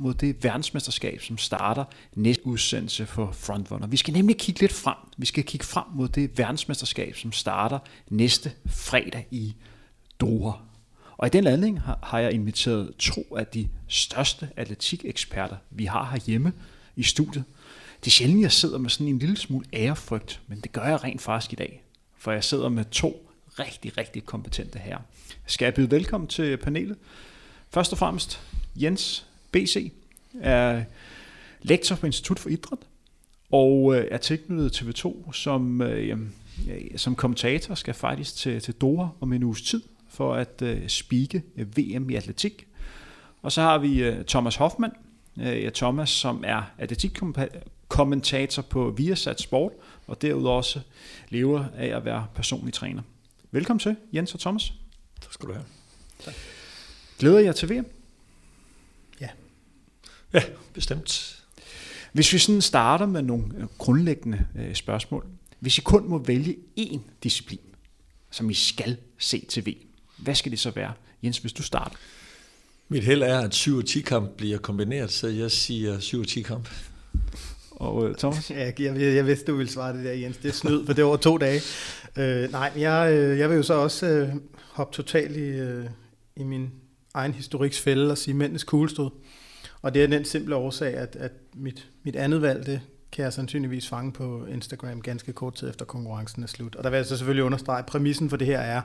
mod det verdensmesterskab, som starter næste udsendelse for Frontrunner. Vi skal nemlig kigge lidt frem. Vi skal kigge frem mod det verdensmesterskab, som starter næste fredag i Doha. Og i den anledning har jeg inviteret to af de største atletikeksperter, vi har herhjemme i studiet. Det er sjældent, jeg sidder med sådan en lille smule ærefrygt, men det gør jeg rent faktisk i dag. For jeg sidder med to rigtig, rigtig kompetente herrer. Skal jeg byde velkommen til panelet? Først og fremmest Jens BC er lektor på Institut for Idræt og øh, er tilknyttet TV2 som, øh, som kommentator, skal faktisk til, til Doha om en uges tid for at øh, spike VM i atletik. Og så har vi Thomas Hoffmann, ja, Thomas, som er atletikkommentator på Viasat Sport, og derudover også lever af at være personlig træner. Velkommen til, Jens og Thomas. Tak skal du have. Tak. Glæder jeg til VM? Ja. Bestemt. Hvis vi sådan starter med nogle øh, grundlæggende øh, spørgsmål. Hvis I kun må vælge én disciplin, som I skal se til VM, hvad skal det så være? Jens, hvis du starter. Mit held er, at 7 10 kamp bliver kombineret, så jeg siger 7 10 kamp. Og uh, Thomas? Ja, jeg, jeg, vidste, du ville svare det der, Jens. Det er snyd, for det var to dage. Uh, nej, jeg, jeg vil jo så også uh, hoppe totalt i, uh, i min egen historiksfælde og sige mændenes kuglestød. Og det er den simple årsag, at, at mit, mit andet valg, det kan jeg sandsynligvis fange på Instagram ganske kort tid efter konkurrencen er slut. Og der vil jeg så selvfølgelig understrege, at præmissen for det her er,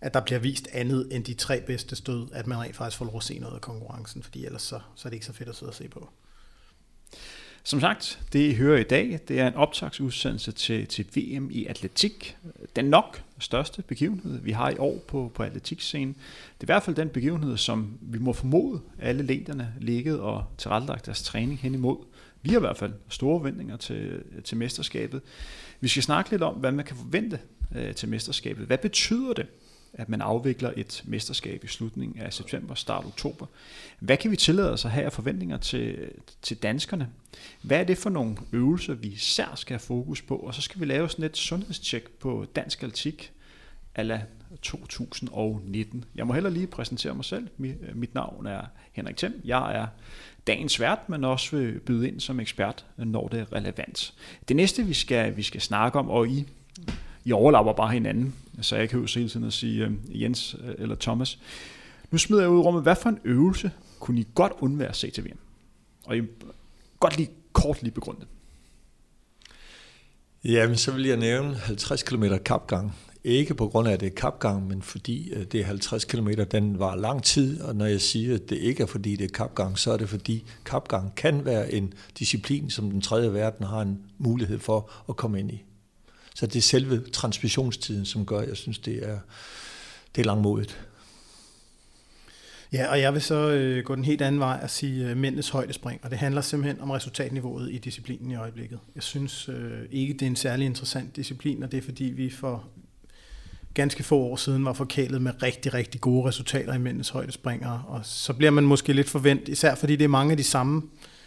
at der bliver vist andet end de tre bedste stød, at man rent faktisk får lov at se noget af konkurrencen, fordi ellers så, så er det ikke så fedt at sidde og se på. Som sagt, det I hører i dag, det er en optagsudsendelse til, til VM i atletik. Den nok største begivenhed, vi har i år på, på atletikscenen. Det er i hvert fald den begivenhed, som vi må formode, alle lederne ligget og tilrettelagt deres træning hen imod. Vi har i hvert fald store forventninger til, til mesterskabet. Vi skal snakke lidt om, hvad man kan forvente øh, til mesterskabet. Hvad betyder det at man afvikler et mesterskab i slutningen af september, start oktober. Hvad kan vi tillade os at have af forventninger til, til danskerne? Hvad er det for nogle øvelser, vi især skal have fokus på? Og så skal vi lave sådan et sundhedstjek på dansk atletik ala 2019. Jeg må heller lige præsentere mig selv. Øh, mit navn er Henrik Thiem. Jeg er dagens vært, men også vil byde ind som ekspert, når det er relevant. Det næste, vi skal, vi skal snakke om, og I i overlapper bare hinanden, så jeg kan jo hele tiden at sige uh, Jens uh, eller Thomas. Nu smider jeg ud i rummet, hvad for en øvelse kunne I godt undvære at? Og I godt lige kort lige begrunde. Jamen, så vil jeg nævne 50 km kapgang. Ikke på grund af, at det er kapgang, men fordi det er 50 km, den var lang tid, og når jeg siger, at det ikke er fordi det er kapgang, så er det fordi kapgang kan være en disciplin, som den tredje verden har en mulighed for at komme ind i. Så det er selve transmissionstiden, som gør, at jeg synes, det er, det er langmodigt. Ja, og jeg vil så øh, gå den helt anden vej og sige øh, mændenes højdespring, og det handler simpelthen om resultatniveauet i disciplinen i øjeblikket. Jeg synes øh, ikke, det er en særlig interessant disciplin, og det er fordi, vi får ganske få år siden var forkælet med rigtig, rigtig gode resultater i mændenes højdespringer, og så bliver man måske lidt forventet, især fordi det er mange af de samme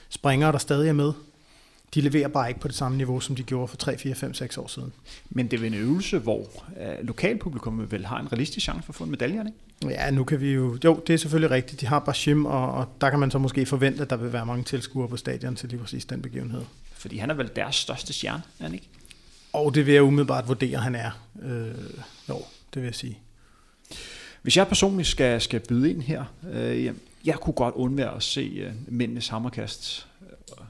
springere, der stadig er med de leverer bare ikke på det samme niveau, som de gjorde for 3, 4, 5, 6 år siden. Men det er en øvelse, hvor uh, lokalpublikum vel har en realistisk chance for at få en medalje, ikke? Ja, nu kan vi jo... Jo, det er selvfølgelig rigtigt. De har Bashim, og, og der kan man så måske forvente, at der vil være mange tilskuere på stadion til lige præcis den begivenhed. Fordi han er vel deres største stjerne, er han ikke? Og det vil jeg umiddelbart vurdere, han er. Øh, jo, det vil jeg sige. Hvis jeg personligt skal, skal byde ind her, øh, jeg kunne godt undvære at se øh, mændenes hammerkast øh,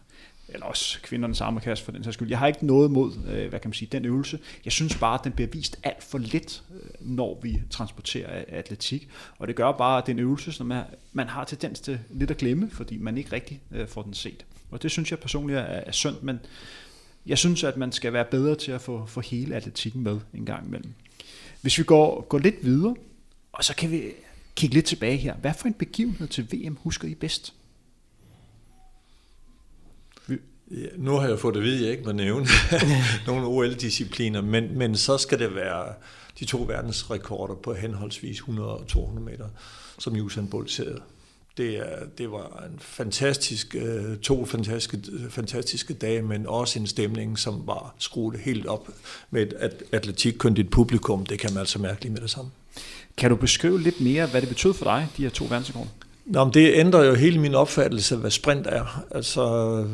eller også kvindernes hammerkast for den sags skyld. Jeg har ikke noget mod, øh, hvad kan man sige, den øvelse. Jeg synes bare, at den bliver vist alt for lidt, øh, når vi transporterer atletik. Og det gør bare, at den øvelse, som er, man har tendens til lidt at glemme, fordi man ikke rigtig øh, får den set. Og det synes jeg personligt er, er synd, men jeg synes, at man skal være bedre til at få, få hele atletikken med en gang imellem. Hvis vi går, går lidt videre, og så kan vi kigge lidt tilbage her. Hvad for en begivenhed til VM husker I bedst? Ja, nu har jeg fået at vide, jeg ikke må nævne nogle OL-discipliner, men, men så skal det være de to verdensrekorder på henholdsvis 100 og 200 meter, som Usain Bolt sætter. Det, er, det var en fantastisk, øh, to fantastiske, fantastiske dage, men også en stemning, som var skruet helt op med et atletikkyndigt publikum. Det kan man altså mærke lige med det samme. Kan du beskrive lidt mere, hvad det betød for dig, de her to verdensrekorder? Nå, men det ændrer jo hele min opfattelse af, hvad sprint er. Altså,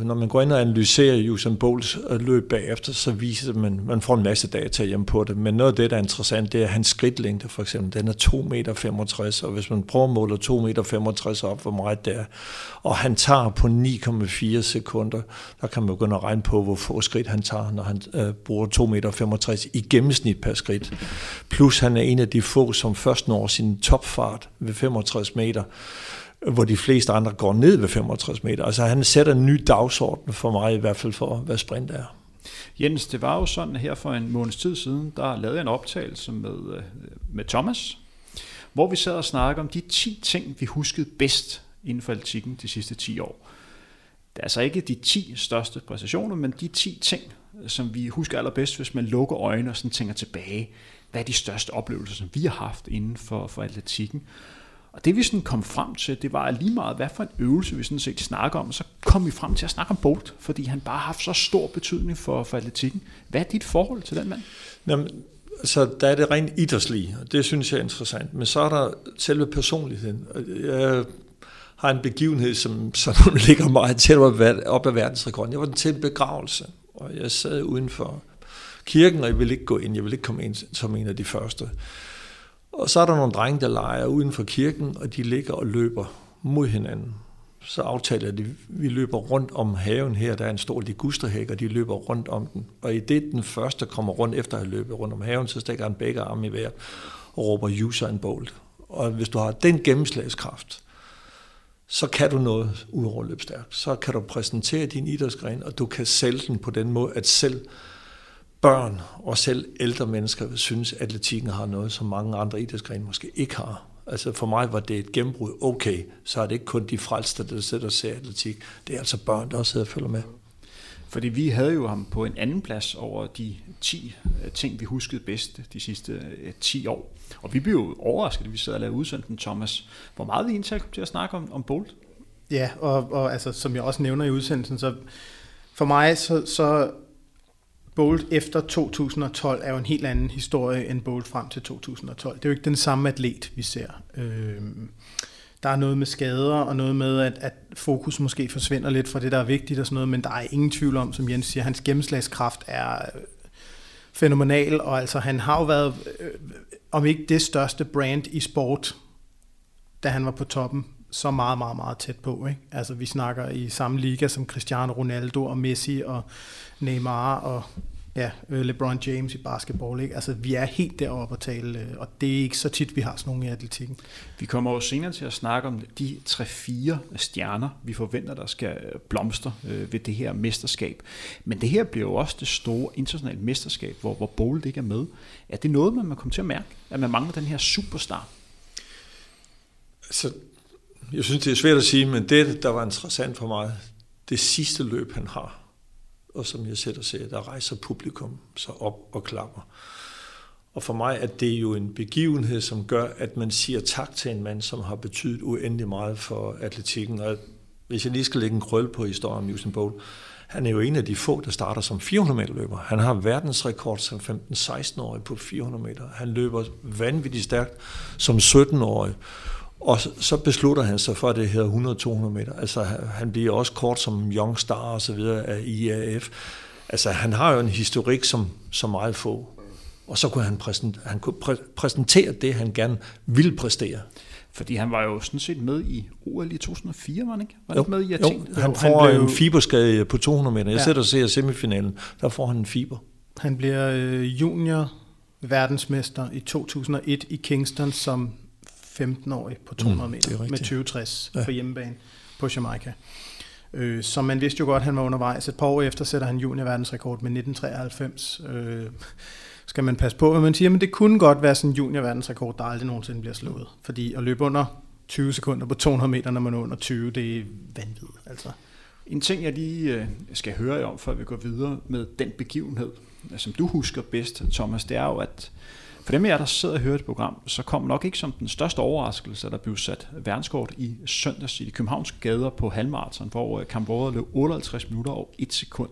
når man går ind og analyserer Usain Bolts øh, løb bagefter, så viser det, at man, man får en masse data hjem på det. Men noget af det, der er interessant, det er hans skridtlængde for eksempel. Den er 2,65 meter, og hvis man prøver at måle 2,65 meter op, hvor meget det er, og han tager på 9,4 sekunder, der kan man begynde at regne på, hvor få skridt han tager, når han øh, bruger 2,65 meter i gennemsnit per skridt. Plus han er en af de få, som først når sin topfart ved 65 meter hvor de fleste andre går ned ved 65 meter. Altså han sætter en ny dagsorden for mig i hvert fald for, hvad sprint er. Jens, det var jo sådan her for en måneds tid siden, der lavede jeg en optagelse med, øh, med Thomas, hvor vi sad og snakkede om de 10 ting, vi huskede bedst inden for atletikken de sidste 10 år. Det er altså ikke de 10 største præstationer, men de 10 ting, som vi husker allerbedst, hvis man lukker øjnene og sådan tænker tilbage. Hvad er de største oplevelser, som vi har haft inden for, for atletikken? Og det vi sådan kom frem til, det var lige meget, hvad for en øvelse vi sådan set snakker om, så kom vi frem til at snakke om Bolt, fordi han bare har haft så stor betydning for, for atletikken. Hvad er dit forhold til den mand? Jamen, så der er det rent idrætslige, og det synes jeg er interessant. Men så er der selve personligheden. Jeg har en begivenhed, som, som ligger meget tæt op ad verdensrekorden. Jeg var til en begravelse, og jeg sad udenfor kirken, og jeg ville ikke gå ind. Jeg ville ikke komme ind som en af de første. Og så er der nogle drenge, der leger uden for kirken, og de ligger og løber mod hinanden. Så aftaler de, vi løber rundt om haven her, der er en stor ligusterhæk, og de løber rundt om den. Og i det, den første kommer rundt efter at have løbet rundt om haven, så stikker han begge arme i vejret og råber Usain Bolt. Og hvis du har den gennemslagskraft, så kan du noget ud over løbstærkt. Så kan du præsentere din idrætsgren, og du kan sælge den på den måde, at selv børn og selv ældre mennesker synes, at atletikken har noget, som mange andre idrætsgrene måske ikke har. Altså for mig var det et gennembrud. Okay, så er det ikke kun de frelste, der sidder og ser atletik. Det er altså børn, der også sidder og følger med. Fordi vi havde jo ham på en anden plads over de 10 øh, ting, vi huskede bedst de sidste 10 øh, år. Og vi blev jo overrasket, at vi sad og lavede udsendelsen, Thomas. Hvor meget vi egentlig til at snakke om, om Bolt? Ja, og, og altså, som jeg også nævner i udsendelsen, så for mig så, så Bolt efter 2012 er jo en helt anden historie end Bolt frem til 2012. Det er jo ikke den samme atlet, vi ser. Øh, der er noget med skader, og noget med, at, at fokus måske forsvinder lidt fra det, der er vigtigt og sådan noget, men der er ingen tvivl om, som Jens siger, hans gennemslagskraft er øh, fænomenal, og altså han har jo været, øh, om ikke det største brand i sport, da han var på toppen, så meget, meget, meget tæt på. Ikke? Altså vi snakker i samme liga som Cristiano Ronaldo og Messi og Neymar og ja, øh, LeBron James i basketball. Ikke? Altså, vi er helt deroppe at tale, øh, og det er ikke så tit, vi har sådan nogle i atletikken. Vi kommer jo senere til at snakke om de 3-4 stjerner, vi forventer, der skal blomstre øh, ved det her mesterskab. Men det her bliver jo også det store internationale mesterskab, hvor, hvor Bolt ikke er med. Er det noget, man må komme til at mærke, at man mangler den her superstar? Altså, jeg synes, det er svært at sige, men det, der var interessant for mig, det sidste løb, han har, og som jeg sætter ser, der rejser publikum så op og klapper. Og for mig er det jo en begivenhed, som gør, at man siger tak til en mand, som har betydet uendelig meget for atletikken. Og hvis jeg lige skal lægge en krøl på historien om Usain Bolt, han er jo en af de få, der starter som 400 meter løber. Han har verdensrekord som 15-16-årig på 400 meter. Han løber vanvittigt stærkt som 17-årig. Og så beslutter han sig for, at det hedder 100-200 meter. Altså han bliver også kort som young star og så videre af IAF. Altså han har jo en historik som, som meget få. Og så kunne han, præsentere, han kunne præ- præsentere det, han gerne ville præstere. Fordi han var jo sådan set med i OL i 2004, var han ikke? Var han jo, med i Athen? Jo, han får han blev... en fiberskade på 200 meter. Jeg ja. sætter og ser semifinalen, der får han en fiber. Han bliver øh, junior verdensmester i 2001 i Kingston som 15-årig på 200 mm, meter med 2060 ja. på hjemmebane på Jamaica. Øh, så man vidste jo godt, at han var undervejs. Et par år efter sætter han junior-verdensrekord med 1993. Øh, skal man passe på, hvad man siger, men det kunne godt være sådan en junior-verdensrekord, der aldrig nogensinde bliver slået. Fordi at løbe under 20 sekunder på 200 meter, når man er under 20, det er vanvittigt. Altså. En ting, jeg lige øh, skal høre jer om, før vi går videre med den begivenhed, som du husker bedst, Thomas, det er jo, at for dem af jer, der sidder og hører et program, så kom nok ikke som den største overraskelse, at der blev sat verdenskort i søndags i de københavnske gader på halvmarathon, hvor Kambora løb 58 minutter og 1 sekund.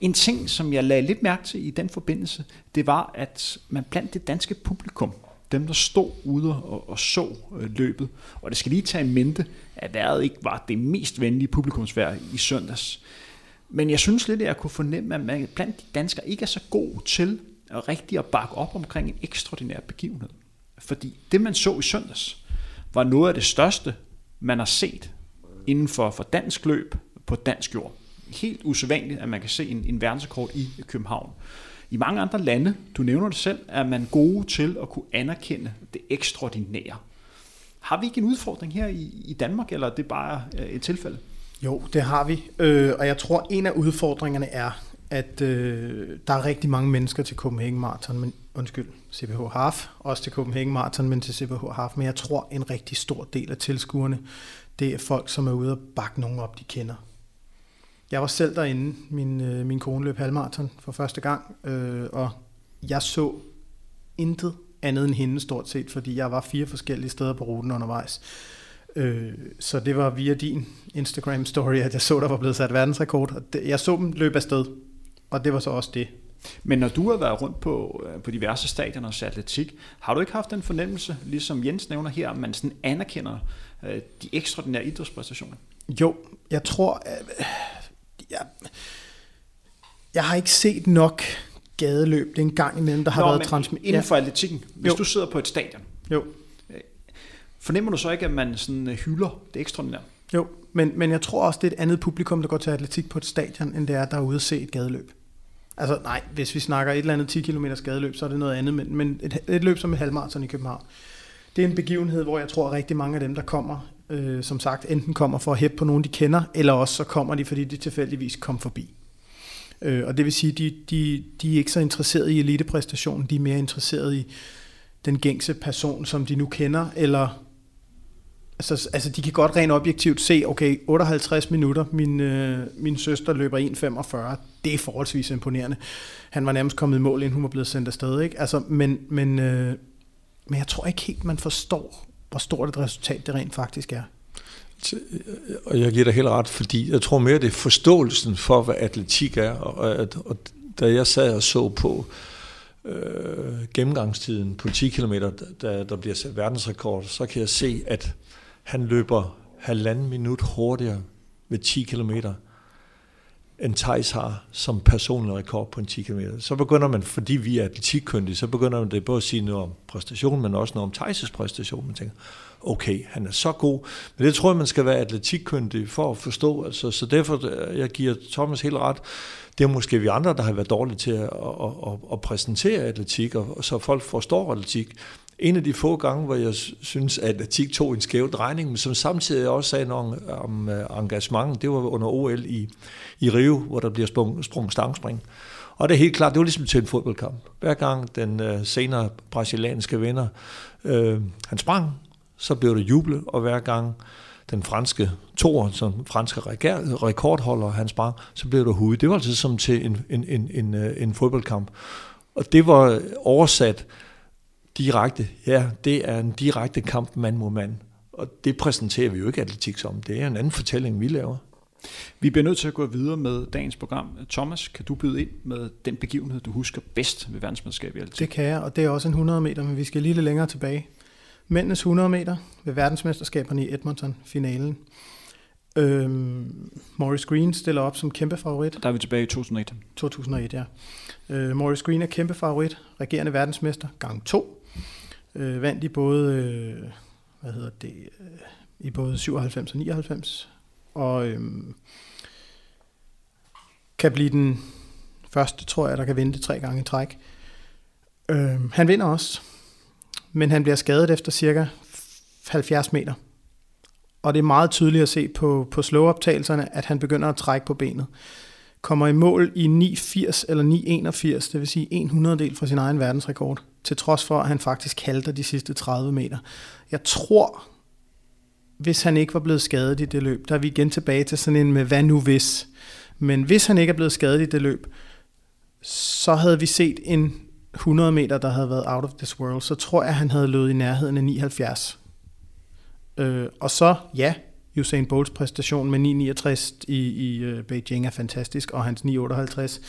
En ting, som jeg lagde lidt mærke til i den forbindelse, det var, at man blandt det danske publikum dem der stod ude og, og så øh, løbet. Og det skal lige tage i mente, at vejret ikke var det mest venlige publikumsvejr i søndags. Men jeg synes lidt, at jeg kunne fornemme, at man blandt de danskere ikke er så god til rigtigt at bakke op omkring en ekstraordinær begivenhed. Fordi det, man så i søndags, var noget af det største, man har set inden for, for dansk løb på dansk jord. Helt usædvanligt, at man kan se en, en verdensrekord i København. I mange andre lande, du nævner det selv, er man gode til at kunne anerkende det ekstraordinære. Har vi ikke en udfordring her i, i Danmark, eller er det bare øh, et tilfælde? Jo, det har vi. Øh, og jeg tror, en af udfordringerne er, at øh, der er rigtig mange mennesker til Copenhagen Marathon, men undskyld, CPH Half, også til Copenhagen Marathon, men til CPH Half. Men jeg tror, en rigtig stor del af tilskuerne, det er folk, som er ude og bakke nogen op, de kender. Jeg var selv derinde, min, øh, min kone løb halvmarathon for første gang, øh, og jeg så intet andet end hende stort set, fordi jeg var fire forskellige steder på ruten undervejs. Øh, så det var via din Instagram-story, at jeg så, der var blevet sat verdensrekord. Og det, jeg så dem løbe afsted, og det var så også det. Men når du har været rundt på, øh, på diverse stadioner og atletik, har du ikke haft den fornemmelse, ligesom Jens nævner her, at man sådan anerkender øh, de ekstraordinære idrætspræstationer? Jo, jeg tror, øh, jeg, jeg har ikke set nok gadeløb. Det er en gang imellem, der har Nå, været transmitteret. Inden for atletikken, hvis jo. du sidder på et stadion, jo. fornemmer du så ikke, at man sådan hylder det ekstraordinære? Jo, men, men jeg tror også, det er et andet publikum, der går til atletik på et stadion, end det er, der er ude at se et gadeløb. Altså nej, hvis vi snakker et eller andet 10 km gadeløb, så er det noget andet, men, men et, et løb som et halvmarathon i København, det er en begivenhed, hvor jeg tror, at rigtig mange af dem, der kommer, øh, som sagt, enten kommer for at hæppe på nogen, de kender, eller også så kommer de, fordi de tilfældigvis kom forbi. Øh, og det vil sige, de, de, de er ikke så interesserede i elitepræstationen, de er mere interesserede i den gængse person, som de nu kender, eller Altså, altså de kan godt rent objektivt se, okay, 58 minutter, min, øh, min søster løber 1,45, det er forholdsvis imponerende. Han var nærmest kommet i mål, inden hun var blevet sendt afsted, ikke? Altså, men, men, øh, men jeg tror ikke helt, man forstår, hvor stort et resultat det rent faktisk er. Øh, øh, og jeg giver dig helt ret, fordi jeg tror mere, det er forståelsen for, hvad atletik er, og, og, og da jeg sad og så på, øh, gennemgangstiden på 10 km, da der bliver sat verdensrekord, så kan jeg se, at han løber halvanden minut hurtigere ved 10 km, end Thijs har som personlig rekord på en 10 km. Så begynder man, fordi vi er atletikkyndige, så begynder man det både at sige noget om præstation, men også noget om Thijs' præstation. Man tænker, okay, han er så god. Men det tror jeg, man skal være atletikkyndig for at forstå. Altså, så derfor, øh, jeg giver Thomas helt ret. Det er måske vi andre, der har været dårlige til at, at, at, at præsentere atletik, og, så folk forstår atletik. En af de få gange, hvor jeg synes, at atletik tog en skæv drejning, men som samtidig også sagde noget om øh, engagement, det var under OL i, i Rio, hvor der bliver sprung, sprung stangspring. Og det er helt klart, det var ligesom til en fodboldkamp. Hver gang den øh, senere brasilianske vinder, øh, han sprang, så blev det jublet, og hver gang den franske tor, som franske rekordholder, han sprang, så blev det hude. Det var altså som til en, en, en, en, øh, en fodboldkamp. Og det var oversat direkte, ja, det er en direkte kamp mand mod mand. Og det præsenterer vi jo ikke atletik som. Det er en anden fortælling, vi laver. Vi bliver nødt til at gå videre med dagens program. Thomas, kan du byde ind med den begivenhed, du husker bedst ved verdensmesterskabet i atletik? Det kan jeg, og det er også en 100 meter, men vi skal lige lidt længere tilbage. Mændenes 100 meter ved verdensmesterskaberne i Edmonton, finalen. Øhm, Morris Green stiller op som kæmpe favorit. Der er vi tilbage i 2001. 2001, ja. Øh, Morris Green er kæmpe favorit, regerende verdensmester, gang 2. Øh, vandt i både, øh, hvad hedder det, øh, i både 97 og 99. Og øh, kan blive den første, tror jeg, der kan vinde tre gange i træk. Øh, han vinder også, men han bliver skadet efter cirka 70 meter. Og det er meget tydeligt at se på, på slow-optagelserne, at han begynder at trække på benet. Kommer i mål i 9,80 eller 9,81, det vil sige 100 del fra sin egen verdensrekord, til trods for, at han faktisk halter de sidste 30 meter. Jeg tror, hvis han ikke var blevet skadet i det løb, der er vi igen tilbage til sådan en med, hvad nu hvis? Men hvis han ikke er blevet skadet i det løb, så havde vi set en 100 meter, der havde været out of this world, så tror jeg, at han havde løbet i nærheden af 79. Øh, og så, ja, Usain Bolts præstation med 9,69 i, i øh, Beijing er fantastisk, og hans 9,58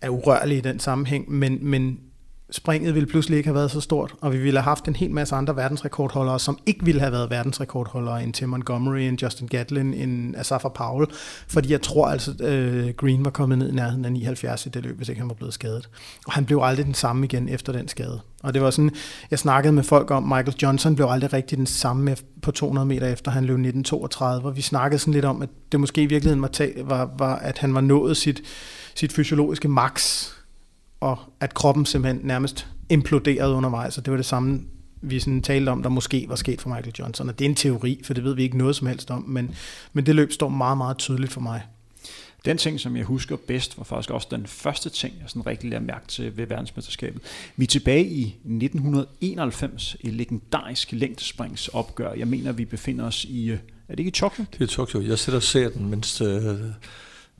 er urørlig i den sammenhæng, men, men springet ville pludselig ikke have været så stort, og vi ville have haft en hel masse andre verdensrekordholdere, som ikke ville have været verdensrekordholdere end Tim Montgomery, end Justin Gatlin, end Asafa Powell, fordi jeg tror altså, øh, Green var kommet ned i nærheden af 79 i det løb, hvis ikke han var blevet skadet. Og han blev aldrig den samme igen efter den skade. Og det var sådan, jeg snakkede med folk om, Michael Johnson blev aldrig rigtig den samme på 200 meter efter han løb 1932, og vi snakkede sådan lidt om, at det måske i virkeligheden var, var, var at han var nået sit, sit fysiologiske max, og at kroppen simpelthen nærmest imploderede undervejs, og det var det samme, vi sådan talte om, der måske var sket for Michael Johnson. Og det er en teori, for det ved vi ikke noget som helst om, men, men det løb står meget, meget tydeligt for mig. Den ting, som jeg husker bedst, var faktisk også den første ting, jeg sådan rigtig lærte mærke til ved verdensmesterskabet. Vi er tilbage i 1991, et legendarisk længdespringsopgør. Jeg mener, vi befinder os i, øh, er det ikke i Tokyo? Det er Tokyo. Jeg sætter og ser den, mens øh,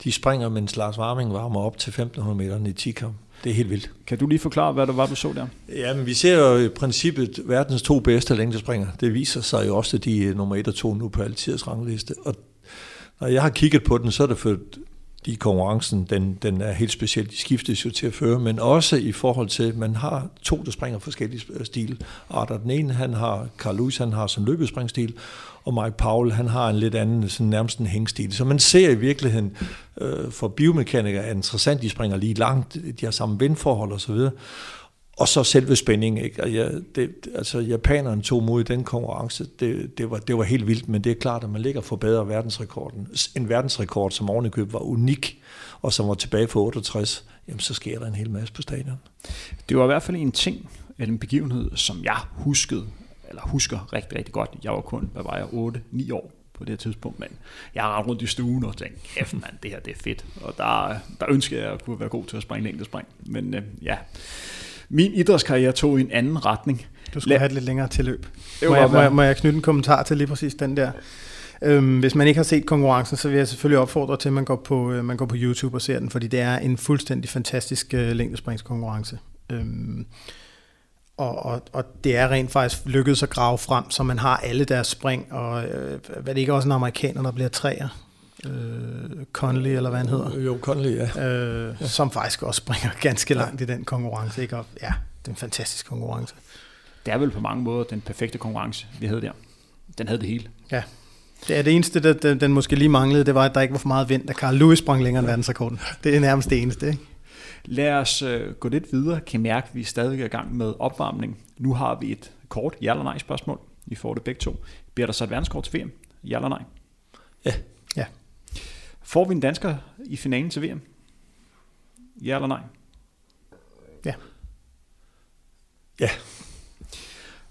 de springer, mens Lars Warming varmer op til 1500 meter i 10 kamp. Det er helt vildt. Kan du lige forklare, hvad det var, du så der? Ja, men vi ser jo i princippet verdens to bedste længdespringer. Det viser sig jo også, at de er nummer 1 og 2 nu på altidets rangliste. Og når jeg har kigget på den, så er det for de konkurrencen, den, den er helt specielt. De skiftes jo til at føre, men også i forhold til, at man har to, der springer forskellige stil. Og den ene, han har, Carl Lewis, han har sådan løbespringstil, og Mike Powell, han har en lidt anden, sådan nærmest en hængstil. Så man ser i virkeligheden, øh, for biomekanikere er interessant, de springer lige langt, de har samme vindforhold osv., og så selve spændingen. Ikke? Og ja, det, altså, japanerne tog mod i den konkurrence. Det, det, var, det var helt vildt, men det er klart, at man ligger for bedre verdensrekorden. En verdensrekord, som ovenikøb var unik, og som var tilbage for 68, jamen så sker der en hel masse på stadion. Det var i hvert fald en ting, en begivenhed, som jeg huskede, eller husker rigtig, rigtig godt. Jeg var kun, hvad var jeg, 8-9 år på det her tidspunkt, men jeg har rundt i stuen og tænkt, kæft mand, det her det er fedt. Og der, der ønsker jeg at kunne være god til at springe længdespring. Men øh, ja, min idrætskarriere tog i en anden retning. Du skulle La- have et lidt længere tilløb. Må jeg, må, jeg, må jeg knytte en kommentar til lige præcis den der? Øhm, hvis man ikke har set konkurrencen, så vil jeg selvfølgelig opfordre til, at man går på, øh, man går på YouTube og ser den, fordi det er en fuldstændig fantastisk øh, længdespringskonkurrence. Øhm, og, og, og det er rent faktisk lykkedes at grave frem, så man har alle deres spring, og øh, hvad det ikke også en amerikaner, der bliver træer, øh, Conley, eller hvad han hedder. Jo, Conley, ja. Øh, ja. Som faktisk også springer ganske langt ja. i den konkurrence. Ikke? Og, ja, det er en fantastisk konkurrence. Det er vel på mange måder den perfekte konkurrence, vi havde der. Den havde det hele. Ja. Det er det eneste, der, den, den måske lige manglede, det var, at der ikke var for meget vind, da Carl Lewis sprang længere end verdensrekorden. Det er nærmest det eneste, ikke? Lad os øh, gå lidt videre. Kan mærke, at vi er stadig i gang med opvarmning. Nu har vi et kort ja eller nej spørgsmål. Vi får det begge to. Bliver der så et verdenskort til VM? Ja eller nej? Ja. Ja. Får vi en dansker i finalen til VM? Ja eller nej? Ja. Ja.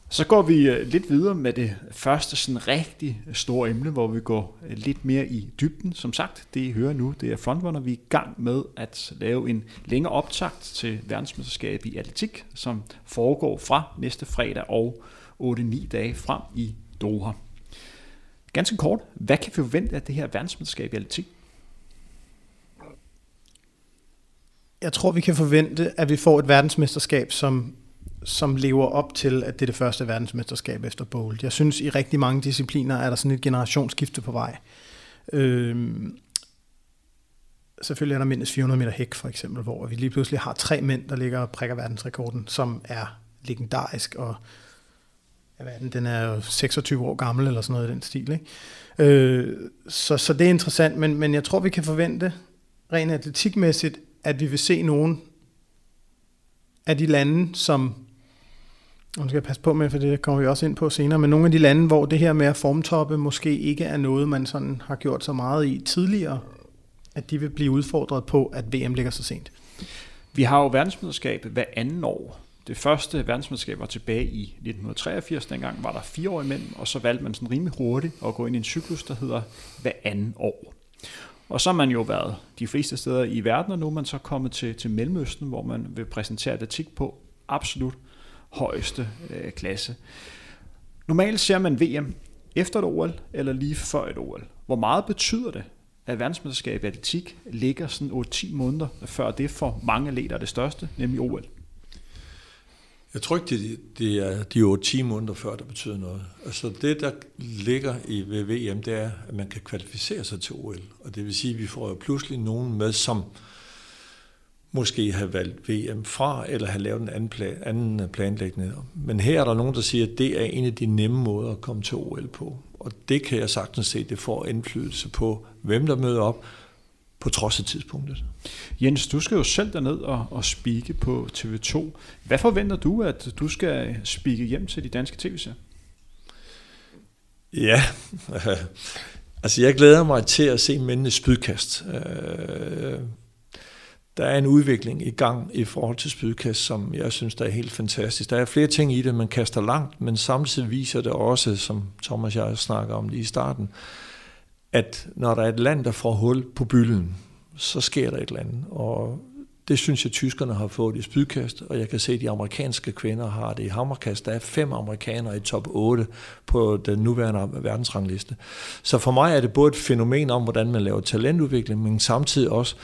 Så går vi øh, lidt videre med det første sådan rigtig store emne, hvor vi går øh, lidt mere i dybden. Som sagt, det I hører nu, det er Frontrunner. Vi er i gang med at lave en længere optakt til verdensmesterskabet i atletik, som foregår fra næste fredag og 8-9 dage frem i Doha. Ganske kort, hvad kan vi forvente af det her verdensmesterskab i atletik? Jeg tror, vi kan forvente, at vi får et verdensmesterskab, som, som lever op til, at det er det første verdensmesterskab efter Bolt. Jeg synes, i rigtig mange discipliner er der sådan et generationsskifte på vej. Øhm, selvfølgelig er der mindst 400 meter hæk, for eksempel, hvor vi lige pludselig har tre mænd, der ligger og prikker verdensrekorden, som er legendarisk, og ja, hvad er den? den er jo 26 år gammel, eller sådan noget i den stil. Ikke? Øh, så, så det er interessant, men, men jeg tror, vi kan forvente, rent atletikmæssigt, at vi vil se nogen af de lande, som, nu skal jeg passe på med, for det kommer vi også ind på senere, men nogle af de lande, hvor det her med at formtoppe måske ikke er noget, man sådan har gjort så meget i tidligere, at de vil blive udfordret på, at VM ligger så sent. Vi har jo verdensmesterskab hver anden år. Det første verdensmesterskab var tilbage i 1983. Dengang var der fire år imellem, og så valgte man sådan rimelig hurtigt at gå ind i en cyklus, der hedder hver anden år. Og så har man jo været de fleste steder i verden, og nu er man så kommet til, til Mellemøsten, hvor man vil præsentere atletik på absolut højeste øh, klasse. Normalt ser man VM efter et OL eller lige før et OL. Hvor meget betyder det, at verdensmesterskabet i atletik ligger sådan 8-10 måneder før det for mange atleter det største, nemlig OL? Jeg tror ikke, det, det er de 8-10 måneder før, der betyder noget. Altså det, der ligger i VM, det er, at man kan kvalificere sig til OL. Og det vil sige, at vi får jo pludselig nogen med, som måske have valgt VM fra, eller have lavet en anden, plan, anden planlægning. Men her er der nogen, der siger, at det er en af de nemme måder at komme til OL på. Og det kan jeg sagtens se, det får indflydelse på, hvem der møder op, på trods af tidspunktet. Jens, du skal jo selv derned og, og spike på TV2. Hvad forventer du, at du skal spike hjem til de danske tv-serier? Ja, altså jeg glæder mig til at se mændenes spydkast. Der er en udvikling i gang i forhold til spydkast, som jeg synes, der er helt fantastisk. Der er flere ting i det, man kaster langt, men samtidig viser det også, som Thomas og jeg snakker om lige i starten, at når der er et land, der får hul på bylden, så sker der et eller andet. Og det synes jeg, tyskerne har fået i spydkast, og jeg kan se, at de amerikanske kvinder har det i hammerkast. Der er fem amerikanere i top 8 på den nuværende verdensrangliste. Så for mig er det både et fænomen om, hvordan man laver talentudvikling, men samtidig også,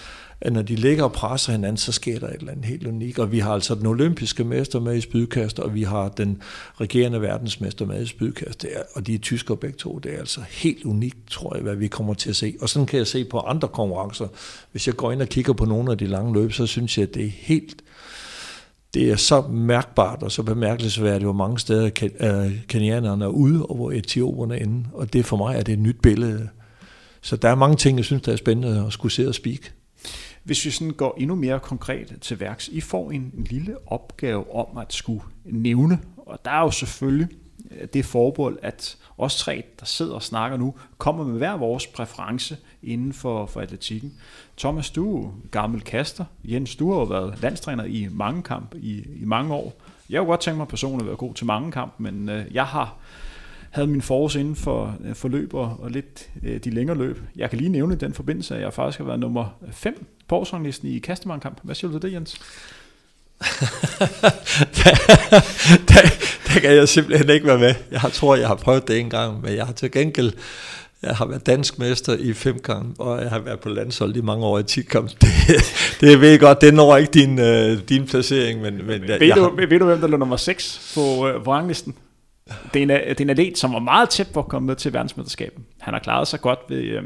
at når de ligger og presser hinanden, så sker der et eller andet helt unikt. Og vi har altså den olympiske mester med i spydkast, og vi har den regerende verdensmester med i spydkast. Det er, og de er tyskere begge to. Det er altså helt unikt, tror jeg, hvad vi kommer til at se. Og sådan kan jeg se på andre konkurrencer. Hvis jeg går ind og kigger på nogle af de lange løb, så synes jeg, at det er helt det er så mærkbart og så bemærkelsesværdigt, hvor mange steder øh, kenianerne er ude, og hvor etioperne er inde. Og det for mig er det et nyt billede. Så der er mange ting, jeg synes, der er spændende at skulle se og speak. Hvis vi sådan går endnu mere konkret til værks, I får en, en lille opgave om at skulle nævne, og der er jo selvfølgelig øh, det formål, at os tre, der sidder og snakker nu, kommer med hver vores præference inden for, for atletikken. Thomas, du er gammel kaster. Jens, du har jo været landstræner i mange kamp i, i mange år. Jeg kunne godt tænke mig personligt at være god til mange kampe, men øh, jeg har havde min forårs inden for, øh, for løb og, og lidt øh, de længere løb. Jeg kan lige nævne den forbindelse, at jeg faktisk har været nummer 5 på årsranglisten i Kastemankamp. Hvad siger du til det, Jens? der, der, der kan jeg simpelthen ikke være med. Jeg tror, jeg har prøvet det en gang, men jeg har til gengæld jeg har været dansk mester i fem gange, og jeg har været på landshold i mange år i 10 kamp. Det, det ved jeg godt, det når ikke din, uh, din placering. Men, men ved, jeg, du, har... ved du, hvem der lå nummer 6 på, på ranglisten? Det er, en, det er en atlet, som var meget tæt på at komme med til verdensmesterskabet. Han har klaret sig godt ved, øh,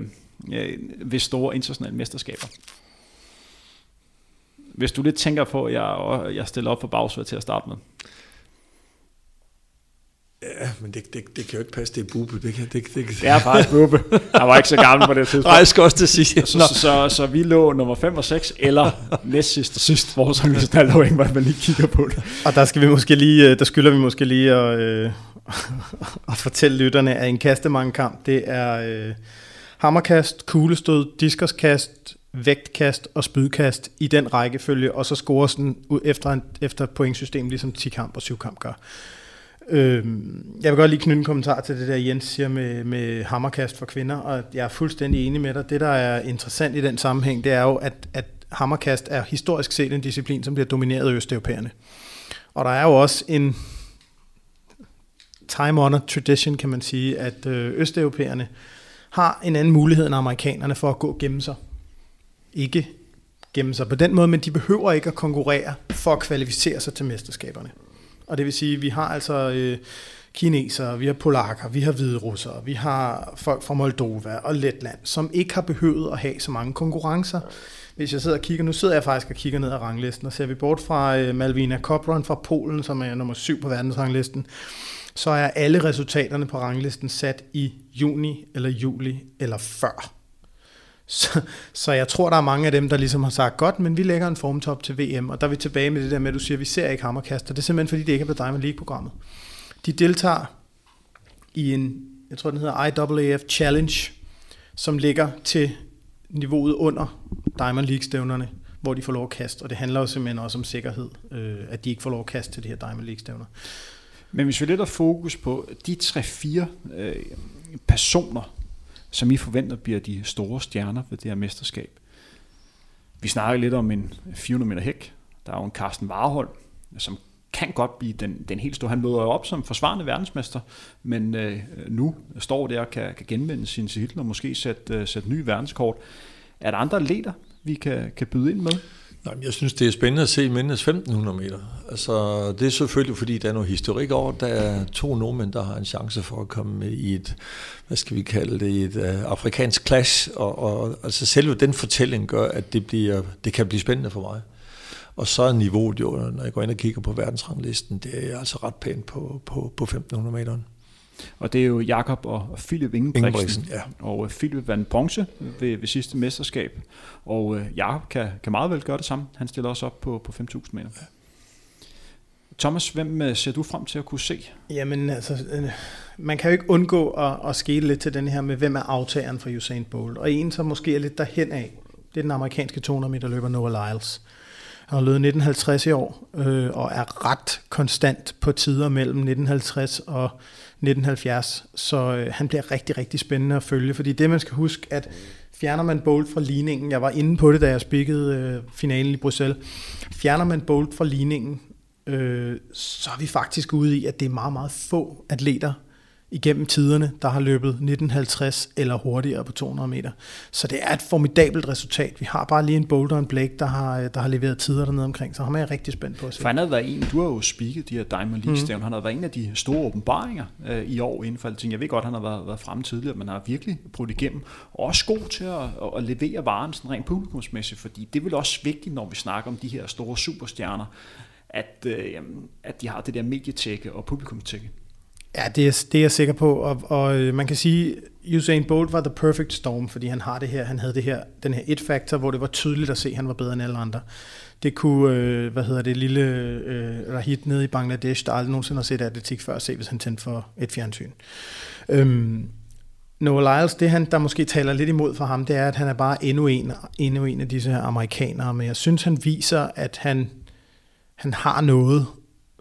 ved store internationale mesterskaber. Hvis du lidt tænker på, at jeg, jeg stiller op for bagsvær til at starte med. Ja, men det, det, det kan jo ikke passe, det er Bube. Det, kan, det, det, det. det er faktisk Bube. Han var ikke så gammel på det tidspunkt. Nej, jeg skal også det sige. Så, så, så, så, vi lå nummer 5 og 6, eller næst sidst og sidst, hvor så vi sådan afhængig, hvordan man lige kigger på det. Og der, skal vi måske lige, øh, der skylder vi måske lige at, øh, at fortælle lytterne, at en kastemangkamp, det er øh, hammerkast, kuglestød, diskoskast, vægtkast og spydkast i den rækkefølge, og så scores den efter, en, efter pointsystem, ligesom 10 kamp og 7 kamp gør. Øh, jeg vil godt lige knytte en kommentar til det der, Jens siger med, med hammerkast for kvinder, og jeg er fuldstændig enig med dig. Det, der er interessant i den sammenhæng, det er jo, at, at hammerkast er historisk set en disciplin, som bliver domineret af østeuropæerne. Og der er jo også en time-honored tradition, kan man sige, at øh, østeuropæerne har en anden mulighed end amerikanerne for at gå gennem sig. Ikke gennem sig på den måde, men de behøver ikke at konkurrere for at kvalificere sig til mesterskaberne. Og det vil sige, at vi har altså øh, kinesere, vi har polakker, vi har hvide russere, vi har folk fra Moldova og Letland, som ikke har behøvet at have så mange konkurrencer. Hvis jeg sidder og kigger, nu sidder jeg faktisk og kigger ned ad ranglisten, og ser vi bort fra øh, Malvina Kopron fra Polen, som er nummer syv på verdensranglisten, så er alle resultaterne på ranglisten sat i juni eller juli eller før. Så, så jeg tror, der er mange af dem, der ligesom har sagt, godt, men vi lægger en formtop til VM, og der er vi tilbage med det der med, at du siger, at vi ser ikke hammerkaster. Det er simpelthen, fordi det ikke er på Diamond League-programmet. De deltager i en, jeg tror, den hedder IAAF Challenge, som ligger til niveauet under Diamond League-stævnerne, hvor de får lov at kaste, og det handler jo simpelthen også om sikkerhed, øh, at de ikke får lov at kaste til de her Diamond League-stævner. Men hvis vi lidt har fokus på de tre-fire øh, personer, som I forventer bliver de store stjerner ved det her mesterskab. Vi snakker lidt om en 400 meter hæk. Der er jo en Carsten Warhold, som kan godt blive den, den helt store. Han møder jo op som forsvarende verdensmester, men øh, nu står der og kan, kan genvende sin titel og måske sætte, øh, sætte ny verdenskort. Er der andre leder, vi kan, kan byde ind med? Nej, jeg synes, det er spændende at se mindst 1500 meter. Altså, det er selvfølgelig, fordi der er noget historik over. Der er to nordmænd, der har en chance for at komme med i et, hvad skal vi kalde det, et uh, afrikansk clash. Og, og altså selve den fortælling gør, at det, bliver, det kan blive spændende for mig. Og så er niveauet jo, når jeg går ind og kigger på verdensranglisten, det er altså ret pænt på, på, på 1500 meter. Og det er jo Jakob og Philip Ingebrigtsen. Ingebrigtsen ja. Og uh, Philip vandt bronze ved, ved sidste mesterskab. Og uh, Jakob kan, kan meget vel gøre det samme. Han stiller også op på, på 5.000 meter. Ja. Thomas, hvem øh, ser du frem til at kunne se? Jamen altså, øh, man kan jo ikke undgå at, at skete lidt til den her med, hvem er aftageren for Usain Bolt. Og en, som måske er lidt derhen af, det er den amerikanske 200 meter løber Noah Lyles. Han har løbet 1950 i år, øh, og er ret konstant på tider mellem 1950 og 1970. Så øh, han bliver rigtig, rigtig spændende at følge, fordi det man skal huske, at fjerner man Bolt fra ligningen, jeg var inde på det, da jeg spikkede øh, finalen i Bruxelles, fjerner man Bolt fra ligningen, øh, så er vi faktisk ude i, at det er meget, meget få atleter igennem tiderne, der har løbet 1950 eller hurtigere på 200 meter. Så det er et formidabelt resultat. Vi har bare lige en Boulder og en Blake, der har, der har leveret tider dernede omkring, så ham er jeg rigtig spændt på at se. For han havde været en, du har jo spiket de her Diamond League mm. han har været en af de store åbenbaringer øh, i år inden for ting. Jeg ved godt, han har været, været fremme tidligere, men har virkelig brudt igennem. Og også god til at, at levere varen sådan rent publikumsmæssigt, fordi det er vel også vigtigt, når vi snakker om de her store superstjerner, at, øh, at de har det der medietække og publikumstække. Ja, det er, det er jeg sikker på, og, og øh, man kan sige, Usain Bolt var the perfect storm, fordi han har det her, han havde det her, den her et factor, hvor det var tydeligt at se, at han var bedre end alle andre. Det kunne, øh, hvad hedder det, lille øh, Rahid nede i Bangladesh, der aldrig nogensinde har set atletik før, se hvis han tændte for et fjernsyn. Øhm, Noah Lyles, det han, der måske taler lidt imod for ham, det er, at han er bare endnu en, endnu en af disse her amerikanere, men jeg synes, han viser, at han han har noget,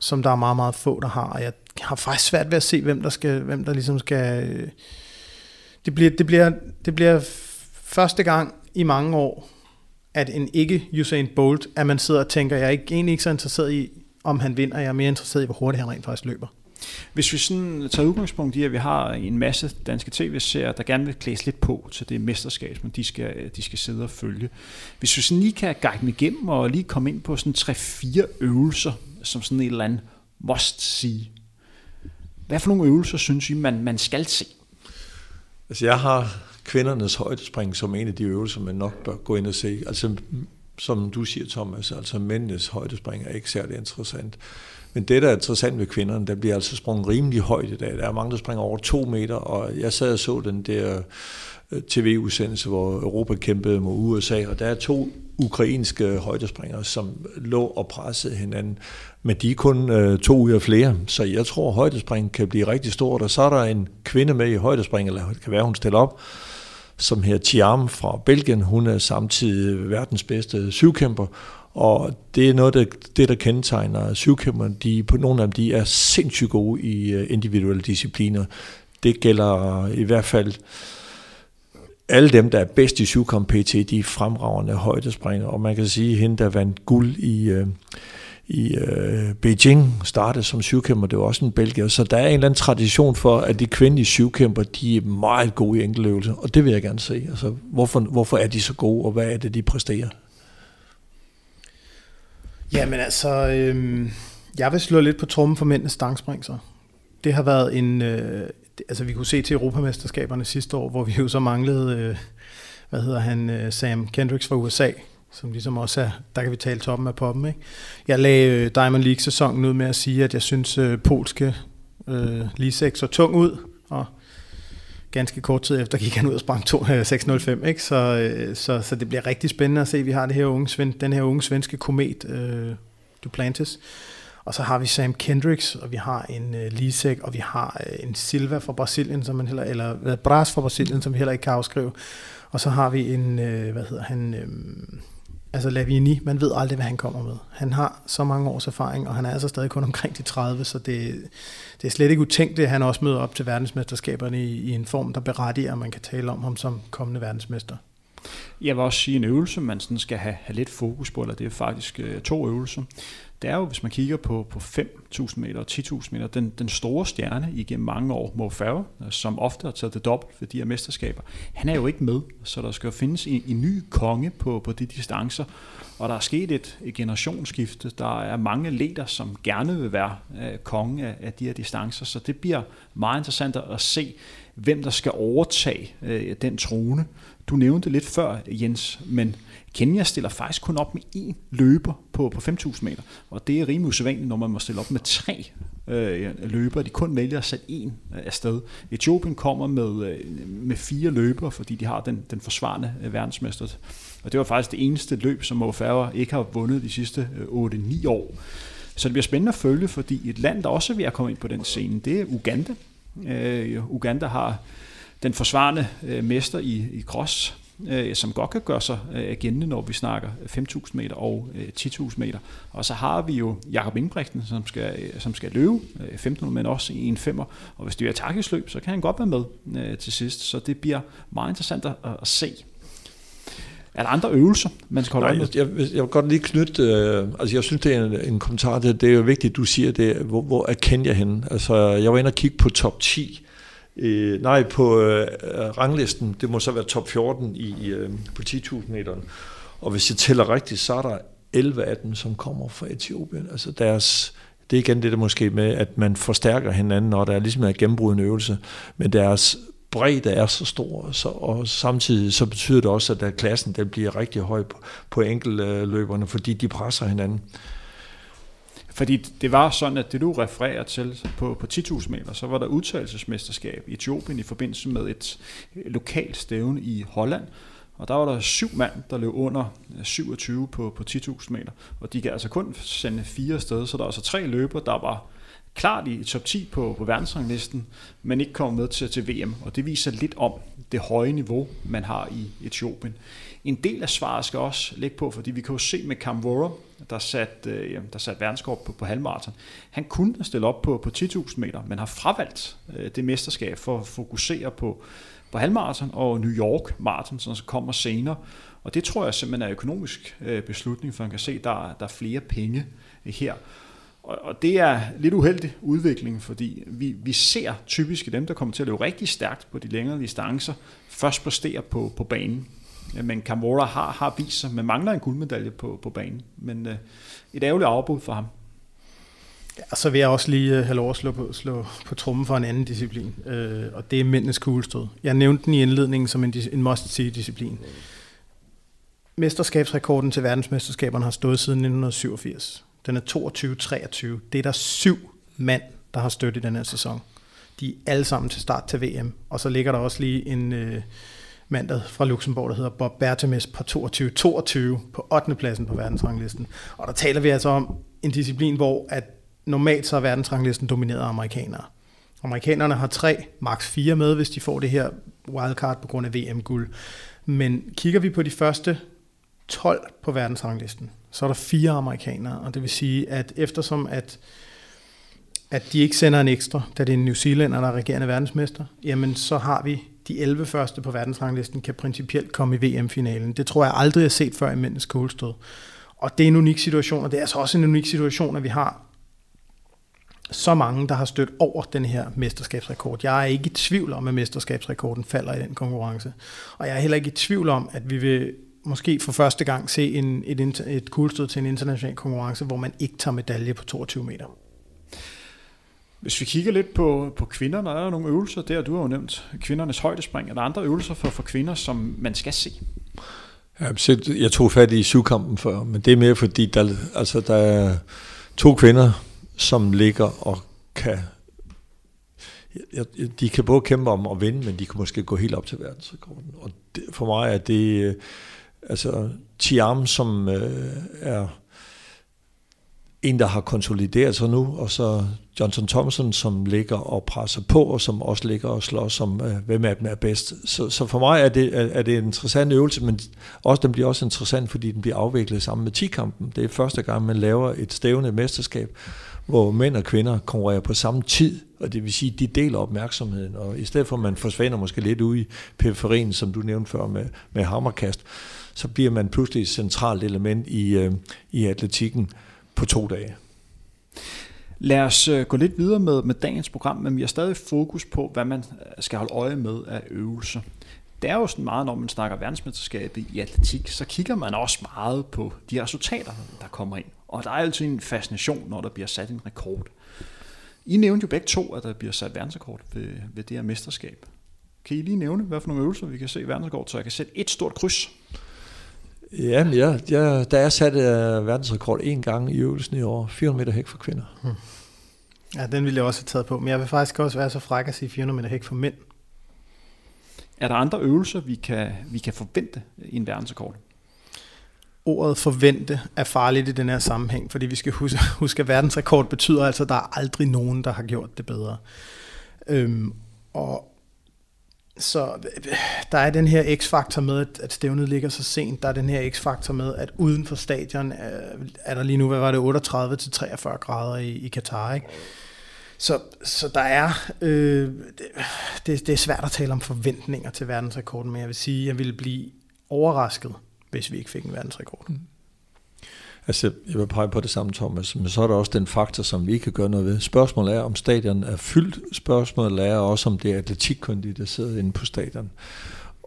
som der er meget, meget få, der har. Og jeg har faktisk svært ved at se, hvem der, skal, hvem der ligesom skal... Øh, det bliver, det, bliver, det bliver første gang i mange år, at en ikke Usain Bolt, at man sidder og tænker, jeg er ikke, egentlig ikke så interesseret i, om han vinder, jeg er mere interesseret i, hvor hurtigt han rent faktisk løber. Hvis vi sådan tager udgangspunkt i, at vi har en masse danske tv-serier, der gerne vil klædes lidt på til det mesterskab, som de skal, de skal sidde og følge. Hvis vi sådan lige kan guide dem igennem og lige komme ind på sådan tre-fire øvelser, som sådan et eller andet must see. Hvad for nogle øvelser synes I, man, man skal se? Altså jeg har kvindernes højdespring som en af de øvelser, man nok bør gå ind og se. Altså som du siger, Thomas, altså mændenes højdespring er ikke særlig interessant. Men det, der er interessant ved kvinderne, der bliver altså sprunget rimelig højt i dag. Der er mange, der springer over to meter, og jeg sad og så den der øh, tv-udsendelse, hvor Europa kæmpede mod USA, og der er to ukrainske højdespringere, som lå og pressede hinanden. Men de er kun øh, to ud af flere, så jeg tror, at højdespring kan blive rigtig stort. Og så er der en kvinde med i højdespring, eller det kan være, hun stiller op, som her Tiam fra Belgien. Hun er samtidig verdens bedste syvkæmper, og det er noget, der, det, der kendetegner syvkæmperne. De, på nogle af dem de er sindssygt gode i øh, individuelle discipliner. Det gælder i hvert fald alle dem, der er bedst i syvkamp PT, de er fremragende højdespringer. Og man kan sige, at hende, der vandt guld i, øh, i øh, Beijing, startede som syvkæmper, det var også en belgier. Så der er en eller anden tradition for, at de kvindelige syvkæmper, de er meget gode i enkeltøvelser. Og det vil jeg gerne se. Altså, hvorfor, hvorfor er de så gode, og hvad er det, de præsterer? Jamen altså, øh, jeg vil slå lidt på trummen for mændenes stangspring så. Det har været en, øh, altså vi kunne se til Europamesterskaberne sidste år, hvor vi jo så manglede, øh, hvad hedder han, øh, Sam Kendricks fra USA, som ligesom også er, der kan vi tale toppen af poppen. Ikke? Jeg lagde øh, Diamond League-sæsonen ud med at sige, at jeg synes, øh, polske øh, Lisek så tung ud, og ganske kort tid efter gik han ud og sprang 605, øh, ikke? Så, øh, så, så det bliver rigtig spændende at se. Vi har det her unge, den her unge svenske komet, øh, Duplantis, og så har vi Sam Kendricks, og vi har en øh, Lisek, og vi har øh, en Silva fra Brasilien, som man heller, eller Bras fra Brasilien, som vi heller ikke kan afskrive. Og så har vi en, øh, hvad hedder han, øh, altså Lavini, man ved aldrig, hvad han kommer med. Han har så mange års erfaring, og han er altså stadig kun omkring de 30, så det, det er slet ikke utænkt, at han også møder op til verdensmesterskaberne i, i en form, der berettiger, at man kan tale om ham som kommende verdensmester. Jeg vil også sige en øvelse, man sådan skal have, have lidt fokus på, eller det er faktisk øh, to øvelser det er jo, hvis man kigger på, på 5.000 meter og 10.000 meter, den, den store stjerne igennem mange år, Mo Farah, som ofte har taget det dobbelt ved de her mesterskaber, han er jo ikke med, så der skal findes en, en ny konge på, på de distancer, og der er sket et, et generationsskifte. Der er mange leder, som gerne vil være øh, konge af, af de her distancer, så det bliver meget interessant at se, hvem der skal overtage øh, den trone. Du nævnte lidt før, Jens, men Kenya stiller faktisk kun op med én løber på, på 5.000 meter, og det er rimelig usædvanligt, når man må stille op med tre øh, løbere. De kun vælger at sætte en øh, afsted. Etiopien kommer med, øh, med fire løbere, fordi de har den, den forsvarende øh, verdensmester. Og det var faktisk det eneste løb, som Mo ikke har vundet de sidste øh, 8-9 år. Så det bliver spændende at følge, fordi et land, der også er ved at komme ind på den scene, det er Uganda. Øh, Uganda har den forsvarende øh, mester i, i cross, øh, som godt kan gøre sig øh, gældende, når vi snakker 5.000 meter og øh, 10.000 meter. Og så har vi jo Jakob Ingebrigtsen, som skal, øh, som skal løbe øh, 1500, men også i en femmer. Og hvis det er takkeløb, så kan han godt være med øh, til sidst. Så det bliver meget interessant at, at se. Er der andre øvelser, man skal holde Nej, jeg, jeg, jeg vil godt lige knytte, øh, altså jeg synes, det er en, en kommentar til, det er jo vigtigt, du siger det, hvor, hvor er Kenya henne? Altså, jeg var inde og kigge på top 10, øh, nej, på øh, ranglisten, det må så være top 14 i, øh, på 10.000 meter. Og hvis jeg tæller rigtigt, så er der 11 af dem, som kommer fra Etiopien. Altså deres, det er igen det der måske med, at man forstærker hinanden, når der er ligesom en gennembrudende øvelse, men deres bredde er så stor, så, og samtidig så betyder det også, at der klassen den bliver rigtig høj på, på enkeltløberne, fordi de presser hinanden. Fordi det var sådan, at det du refererer til på, på 10.000 meter, så var der udtalelsesmesterskab i Etiopien i forbindelse med et lokalt stævne i Holland, og der var der syv mand, der løb under øh, 27 på, på 10.000 meter, og de kan altså kun sende fire steder, så der er altså tre løber, der var klart i top 10 på, på verdensranglisten, men ikke kom med til, til VM. Og det viser lidt om det høje niveau, man har i Etiopien. En del af svaret skal også ligge på, fordi vi kan jo se med Kamvora, der sat, øh, der sat verdenskort på, på halvmarathon. Han kunne stille op på, på 10.000 meter, men har fravalgt øh, det mesterskab for at fokusere på, på halvmarathon og New York Marathon, som kommer senere. Og det tror jeg simpelthen er økonomisk øh, beslutning, for man kan se, at der, der er flere penge øh, her. Og, og det er lidt uheldig udvikling, fordi vi, vi ser typisk dem, der kommer til at løbe rigtig stærkt på de længere distancer, først præstere på, på banen. Men Camora har, har vist sig, men mangler en guldmedalje på, på banen. Men øh, et ærgerligt afbud for ham. Ja, så vil jeg også lige øh, have lov at slå på, slå på trummen for en anden disciplin, øh, og det er mændenes kuglestød. Jeg nævnte den i indledningen som en, en must-see-disciplin. Mesterskabsrekorden til verdensmesterskaberne har stået siden 1987. Den er 22-23. Det er der syv mand, der har støttet i den her sæson. De er alle sammen til start til VM. Og så ligger der også lige en øh, mandag fra Luxembourg, der hedder Bob Bertemes på 22-22 på 8. pladsen på verdensranglisten. Og der taler vi altså om en disciplin, hvor at normalt så er verdensranglisten domineret af amerikanere. Amerikanerne har tre, maks fire med, hvis de får det her wildcard på grund af VM-guld. Men kigger vi på de første 12 på verdensranglisten, så er der fire amerikanere, og det vil sige, at eftersom at, at de ikke sender en ekstra, da det er en New Zealander, der er regerende verdensmester, jamen så har vi de 11 første på verdensranglisten, kan principielt komme i VM-finalen. Det tror jeg aldrig har set før i mændens kålstød. Og det er en unik situation, og det er altså også en unik situation, at vi har så mange, der har stødt over den her mesterskabsrekord. Jeg er ikke i tvivl om, at mesterskabsrekorden falder i den konkurrence. Og jeg er heller ikke i tvivl om, at vi vil måske for første gang se en, et, et kuglestød til en international konkurrence, hvor man ikke tager medalje på 22 meter. Hvis vi kigger lidt på, på kvinderne, er der nogle øvelser der, du har jo nævnt kvindernes højdespring. Er der andre øvelser for, for kvinder, som man skal se? Jeg tog fat i syvkampen før, men det er mere fordi, der, altså, der er to kvinder, som ligger og kan de kan både kæmpe om at vinde, men de kan måske gå helt op til verdensrekorden. Og det, for mig er det øh, Altså Tiam, som øh, er en, der har konsolideret sig nu, og så Johnson Thompson, som ligger og presser på, og som også ligger og slår som, øh, hvem af dem er bedst. Så, så for mig er det, er, er det en interessant øvelse, men også, den bliver også interessant, fordi den bliver afviklet sammen med 10-kampen. Det er første gang, man laver et stævne mesterskab, hvor mænd og kvinder konkurrerer på samme tid, og det vil sige, at de deler opmærksomheden, og i stedet for at man forsvinder måske lidt ud i periferien, som du nævnte før med, med hammerkast, så bliver man pludselig et centralt element i, øh, i atletikken på to dage. Lad os øh, gå lidt videre med, med dagens program, men vi har stadig fokus på, hvad man øh, skal holde øje med af øvelser. Det er jo sådan meget, når man snakker verdensmesterskabet i atletik, så kigger man også meget på de resultater, der kommer ind. Og der er altid en fascination, når der bliver sat en rekord. I nævnte jo begge to, at der bliver sat verdensrekord ved, ved det her mesterskab. Kan I lige nævne, hvad for nogle øvelser vi kan se i verdensrekord, så jeg kan sætte et stort kryds? Ja, men jeg, jeg, da jeg satte uh, verdensrekord en gang i øvelsen i år, 400 meter hæk for kvinder. Hmm. Ja, den ville jeg også have taget på, men jeg vil faktisk også være så fræk at sige 400 meter hæk for mænd. Er der andre øvelser, vi kan, vi kan forvente i en verdensrekord? Ordet forvente er farligt i den her sammenhæng, fordi vi skal huske, huske at verdensrekord betyder altså, at der er aldrig nogen, der har gjort det bedre. Øhm, og så der er den her x-faktor med, at stævnet ligger så sent. Der er den her x-faktor med, at uden for stadion øh, er der lige nu, hvad var det, 38-43 grader i, i Katar. Ikke? Så, så der er, øh, det, det er svært at tale om forventninger til verdensrekorden, men jeg vil sige, at jeg ville blive overrasket, hvis vi ikke fik en verdensrekord. Mm. Altså, jeg vil pege på det samme, Thomas, men så er der også den faktor, som vi ikke kan gøre noget ved. Spørgsmålet er, om stadion er fyldt. Spørgsmålet er også, om det er atletikkyndige, der sidder inde på stadion.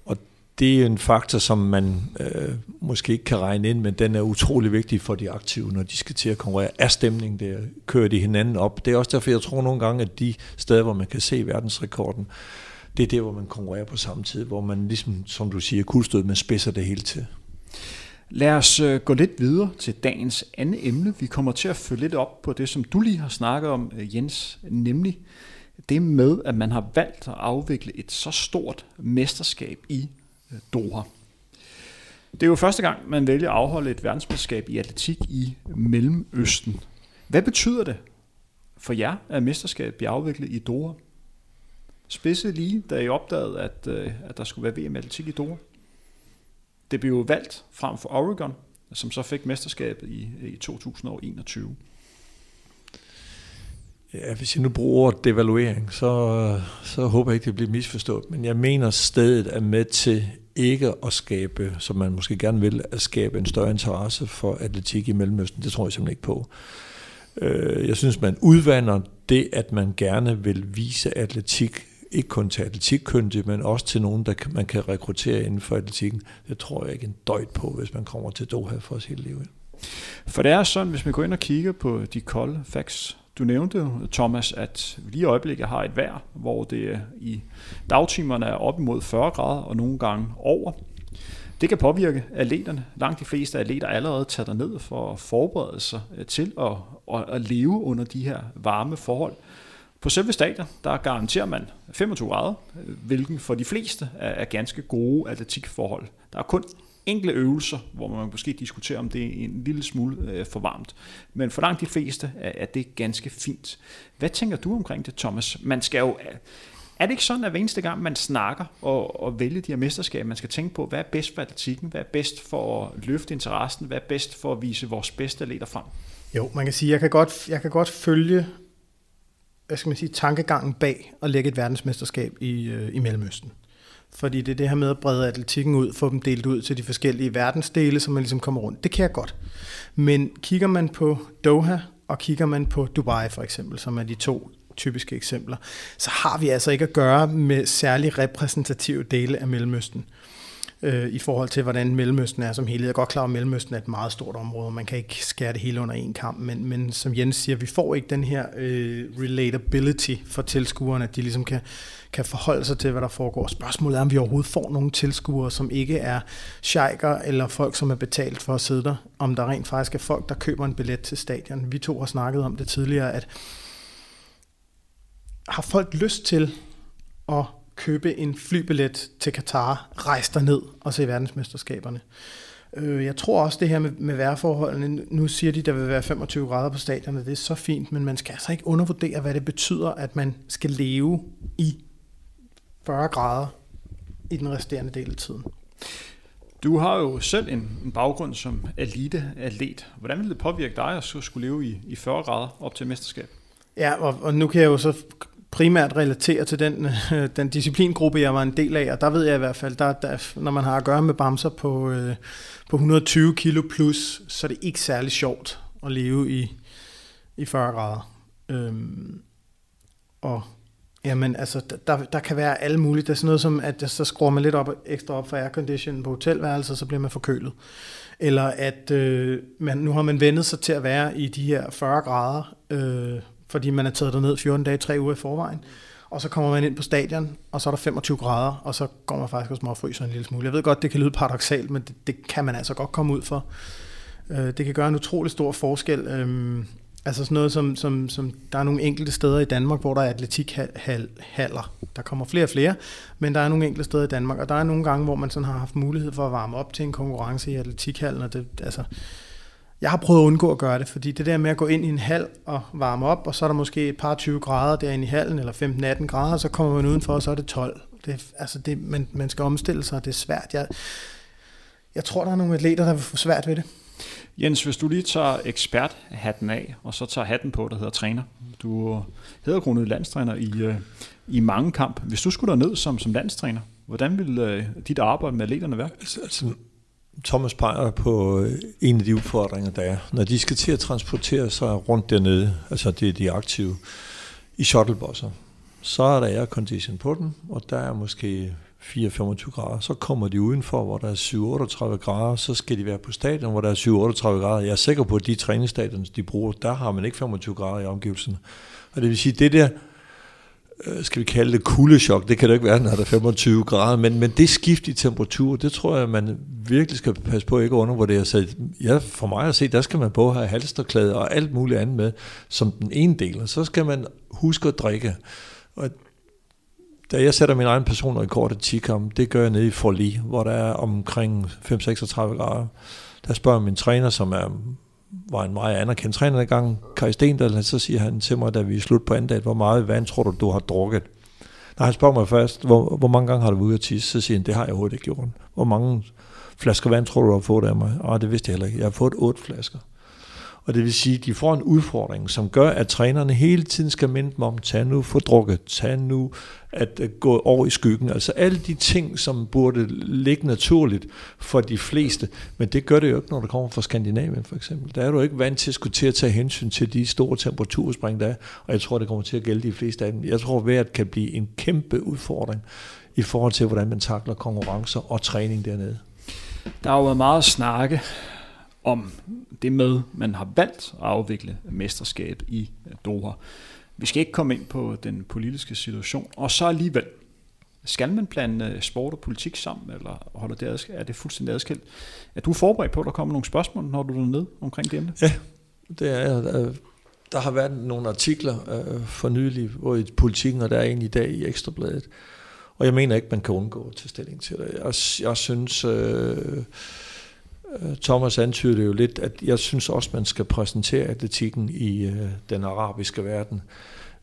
Og det er en faktor, som man øh, måske ikke kan regne ind, men den er utrolig vigtig for de aktive, når de skal til at konkurrere. Er stemningen der? Kører de hinanden op? Det er også derfor, jeg tror nogle gange, at de steder, hvor man kan se verdensrekorden, det er der, hvor man konkurrerer på samme tid, hvor man ligesom, som du siger, kuldstød, man spidser det hele til. Lad os øh, gå lidt videre til dagens andet emne. Vi kommer til at følge lidt op på det, som du lige har snakket om, øh, Jens, nemlig det med, at man har valgt at afvikle et så stort mesterskab i øh, Doha. Det er jo første gang, man vælger at afholde et verdensmesterskab i atletik i Mellemøsten. Hvad betyder det for jer, at mesterskabet bliver afviklet i Doha? Spidset lige, da I opdagede, at, at der skulle være VM atletik i Doha? Det blev valgt frem for Oregon, som så fik mesterskabet i, i 2021. Ja, hvis jeg nu bruger devaluering, så, så håber jeg ikke, det bliver misforstået. Men jeg mener, stedet er med til ikke at skabe, som man måske gerne vil, at skabe en større interesse for atletik i Mellemøsten. Det tror jeg simpelthen ikke på. Øh, jeg synes, man udvander det, at man gerne vil vise atletik ikke kun til atletikkyndige, men også til nogen, der man kan rekruttere inden for atletikken. Det tror jeg ikke en døjt på, hvis man kommer til Doha for os hele livet. For det er sådan, hvis man går ind og kigger på de kolde facts, du nævnte, Thomas, at lige i øjeblikket har et vejr, hvor det i dagtimerne er op imod 40 grader og nogle gange over. Det kan påvirke atleterne. Langt de fleste atleter allerede tager ned for at forberede sig til at, at leve under de her varme forhold. På selve stadion, der garanterer man 25 grader, hvilken for de fleste er, ganske gode atletikforhold. Der er kun enkle øvelser, hvor man måske diskuterer, om det er en lille smule øh, for varmt. Men for langt de fleste er, er det ganske fint. Hvad tænker du omkring det, Thomas? Man skal jo, er det ikke sådan, at hver eneste gang, man snakker og, og vælger de her mesterskaber, man skal tænke på, hvad er bedst for atletikken, hvad er bedst for at løfte interessen, hvad er bedst for at vise vores bedste atleter frem? Jo, man kan sige, jeg kan godt, jeg kan godt følge hvad skal man sige, tankegangen bag at lægge et verdensmesterskab i, øh, i Mellemøsten. Fordi det er det her med at brede atletikken ud, få dem delt ud til de forskellige verdensdele, så man ligesom kommer rundt. Det kan jeg godt. Men kigger man på Doha, og kigger man på Dubai for eksempel, som er de to typiske eksempler, så har vi altså ikke at gøre med særlig repræsentative dele af Mellemøsten øh, i forhold til, hvordan Mellemøsten er som helhed. Jeg er godt klar, at Mellemøsten er et meget stort område, og man kan ikke skære det hele under en kamp, men, men som Jens siger, vi får ikke den her øh, relatability for tilskuerne, at de ligesom kan, kan forholde sig til, hvad der foregår. Spørgsmålet er, om vi overhovedet får nogle tilskuere, som ikke er sheiker eller folk, som er betalt for at sidde der. Om der rent faktisk er folk, der køber en billet til stadion. Vi to har snakket om det tidligere, at har folk lyst til at købe en flybillet til Katar, rejse ned og se verdensmesterskaberne. Øh, jeg tror også det her med, med vejrforholdene, nu siger de, der vil være 25 grader på stadion, det er så fint, men man skal altså ikke undervurdere, hvad det betyder, at man skal leve i 40 grader i den resterende del af tiden. Du har jo selv en, en baggrund som elite-atlet. Hvordan vil det påvirke dig at skulle leve i, i 40 grader op til mesterskab? Ja, og, og nu kan jeg jo så primært relaterer til den, øh, den disciplingruppe, jeg var en del af, og der ved jeg i hvert fald, der, der, når man har at gøre med bamser på, øh, på 120 kilo plus, så er det ikke særlig sjovt at leve i, i 40 grader. Øhm, og jamen, altså, der, der kan være alle mulige. Der er sådan noget som, at så skruer man lidt op, ekstra op for aircondition på hotelværelset, så bliver man forkølet. Eller at øh, man, nu har man vendet sig til at være i de her 40 grader, øh, fordi man er taget derned 14 dage, 3 uger i forvejen. og så kommer man ind på stadion, og så er der 25 grader, og så går man faktisk og småfryser en lille smule. Jeg ved godt, det kan lyde paradoxalt, men det, det kan man altså godt komme ud for. Øh, det kan gøre en utrolig stor forskel. Øhm, altså sådan noget som, som, som, der er nogle enkelte steder i Danmark, hvor der er atletikhaller. Der kommer flere og flere, men der er nogle enkelte steder i Danmark, og der er nogle gange, hvor man sådan har haft mulighed for at varme op til en konkurrence i atletikhallen, og det, altså, jeg har prøvet at undgå at gøre det, fordi det der med at gå ind i en hal og varme op, og så er der måske et par 20 grader derinde i hallen, eller 15-18 grader, og så kommer man udenfor, og så er det 12. Det, altså det, man, man skal omstille sig, og det er svært. Jeg, jeg tror, der er nogle atleter, der vil få svært ved det. Jens, hvis du lige tager eksperthatten af, og så tager hatten på, der hedder træner. Du hedder grundet landstræner i, øh, i mange kamp. Hvis du skulle ned som, som landstræner, hvordan ville øh, dit arbejde med atleterne være? Altså, altså Thomas peger på øh, en af de udfordringer, der er. Når de skal til at transportere sig rundt dernede, altså det er de aktive, i shuttlebusser, så er der aircondition på den, og der er måske 4-25 grader. Så kommer de udenfor, hvor der er 7-38 grader, så skal de være på stadion, hvor der er 7-38 grader. Jeg er sikker på, at de træningsstadion, de bruger, der har man ikke 25 grader i omgivelserne. Og det vil sige, det der Øh, skal vi kalde det kuldechok, det kan det ikke være, når der er 25 grader, men, men det skift i temperatur, det tror jeg, man virkelig skal passe på ikke at undervurdere. Så ja, for mig at se, der skal man både have halsterklæde og alt muligt andet med, som den ene del, og så skal man huske at drikke. Og da jeg sætter min egen personrekord i Tikam, det gør jeg nede i Forli, hvor der er omkring 5-36 grader. Der spørger min træner, som er var en meget anerkendt træner gang, Kai Stendal, så siger han til mig, da vi er slut på anden dag, hvor meget vand tror du, du har drukket? Når han spørger mig først, hvor, hvor mange gange har du været ude at tisse, så siger han, det har jeg overhovedet ikke gjort. Hvor mange flasker vand tror du, du har fået af mig? Ah, det vidste jeg heller ikke. Jeg har fået otte flasker. Og det vil sige, at de får en udfordring, som gør, at trænerne hele tiden skal minde dem om, tag nu få drukket, tag nu at øh, gå over i skyggen. Altså alle de ting, som burde ligge naturligt for de fleste, men det gør det jo ikke, når du kommer fra Skandinavien for eksempel. Der er du ikke vant til at skulle til at tage hensyn til de store temperaturspring, der er, og jeg tror, det kommer til at gælde de fleste af dem. Jeg tror, at vejret kan blive en kæmpe udfordring i forhold til, hvordan man takler konkurrencer og træning dernede. Der har jo været meget snakke om det med, man har valgt at afvikle mesterskab i Doha. Vi skal ikke komme ind på den politiske situation, og så alligevel, skal man blande øh, sport og politik sammen, eller holder det adskilt? er det fuldstændig adskilt? Er du forberedt på, at der kommer nogle spørgsmål, når du er ned omkring det emne? Ja, det er jeg. Øh, der har været nogle artikler øh, for nylig, hvor i politikken, og der er en i dag i Ekstrabladet. Og jeg mener ikke, man kan undgå at tage stilling til det. Jeg, jeg synes... Øh, Øh, Thomas antydede jo lidt, at jeg synes også, man skal præsentere atletikken i øh, den arabiske verden.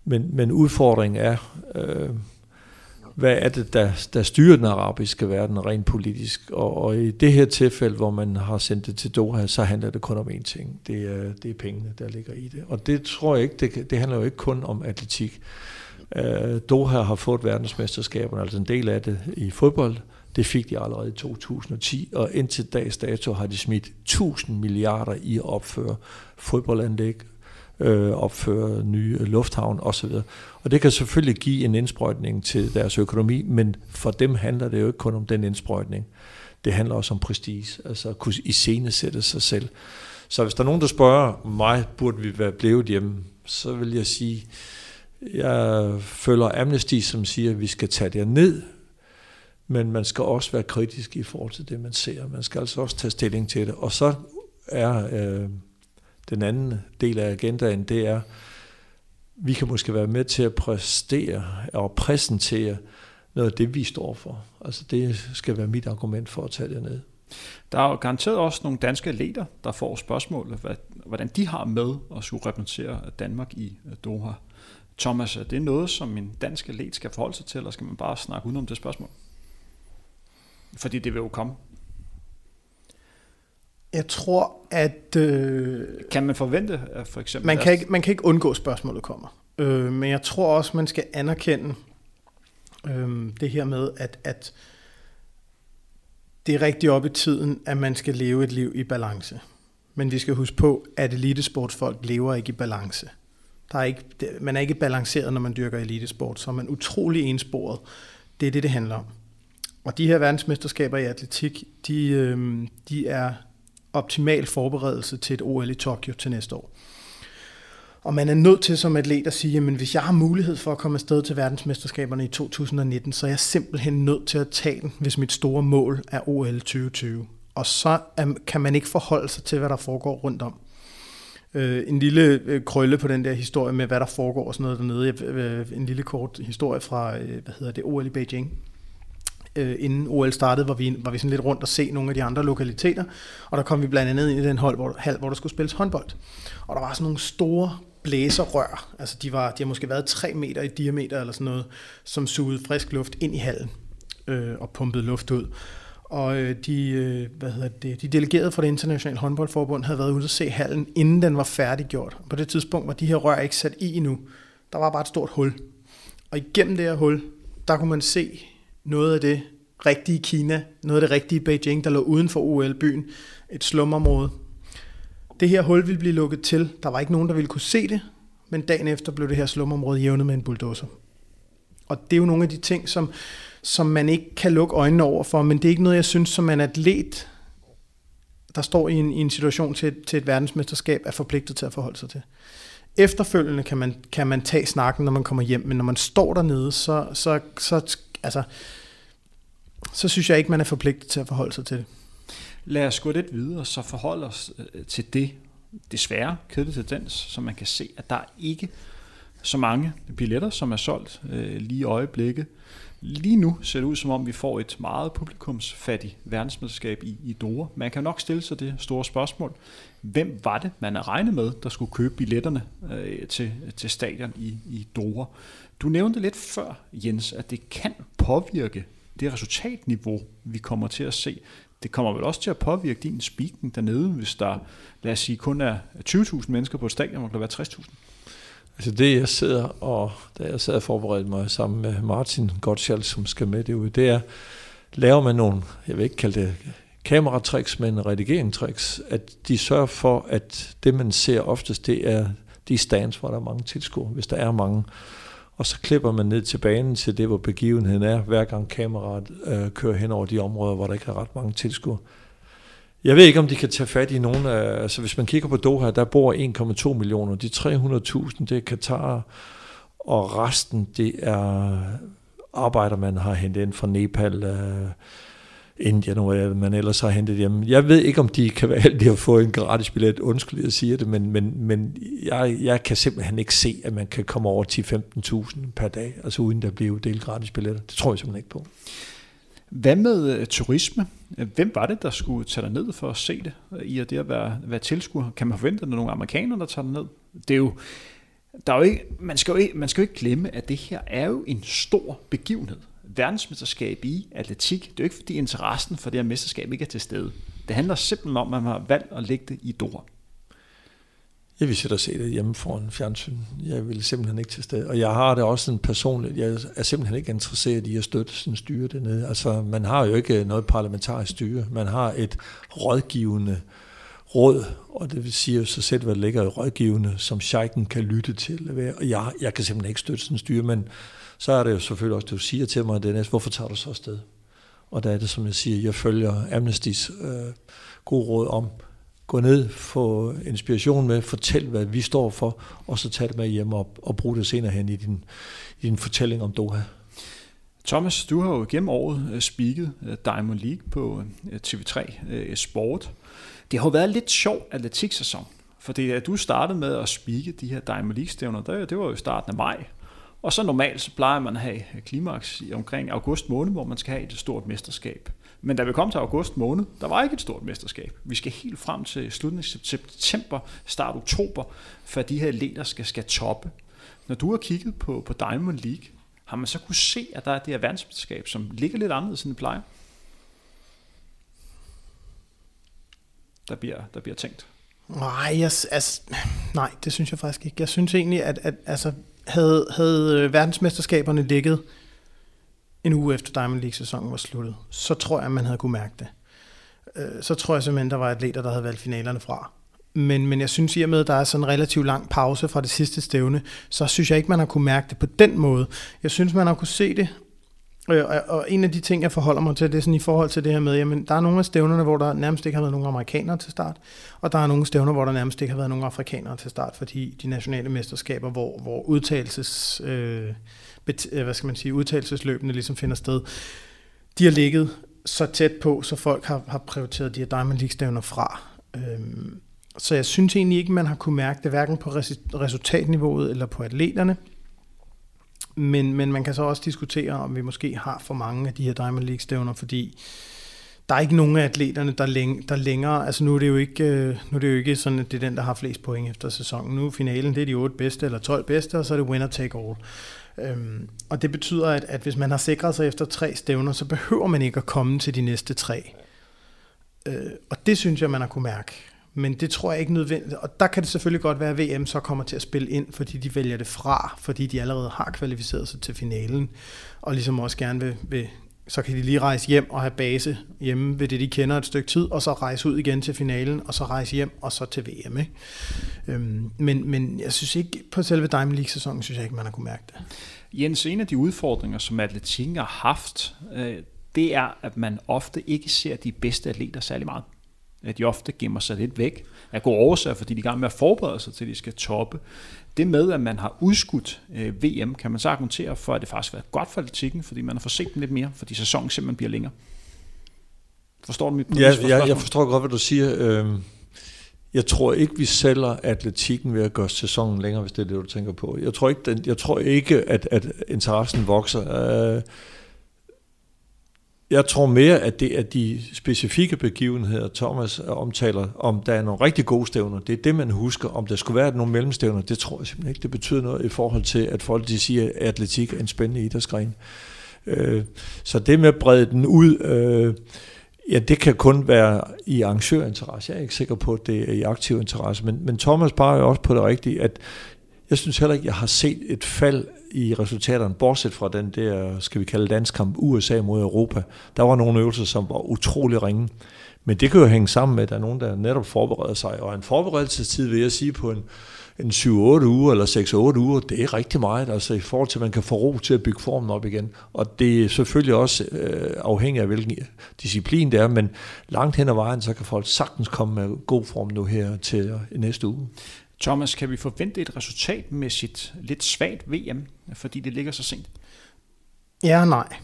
Men, men udfordringen er, øh, hvad er det, der, der styrer den arabiske verden rent politisk? Og, og i det her tilfælde, hvor man har sendt det til Doha, så handler det kun om én ting. Det er, det er pengene, der ligger i det. Og det tror jeg ikke, det, det handler jo ikke kun om atletik. Øh, Doha har fået verdensmesterskaberne, altså en del af det i fodbold, det fik de allerede i 2010, og indtil dags dato har de smidt 1000 milliarder i at opføre fodboldanlæg, øh, opføre nye lufthavn osv. Og det kan selvfølgelig give en indsprøjtning til deres økonomi, men for dem handler det jo ikke kun om den indsprøjtning. Det handler også om prestige, altså at kunne iscenesætte sig selv. Så hvis der er nogen, der spørger mig, burde vi være blevet hjemme, så vil jeg sige, jeg følger Amnesty, som siger, at vi skal tage det ned, men man skal også være kritisk i forhold til det, man ser. Man skal altså også tage stilling til det. Og så er øh, den anden del af agendaen, det er, vi kan måske være med til at præstere og præsentere noget af det, vi står for. Altså det skal være mit argument for at tage det ned. Der er jo garanteret også nogle danske atleter, der får spørgsmål, hvordan de har med at skulle repræsentere Danmark i øh, Doha. Thomas, er det noget, som en dansk atlet skal forholde sig til, eller skal man bare snakke udenom det spørgsmål? Fordi det vil jo komme. Jeg tror, at... Øh, kan man forvente, at for eksempel... Man kan, ikke, man kan ikke undgå, at spørgsmålet kommer. Øh, men jeg tror også, man skal anerkende øh, det her med, at, at det er rigtig op i tiden, at man skal leve et liv i balance. Men vi skal huske på, at elitesportsfolk lever ikke i balance. Der er ikke, man er ikke balanceret, når man dyrker elitesport, så er man utrolig ensporet. Det er det, det handler om. Og de her verdensmesterskaber i atletik, de, øh, de er optimal forberedelse til et OL i Tokyo til næste år. Og man er nødt til som atlet at sige, at hvis jeg har mulighed for at komme afsted til verdensmesterskaberne i 2019, så er jeg simpelthen nødt til at tage den, hvis mit store mål er OL 2020. Og så kan man ikke forholde sig til, hvad der foregår rundt om. Øh, en lille øh, krølle på den der historie med, hvad der foregår og sådan noget dernede. Øh, en lille kort historie fra, hvad hedder det, OL i Beijing. Øh, inden OL startede, var vi, var vi sådan lidt rundt og se nogle af de andre lokaliteter, og der kom vi blandt andet ind i den hold, hvor, hal, hvor der skulle spilles håndbold. Og der var sådan nogle store blæserrør, altså de, var, de har måske været 3 meter i diameter eller sådan noget, som sugede frisk luft ind i hallen øh, og pumpede luft ud. Og øh, de, øh, hvad hedder det, de delegerede fra det internationale håndboldforbund havde været ude at se hallen, inden den var færdiggjort. På det tidspunkt var de her rør ikke sat i endnu. Der var bare et stort hul. Og igennem det her hul, der kunne man se noget af det rigtige Kina, noget af det rigtige Beijing, der lå uden for OL-byen. Et slumområde. Det her hul ville blive lukket til. Der var ikke nogen, der ville kunne se det, men dagen efter blev det her slumområde jævnet med en bulldozer. Og det er jo nogle af de ting, som, som man ikke kan lukke øjnene over for, men det er ikke noget, jeg synes, som en atlet, der står i en, i en situation til, til et verdensmesterskab, er forpligtet til at forholde sig til. Efterfølgende kan man, kan man tage snakken, når man kommer hjem, men når man står dernede, så, så, så, altså, så synes jeg ikke, man er forpligtet til at forholde sig til det. Lad os gå lidt videre, så forholde os øh, til det desværre kedelige tendens, som man kan se, at der er ikke så mange billetter, som er solgt øh, lige i øjeblikket. Lige nu ser det ud som om, vi får et meget publikumsfattigt verdensmesterskab i, i Dora. Man kan nok stille sig det store spørgsmål. Hvem var det, man har regnet med, der skulle købe billetterne øh, til, til stadion i, i Dora? Du nævnte lidt før, Jens, at det kan påvirke det resultatniveau, vi kommer til at se. Det kommer vel også til at påvirke din speaking dernede, hvis der, lad os sige, kun er 20.000 mennesker på et stadion, og der være 60.000. Altså det, jeg sidder og, da jeg sad og forberedte mig sammen med Martin Gottschall, som skal med det ud, det er, laver man nogle, jeg vil ikke kalde det kameratricks, men redigeringstricks, at de sørger for, at det, man ser oftest, det er de stands, hvor der er mange tilskuere, hvis der er mange. Og så klipper man ned til banen til det, hvor begivenheden er, hver gang kameraet øh, kører hen over de områder, hvor der ikke er ret mange tilskuere. Jeg ved ikke, om de kan tage fat i nogen af... Altså, hvis man kigger på Doha, der bor 1,2 millioner. De 300.000, det er Katar, og resten, det er arbejder, man har hentet ind fra Nepal, øh, Indien, hvor man ellers har hentet hjem. Jeg ved ikke, om de kan være heldige at få en gratis billet. Undskyld, jeg siger det, men, men, men jeg, jeg kan simpelthen ikke se, at man kan komme over 10-15.000 per dag, altså uden der bliver delt gratis billetter. Det tror jeg simpelthen ikke på. Hvad med øh, turisme? Hvem var det, der skulle tage dig ned for at se det, i at det at være, være tilskuer? Kan man forvente, at der er nogle amerikanere, der tager dig ned? Det er jo, der er jo ikke, man, skal jo ikke, man skal jo ikke glemme, at det her er jo en stor begivenhed. Verdensmesterskab i atletik. Det er jo ikke, fordi interessen for det her mesterskab ikke er til stede. Det handler simpelthen om, at man har valgt at lægge det i Dora. Jeg vil sætte og se det hjemme foran fjernsyn. Jeg vil simpelthen ikke til stede. Og jeg har det også en personligt. Jeg er simpelthen ikke interesseret i at støtte sådan styre dernede. Altså, man har jo ikke noget parlamentarisk styre. Man har et rådgivende råd, og det vil sige jo så selv, hvad der ligger i rådgivende, som sheiken kan lytte til. Og jeg, jeg kan simpelthen ikke støtte sådan styre, men så er det jo selvfølgelig også, det du siger til mig, Dennis, hvorfor tager du så afsted? Og der er det, som jeg siger, jeg følger Amnestys øh, gode råd om, gå ned, få inspiration med, fortæl, hvad vi står for, og så tag det med hjem og, og brug det senere hen i din, i din fortælling om Doha. Thomas, du har jo gennem året uh, speaket øh, Diamond League på øh, TV3 Sport. Det har jo været lidt sjov atletiksæson, for det at du startede med at speake de her Diamond League-stævner, det, det var jo i starten af maj. Og så normalt så plejer man at have klimaks i omkring august måned, hvor man skal have et stort mesterskab. Men da vi kom til august måned, der var ikke et stort mesterskab. Vi skal helt frem til slutningen af september, start oktober, for de her leder skal, skal toppe. Når du har kigget på, på Diamond League, har man så kunne se, at der er det her verdensmesterskab, som ligger lidt anderledes, end det plejer? Der bliver, der bliver tænkt. Nej, jeg, altså, nej, det synes jeg faktisk ikke. Jeg synes egentlig, at, at altså, havde, havde øh, verdensmesterskaberne ligget en uge efter Diamond League-sæsonen var sluttet, så tror jeg, man havde kunne mærke det. Øh, så tror jeg simpelthen, der var atleter, der havde valgt finalerne fra. Men, men jeg synes i og med, at der er sådan en relativt lang pause fra det sidste stævne, så synes jeg ikke, man har kunne mærke det på den måde. Jeg synes, man har kunne se det Øh, og, og en af de ting, jeg forholder mig til, det er sådan i forhold til det her med, jamen der er nogle af stævnerne, hvor der nærmest ikke har været nogen amerikanere til start, og der er nogle stævner, hvor der nærmest ikke har været nogen afrikanere til start, fordi de nationale mesterskaber, hvor, hvor udtalelses, øh, bet, øh, hvad skal man sige, udtalelsesløbende ligesom finder sted, de har ligget så tæt på, så folk har, har prioriteret de her Diamond League-stævner fra. Øhm, så jeg synes egentlig ikke, man har kunne mærke det, hverken på resultatniveauet eller på atleterne. Men, men man kan så også diskutere, om vi måske har for mange af de her Diamond League-stævner, fordi der er ikke nogen af atleterne, der, læng, der længere, altså nu er det jo ikke, øh, nu er det jo ikke sådan, at det er den, der har flest point efter sæsonen. Nu er finalen, det er de 8 bedste eller 12 bedste, og så er det winner take all. Øhm, og det betyder, at, at hvis man har sikret sig efter tre stævner, så behøver man ikke at komme til de næste tre. Øh, og det synes jeg, man har kunne mærke. Men det tror jeg ikke nødvendigt. Og der kan det selvfølgelig godt være, at VM så kommer til at spille ind, fordi de vælger det fra, fordi de allerede har kvalificeret sig til finalen, og ligesom også gerne vil, vil så kan de lige rejse hjem og have base hjemme ved det, de kender et stykke tid, og så rejse ud igen til finalen, og så rejse hjem, og så til VM. Ikke? Øhm, men, men jeg synes ikke, på selve Diamond League-sæsonen, synes jeg ikke, man har kunne mærke det. Jens, en af de udfordringer, som atletikken har haft, øh, det er, at man ofte ikke ser de bedste atleter særlig meget at de ofte gemmer sig lidt væk af gode årsager, fordi de er i gang med at forberede sig til, at de skal toppe. Det med, at man har udskudt øh, VM, kan man så argumentere for, at det faktisk har været godt for atletikken, fordi man har forset den lidt mere, fordi sæsonen simpelthen bliver længere. Forstår du mit ja, jeg, jeg forstår godt, hvad du siger. Øhm, jeg tror ikke, vi sælger atletikken ved at gøre sæsonen længere, hvis det er det, du tænker på. Jeg tror ikke, jeg tror ikke at, at interessen vokser. Jeg tror mere, at det er de specifikke begivenheder, Thomas omtaler, om der er nogle rigtig gode stævner. Det er det, man husker. Om der skulle være nogle mellemstævner, det tror jeg simpelthen ikke. Det betyder noget i forhold til, at folk de siger, at atletik er en spændende idrætsgren. Øh, så det med at brede den ud, øh, ja, det kan kun være i arrangørinteresse. Jeg er ikke sikker på, at det er i aktiv interesse. Men, men Thomas jo også på det rigtige, at jeg synes heller ikke, at jeg har set et fald i resultaterne, bortset fra den der, skal vi kalde landskamp, USA mod Europa. Der var nogle øvelser, som var utrolig ringe. Men det kan jo hænge sammen med, at der er nogen, der netop forbereder sig. Og en forberedelsestid, vil jeg sige, på en, en 7-8 uger eller 6-8 uger, det er rigtig meget, altså i forhold til, at man kan få ro til at bygge formen op igen. Og det er selvfølgelig også øh, afhængigt af, hvilken disciplin det er, men langt hen ad vejen, så kan folk sagtens komme med god form nu her til næste uge. Thomas, kan vi forvente et resultatmæssigt lidt svagt VM, fordi det ligger så sent? Ja og nej.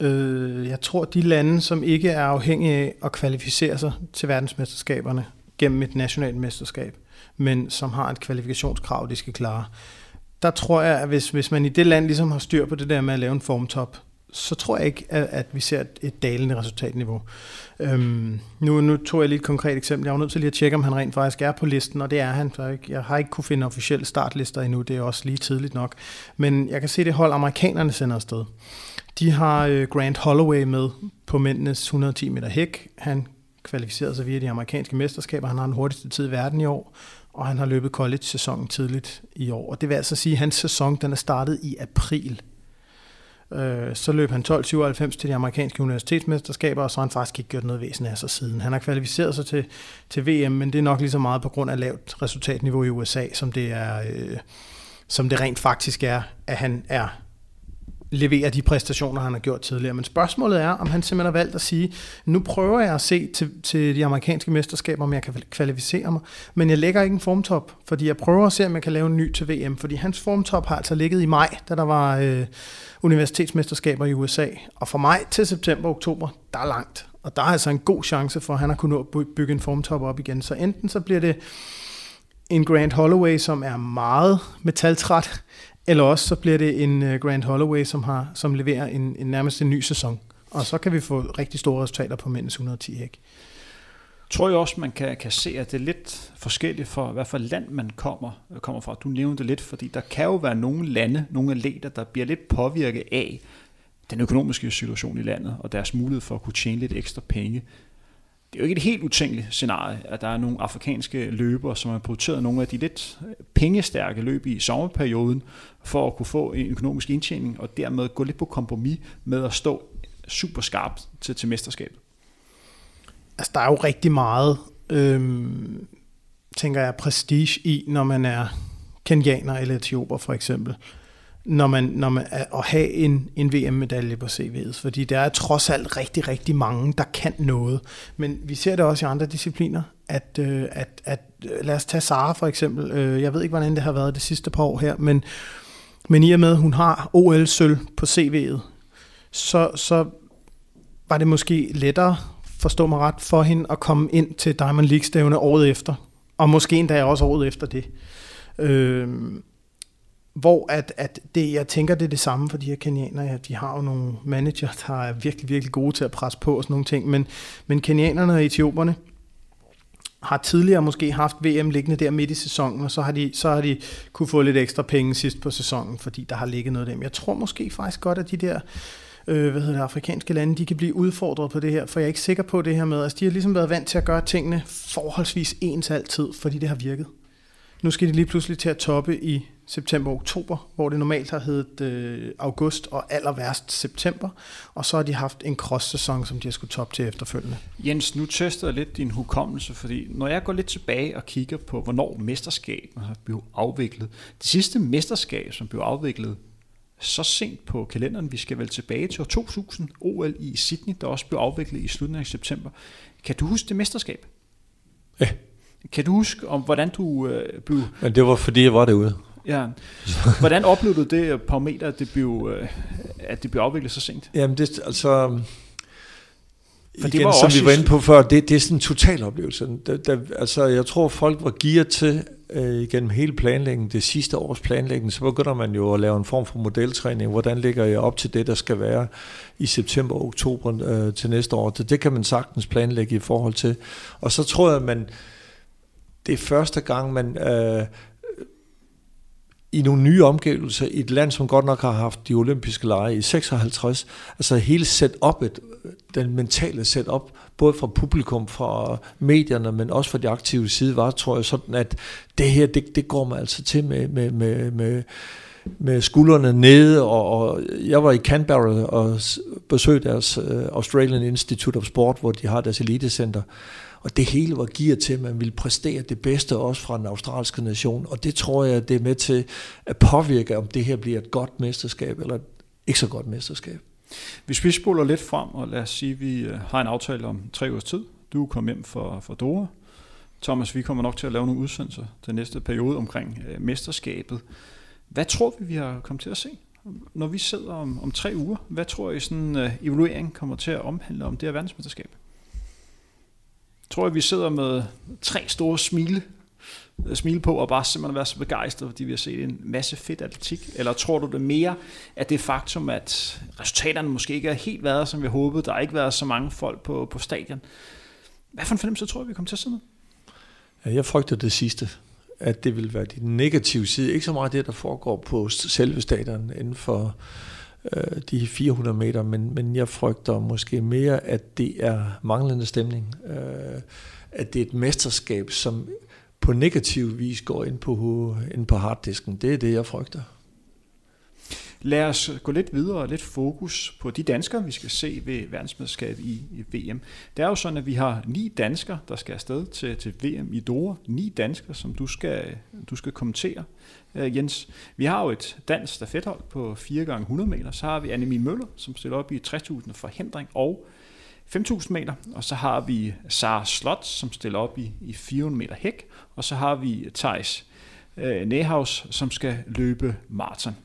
Øh, jeg tror, de lande, som ikke er afhængige af at kvalificere sig til verdensmesterskaberne gennem et nationalt mesterskab, men som har et kvalifikationskrav, de skal klare, der tror jeg, at hvis, hvis man i det land ligesom har styr på det der med at lave en formtop, så tror jeg ikke, at, at vi ser et, et dalende resultatniveau. Øhm, nu, nu tog jeg lige et konkret eksempel. Jeg var nødt til lige at tjekke, om han rent faktisk er på listen, og det er han. Så jeg har ikke kunne finde officielle startlister endnu, det er også lige tidligt nok. Men jeg kan se, det hold amerikanerne sender afsted. De har øh, Grant Holloway med på mændenes 110 meter hæk. Han kvalificerede sig via de amerikanske mesterskaber. Han har den hurtigste tid i verden i år, og han har løbet college-sæsonen tidligt i år. Og det vil altså sige, at hans sæson den er startet i april Øh, så løb han 12.97 til de amerikanske universitetsmesterskaber, og så har han faktisk ikke gjort noget væsen af sig siden. Han har kvalificeret sig til, til VM, men det er nok lige så meget på grund af lavt resultatniveau i USA, som det, er, øh, som det rent faktisk er, at han er leverer de præstationer, han har gjort tidligere. Men spørgsmålet er, om han simpelthen har valgt at sige, nu prøver jeg at se til, til de amerikanske mesterskaber, om jeg kan kvalificere mig, men jeg lægger ikke en formtop, fordi jeg prøver at se, om jeg kan lave en ny til VM, fordi hans formtop har altså ligget i maj, da der var øh, universitetsmesterskaber i USA. Og fra maj til september-oktober, der er langt. Og der er altså en god chance for, at han har kunnet bygge en formtop op igen. Så enten så bliver det en Grant Holloway, som er meget metaltræt, eller også så bliver det en øh, Grand Holloway, som, har, som leverer en, en nærmest en ny sæson. Og så kan vi få rigtig store resultater på mindst 110 hæk. Tror jeg også, man kan, kan se, at det er lidt forskelligt for, hvad for land man kommer, øh, kommer fra. Du nævnte det lidt, fordi der kan jo være nogle lande, nogle atleter, der bliver lidt påvirket af den økonomiske situation i landet, og deres mulighed for at kunne tjene lidt ekstra penge det er jo ikke et helt utænkeligt scenarie, at der er nogle afrikanske løbere, som har prioriteret nogle af de lidt pengestærke løb i sommerperioden, for at kunne få en økonomisk indtjening, og dermed gå lidt på kompromis med at stå super skarpt til, til mesterskabet. Altså, der er jo rigtig meget, øhm, tænker jeg, prestige i, når man er kenianer eller etioper for eksempel. når man, når man, at have en, en VM-medalje på CV'et, fordi der er trods alt rigtig, rigtig mange, der kan noget. Men vi ser det også i andre discipliner, at, øh, at, at øh, lad os tage Sara for eksempel. Øh, jeg ved ikke, hvordan det har været det sidste par år her, men, men i og med, at hun har OL-sølv på CV'et, så, så var det måske lettere, forstå mig ret, for hende at komme ind til Diamond League-stævne året efter. Og måske endda også året efter det. Øh, hvor at, at det, jeg tænker, det er det samme for de her kenianere. Ja, de har jo nogle manager, der er virkelig, virkelig gode til at presse på og sådan nogle ting. Men, men kenianerne og etioperne har tidligere måske haft VM liggende der midt i sæsonen, og så har de, så har de kunne få lidt ekstra penge sidst på sæsonen, fordi der har ligget noget af dem. Jeg tror måske faktisk godt, at de der øh, hvad hedder det, afrikanske lande, de kan blive udfordret på det her, for jeg er ikke sikker på det her med, altså de har ligesom været vant til at gøre tingene forholdsvis ens altid, fordi det har virket. Nu skal de lige pludselig til at toppe i september-oktober, hvor det normalt har heddet øh, august og aller værst september, og så har de haft en cross-sæson, som de har skulle toppe til efterfølgende. Jens, nu tester jeg lidt din hukommelse, fordi når jeg går lidt tilbage og kigger på, hvornår mesterskabet har blevet afviklet, det sidste mesterskab, som blev afviklet så sent på kalenderen, vi skal vel tilbage til år 2000, OL i Sydney, der også blev afviklet i slutningen af september. Kan du huske det mesterskab? Ja. Kan du huske, om hvordan du øh, blev... Men det var fordi, jeg var derude. Ja. Hvordan oplevede du det på meter, at det blev, øh, at det blev afviklet så sent? Jamen, det, altså... For det igen, var som også vi var inde på før, det, det er sådan en total oplevelse. Der, der, altså, jeg tror, folk var gearet til øh, igennem hele planlægningen, det sidste års planlægning, så begynder man jo at lave en form for modeltræning. Hvordan ligger jeg op til det, der skal være i september og oktober øh, til næste år? Det, det kan man sagtens planlægge i forhold til. Og så tror jeg, man det er første gang, man øh, i nogle nye omgivelser, i et land, som godt nok har haft de olympiske lege i 56, altså hele setup'et, den mentale setup, både fra publikum, fra medierne, men også fra de aktive side, var, tror jeg, sådan, at det her, det, det går man altså til med, med, med, med, med skuldrene nede, og, og jeg var i Canberra og besøgte deres uh, Australian Institute of Sport, hvor de har deres elitecenter, og det hele var gearet til, at man ville præstere det bedste også fra den australske nation, og det tror jeg, det er med til at påvirke, om det her bliver et godt mesterskab, eller et ikke så godt mesterskab. Hvis vi spoler lidt frem, og lad os sige, at vi øh, har en aftale om tre ugers tid. Du er kommet hjem fra, fra Doha. Thomas, vi kommer nok til at lave nogle udsendelser den næste periode omkring øh, mesterskabet. Hvad tror vi, vi har kommet til at se? Når vi sidder om, om tre uger, hvad tror I sådan en øh, evaluering kommer til at omhandle om det her verdensmesterskab? Tror jeg, vi sidder med tre store smile, øh, smile på og bare simpelthen være så begejstret, fordi vi har set en masse fedt atletik? Eller tror du det mere, at det faktum, at resultaterne måske ikke er helt været, som vi håbede, der har ikke været så mange folk på, på stadion. Hvad for en fornemmelse tror jeg, vi kommer til at sidde med? Ja, jeg frygter det sidste, at det vil være de negative side. Ikke så meget det, der foregår på selve stadion inden for øh, de 400 meter, men, men jeg frygter måske mere, at det er manglende stemning. Øh, at det er et mesterskab, som på negativ vis går ind på, ind på harddisken. Det er det, jeg frygter. Lad os gå lidt videre og lidt fokus på de danskere, vi skal se ved verdensmesterskabet i, VM. Det er jo sådan, at vi har ni danskere, der skal afsted til, til VM i Doha. Ni danskere, som du skal, du skal kommentere, uh, Jens. Vi har jo et dansk stafethold på 4 gange 100 meter. Så har vi Annemie Møller, som stiller op i 60.000 forhindring og 5.000 meter. Og så har vi Sara Slot, som stiller op i, i 400 meter hæk. Og så har vi Thijs øh, Nehaus, som skal løbe maraton.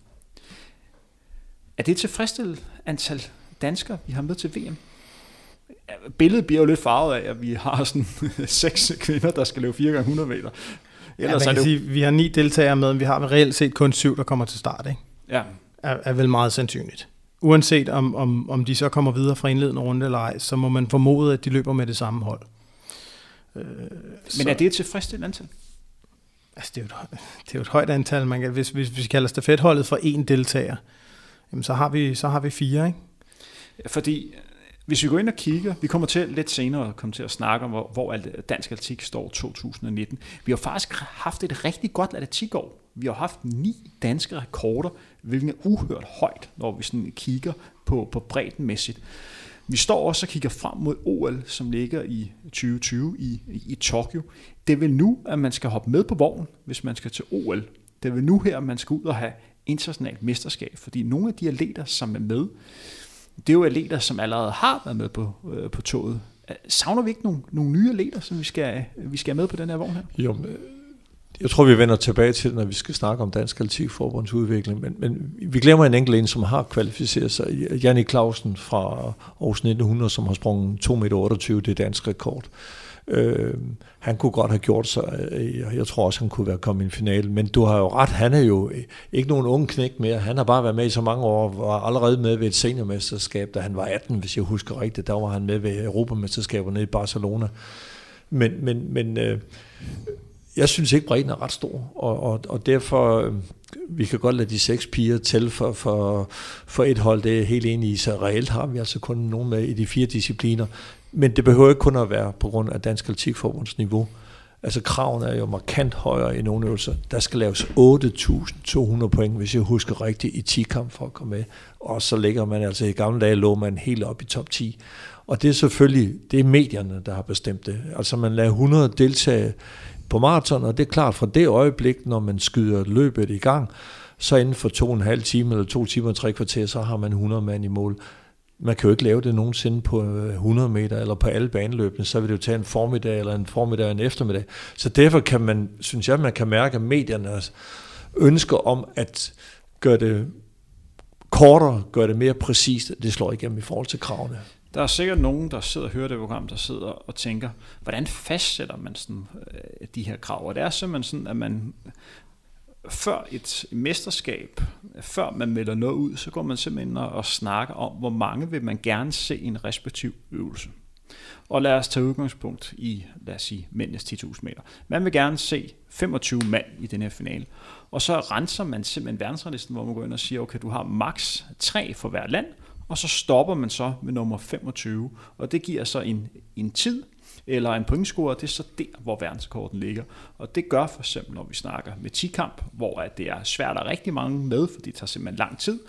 Er det et tilfredsstillende antal danskere, vi har med til VM? Billedet bliver jo lidt farvet af, at vi har sådan seks kvinder, der skal løbe 4 gange 100 meter. Ellers ja, man kan sige, vi har ni deltagere med, men vi har reelt set kun syv, der kommer til start. Ikke? Ja. Er, er vel meget sandsynligt. Uanset om, om, om de så kommer videre fra indledende runde eller ej, så må man formode, at de løber med det samme hold. Øh, men er det et tilfredsstillende antal? Altså, det er jo et, det er jo et højt antal. Man kan, hvis, hvis, hvis vi kalder stafetholdet for én deltager, jamen så har vi, så har vi fire, ikke? Fordi øh, hvis vi går ind og kigger, vi kommer til lidt senere at komme til at snakke om, hvor, hvor øh, dansk atletik står 2019. Vi har faktisk haft et rigtig godt atletikår. Vi har haft ni danske rekorder, hvilket er uhørt højt, når vi sådan kigger på, på bredden mæssigt. Vi står også og kigger frem mod OL, som ligger i 2020 i, i Tokyo. Det er vel nu, at man skal hoppe med på vognen, hvis man skal til OL. Det er vel nu her, at man skal ud og have internationalt mesterskab, fordi nogle af de atleter, som er med, det er jo atleter, som allerede har været med på, øh, på toget. Øh, savner vi ikke nogle, nogle nye atleter, som vi skal, øh, vi skal have med på den her vogn her? Jo, øh, jeg tror, vi vender tilbage til når vi skal snakke om Dansk Atletikforbunds udvikling, men, men vi glemmer en enkelt en, som har kvalificeret sig. Jannik Clausen fra Aarhus 1900, som har sprunget 2,28 meter, det er dansk rekord. Øh, Øh, han kunne godt have gjort sig, øh, jeg tror også, han kunne være kommet i en finale, men du har jo ret, han er jo øh, ikke nogen ung knæk mere, han har bare været med i så mange år, var allerede med ved et seniormesterskab, da han var 18, hvis jeg husker rigtigt, der var han med ved Europamesterskaberne i Barcelona. Men, men, men øh, jeg synes ikke, bredden er ret stor, og, og, og derfor, vi kan godt lade de seks piger tælle for, for, for et hold, det er helt enig i, så reelt har vi altså kun nogen med i de fire discipliner, men det behøver ikke kun at være på grund af Dansk Atletikforbunds niveau. Altså kravene er jo markant højere i nogle øvelser. Der skal laves 8.200 point, hvis jeg husker rigtigt, i 10 kamp for at komme med. Og så ligger man altså i gamle dage, lå man helt op i top 10. Og det er selvfølgelig, det er medierne, der har bestemt det. Altså man lader 100 deltage på maraton, og det er klart, fra det øjeblik, når man skyder løbet i gang, så inden for to og en halv time, eller to timer og tre kvarter, så har man 100 mand i mål. Man kan jo ikke lave det nogensinde på øh, 100 meter, eller på alle baneløbene, så vil det jo tage en formiddag, eller en formiddag og en eftermiddag. Så derfor kan man, synes jeg, man kan mærke, at mediernes ønsker om at gøre det kortere, gøre det mere præcist, det slår igennem i forhold til kravene. Der er sikkert nogen, der sidder og hører det program, der sidder og tænker, hvordan fastsætter man sådan, øh, de her krav? Og det er simpelthen sådan, at man før et mesterskab, før man melder noget ud, så går man simpelthen og snakker om, hvor mange vil man gerne se i en respektiv øvelse. Og lad os tage udgangspunkt i, lad os sige, mændenes 10.000 meter. Man vil gerne se 25 mand i den her finale. Og så renser man simpelthen verdensranglisten, hvor man går ind og siger, okay, du har maks 3 for hver land, og så stopper man så med nummer 25, og det giver så en, en tid, eller en pointscorer, det er så der, hvor verdenskorten ligger. Og det gør for eksempel, når vi snakker med 10-kamp, hvor at det er svært at rigtig mange med, fordi det tager simpelthen lang tid,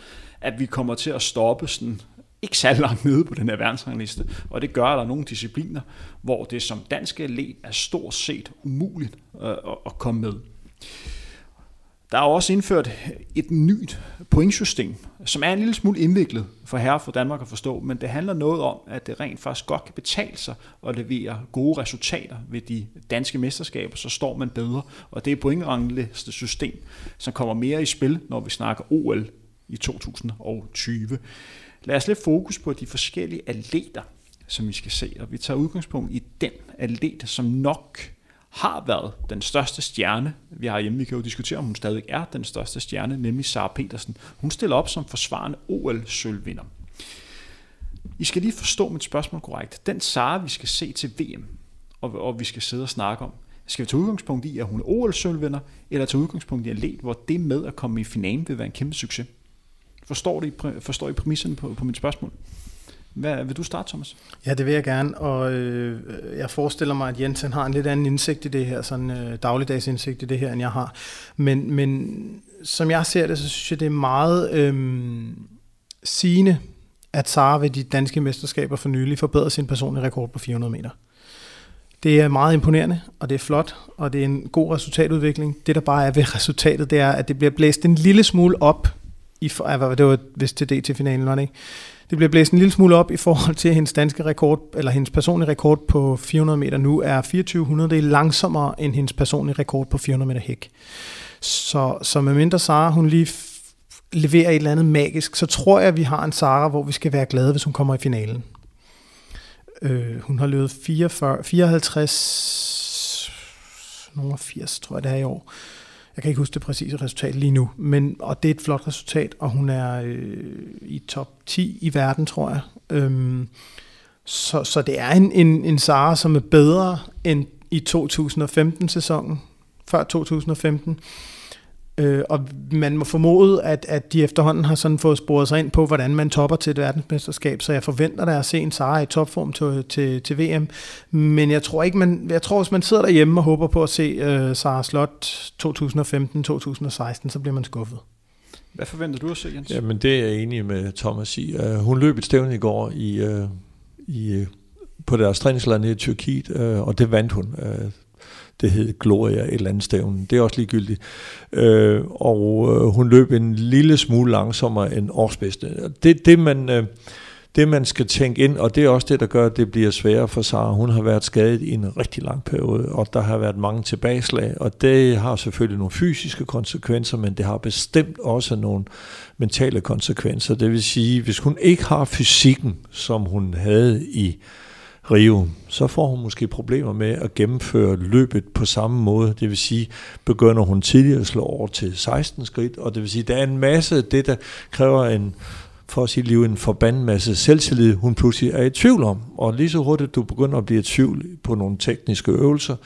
at vi kommer til at stoppe sådan ikke særlig langt nede på den her verdensrangliste, og det gør, at der er nogle discipliner, hvor det som danske atlet er stort set umuligt øh, at komme med. Der er også indført et nyt pointsystem, som er en lille smule indviklet for herre for Danmark at forstå, men det handler noget om, at det rent faktisk godt kan betale sig at levere gode resultater ved de danske mesterskaber, så står man bedre, og det er pointrangliste system, som kommer mere i spil, når vi snakker OL i 2020. Lad os lidt fokus på de forskellige atleter, som vi skal se, og vi tager udgangspunkt i den atlet, som nok har været den største stjerne, vi har hjemme. Vi kan jo diskutere, om hun stadig er den største stjerne, nemlig Sara Petersen. Hun stiller op som forsvarende OL-sølvvinder. I skal lige forstå mit spørgsmål korrekt. Den Sara, vi skal se til VM, og, og vi skal sidde og snakke om, skal vi tage udgangspunkt i, at hun er OL-sølvvinder, eller tage udgangspunkt i atlet, hvor det med at komme i finalen vil være en kæmpe succes? Forstår I, forstår I præmissen på, på mit spørgsmål? Hvad, vil du starte, Thomas? Ja, det vil jeg gerne, og øh, jeg forestiller mig, at Jensen har en lidt anden indsigt i det her, sådan øh, dagligdags indsigt i det her, end jeg har. Men, men som jeg ser det, så synes jeg, det er meget øh, sigende, at Sara ved de danske mesterskaber for nylig forbedrede sin personlige rekord på 400 meter. Det er meget imponerende, og det er flot, og det er en god resultatudvikling. Det, der bare er ved resultatet, det er, at det bliver blæst en lille smule op, i, det var vist til DT-finalen, var det ikke? Det bliver blæst en lille smule op i forhold til hendes danske rekord, eller hendes personlige rekord på 400 meter nu er 2400. Det er langsommere end hendes personlige rekord på 400 meter hæk. Så, så med mindre Sara, hun lige leverer et eller andet magisk, så tror jeg, at vi har en Sara, hvor vi skal være glade, hvis hun kommer i finalen. Øh, hun har løbet 44, 54, nogle 80, tror jeg det er i år. Jeg kan ikke huske det præcise resultat lige nu, men, og det er et flot resultat, og hun er øh, i top 10 i verden, tror jeg. Øhm, så, så det er en, en, en Sara, som er bedre end i 2015-sæsonen, før 2015. Øh, og man må formode, at, at de efterhånden har sådan fået sporet sig ind på, hvordan man topper til et verdensmesterskab, så jeg forventer da at se en Sara i topform til, til, til VM. Men jeg tror ikke, man, jeg tror, hvis man sidder derhjemme og håber på at se uh, Sara Slot 2015-2016, så bliver man skuffet. Hvad forventer du at se, Jens? Jamen, det er jeg enig med Thomas i. Uh, hun løb et stævne i går i, uh, i, uh, på deres træningsland i Tyrkiet, uh, og det vandt hun. Uh, det hed Gloria et eller andet stævne. Det er også ligegyldigt. Øh, og øh, hun løb en lille smule langsommere end årsbedste. Det, det man... Øh, det man skal tænke ind, og det er også det, der gør, at det bliver sværere for Sara. Hun har været skadet i en rigtig lang periode, og der har været mange tilbageslag, og det har selvfølgelig nogle fysiske konsekvenser, men det har bestemt også nogle mentale konsekvenser. Det vil sige, hvis hun ikke har fysikken, som hun havde i Rio, så får hun måske problemer med at gennemføre løbet på samme måde. Det vil sige, begynder hun tidligere at slå over til 16 skridt, og det vil sige, der er en masse af det, der kræver en for sit liv en forbandet masse selvtillid, hun pludselig er i tvivl om. Og lige så hurtigt du begynder at blive i tvivl på nogle tekniske øvelser,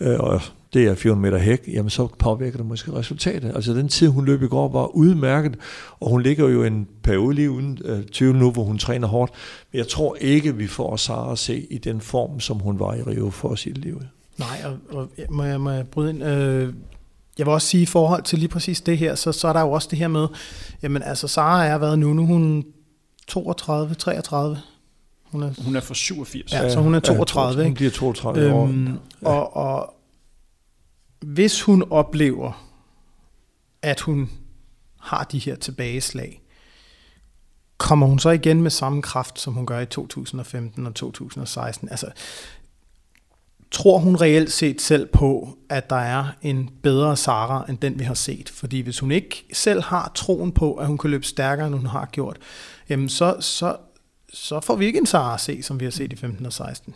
øh, og det er 400 meter hæk, jamen så påvirker det måske resultatet. Altså den tid, hun løb i går, var udmærket, og hun ligger jo en periode lige uden øh, tvivl nu, hvor hun træner hårdt. Men jeg tror ikke, vi får Sara at se i den form, som hun var i Rio for sit liv. Nej, og, og må, jeg, må jeg bryde ind? Øh, jeg vil også sige, i forhold til lige præcis det her, så, så er der jo også det her med, jamen altså, Sara er været nu, nu hun 32, 33. Hun er, hun er for 87. Ja, så hun er 32. Ja, hun bliver 32 øhm, år. Ja. Og, og hvis hun oplever, at hun har de her tilbageslag, kommer hun så igen med samme kraft, som hun gør i 2015 og 2016? Altså, tror hun reelt set selv på, at der er en bedre Sara, end den vi har set? Fordi hvis hun ikke selv har troen på, at hun kan løbe stærkere, end hun har gjort, jamen så, så, så får vi ikke en Sara at se, som vi har set i 15 og 16.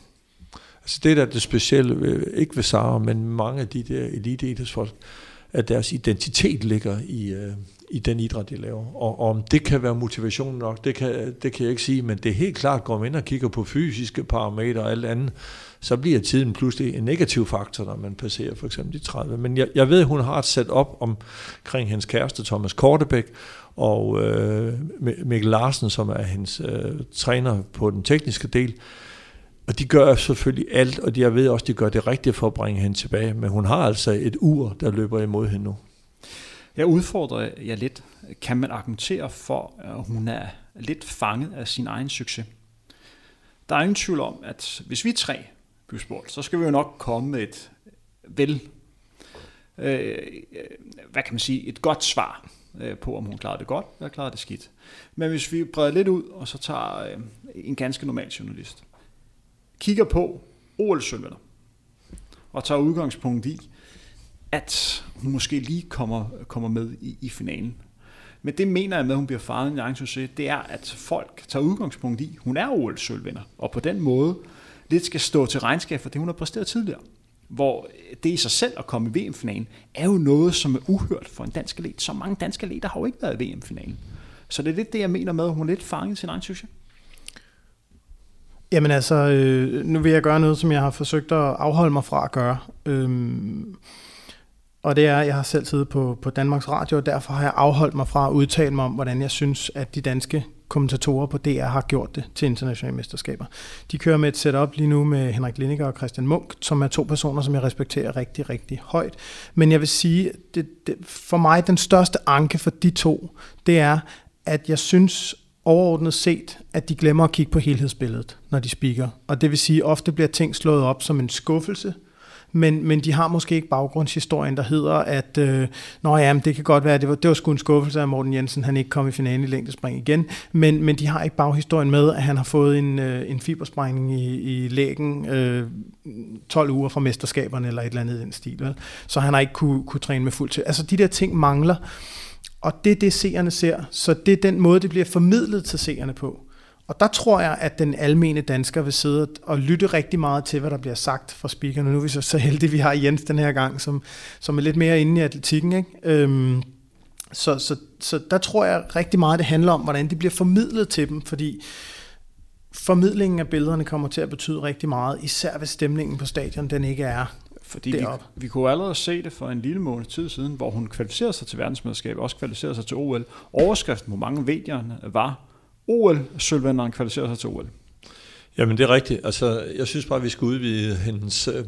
Altså det der er det specielle, ikke ved Sara, men mange af de der elite at deres identitet ligger i, øh, i den idræt, de laver. Og, og om det kan være motivation nok, det kan, det kan jeg ikke sige, men det er helt klart, går man ind og kigger på fysiske parametre og alt andet, så bliver tiden pludselig en negativ faktor, når man passerer for eksempel de 30. Men jeg, jeg ved, hun har et sat op omkring hendes kæreste Thomas Kortebæk, og øh, Mikkel Larsen, som er hendes øh, træner på den tekniske del. Og de gør selvfølgelig alt, og jeg ved også, de gør det rigtige for at bringe hende tilbage. Men hun har altså et ur, der løber imod hende nu. Jeg udfordrer jer lidt. Kan man argumentere for, at hun er lidt fanget af sin egen succes? Der er ingen tvivl om, at hvis vi tre bliver spurgt, så skal vi jo nok komme med et vel, øh, hvad kan man sige, et godt svar øh, på, om hun klarede det godt, eller klarede det skidt. Men hvis vi breder lidt ud, og så tager øh, en ganske normal journalist, kigger på ol og tager udgangspunkt i, at hun måske lige kommer, kommer med i, i finalen. Men det mener jeg med, at hun bliver faret i egen succes, det er, at folk tager udgangspunkt i, hun er ol og på den måde lidt skal stå til regnskab for det, hun har præsteret tidligere. Hvor det i sig selv at komme i VM-finalen, er jo noget, som er uhørt for en dansk atlet. Så mange danske atleter har jo ikke været i VM-finalen. Så det er lidt det, jeg mener med, at hun er lidt fanget sin egen succes. Jamen altså, øh, nu vil jeg gøre noget, som jeg har forsøgt at afholde mig fra at gøre. Øhm, og det er, at jeg har selv siddet på, på Danmarks Radio, og derfor har jeg afholdt mig fra at udtale mig om, hvordan jeg synes, at de danske kommentatorer på DR har gjort det til internationale mesterskaber. De kører med et setup lige nu med Henrik Lindiger og Christian Munk, som er to personer, som jeg respekterer rigtig, rigtig højt. Men jeg vil sige, det, det, for mig den største anke for de to, det er, at jeg synes overordnet set, at de glemmer at kigge på helhedsbilledet, når de speaker. Og det vil sige, at ofte bliver ting slået op som en skuffelse, men, men de har måske ikke baggrundshistorien, der hedder, at øh, Nå ja, det kan godt være, det var, det var sgu en skuffelse af Morten Jensen, han ikke kom i finalen i længdespring igen, men, men de har ikke baghistorien med, at han har fået en, øh, en fibersprængning i, i lægen øh, 12 uger fra mesterskaberne, eller et eller andet i den stil. Vel? Så han har ikke kunne, kunne træne med fuld til. Altså de der ting mangler, og det er det, seerne ser. Så det er den måde, det bliver formidlet til seerne på. Og der tror jeg, at den almene dansker vil sidde og lytte rigtig meget til, hvad der bliver sagt fra speakerne. Nu er vi så, så heldige, at vi har Jens den her gang, som, som er lidt mere inde i atletikken. Ikke? Øhm, så, så, så der tror jeg rigtig meget, det handler om, hvordan det bliver formidlet til dem, fordi formidlingen af billederne kommer til at betyde rigtig meget, især hvis stemningen på stadion den ikke er fordi vi, vi kunne allerede se det for en lille måned tid siden, hvor hun kvalificerede sig til verdensmesterskab, også kvalificerede sig til OL. Overskriften på mange medierne var, OL-sølvvinderen kvalificerer sig til OL. Jamen det er rigtigt. Altså, jeg synes bare, at vi skal udvide hendes, øh,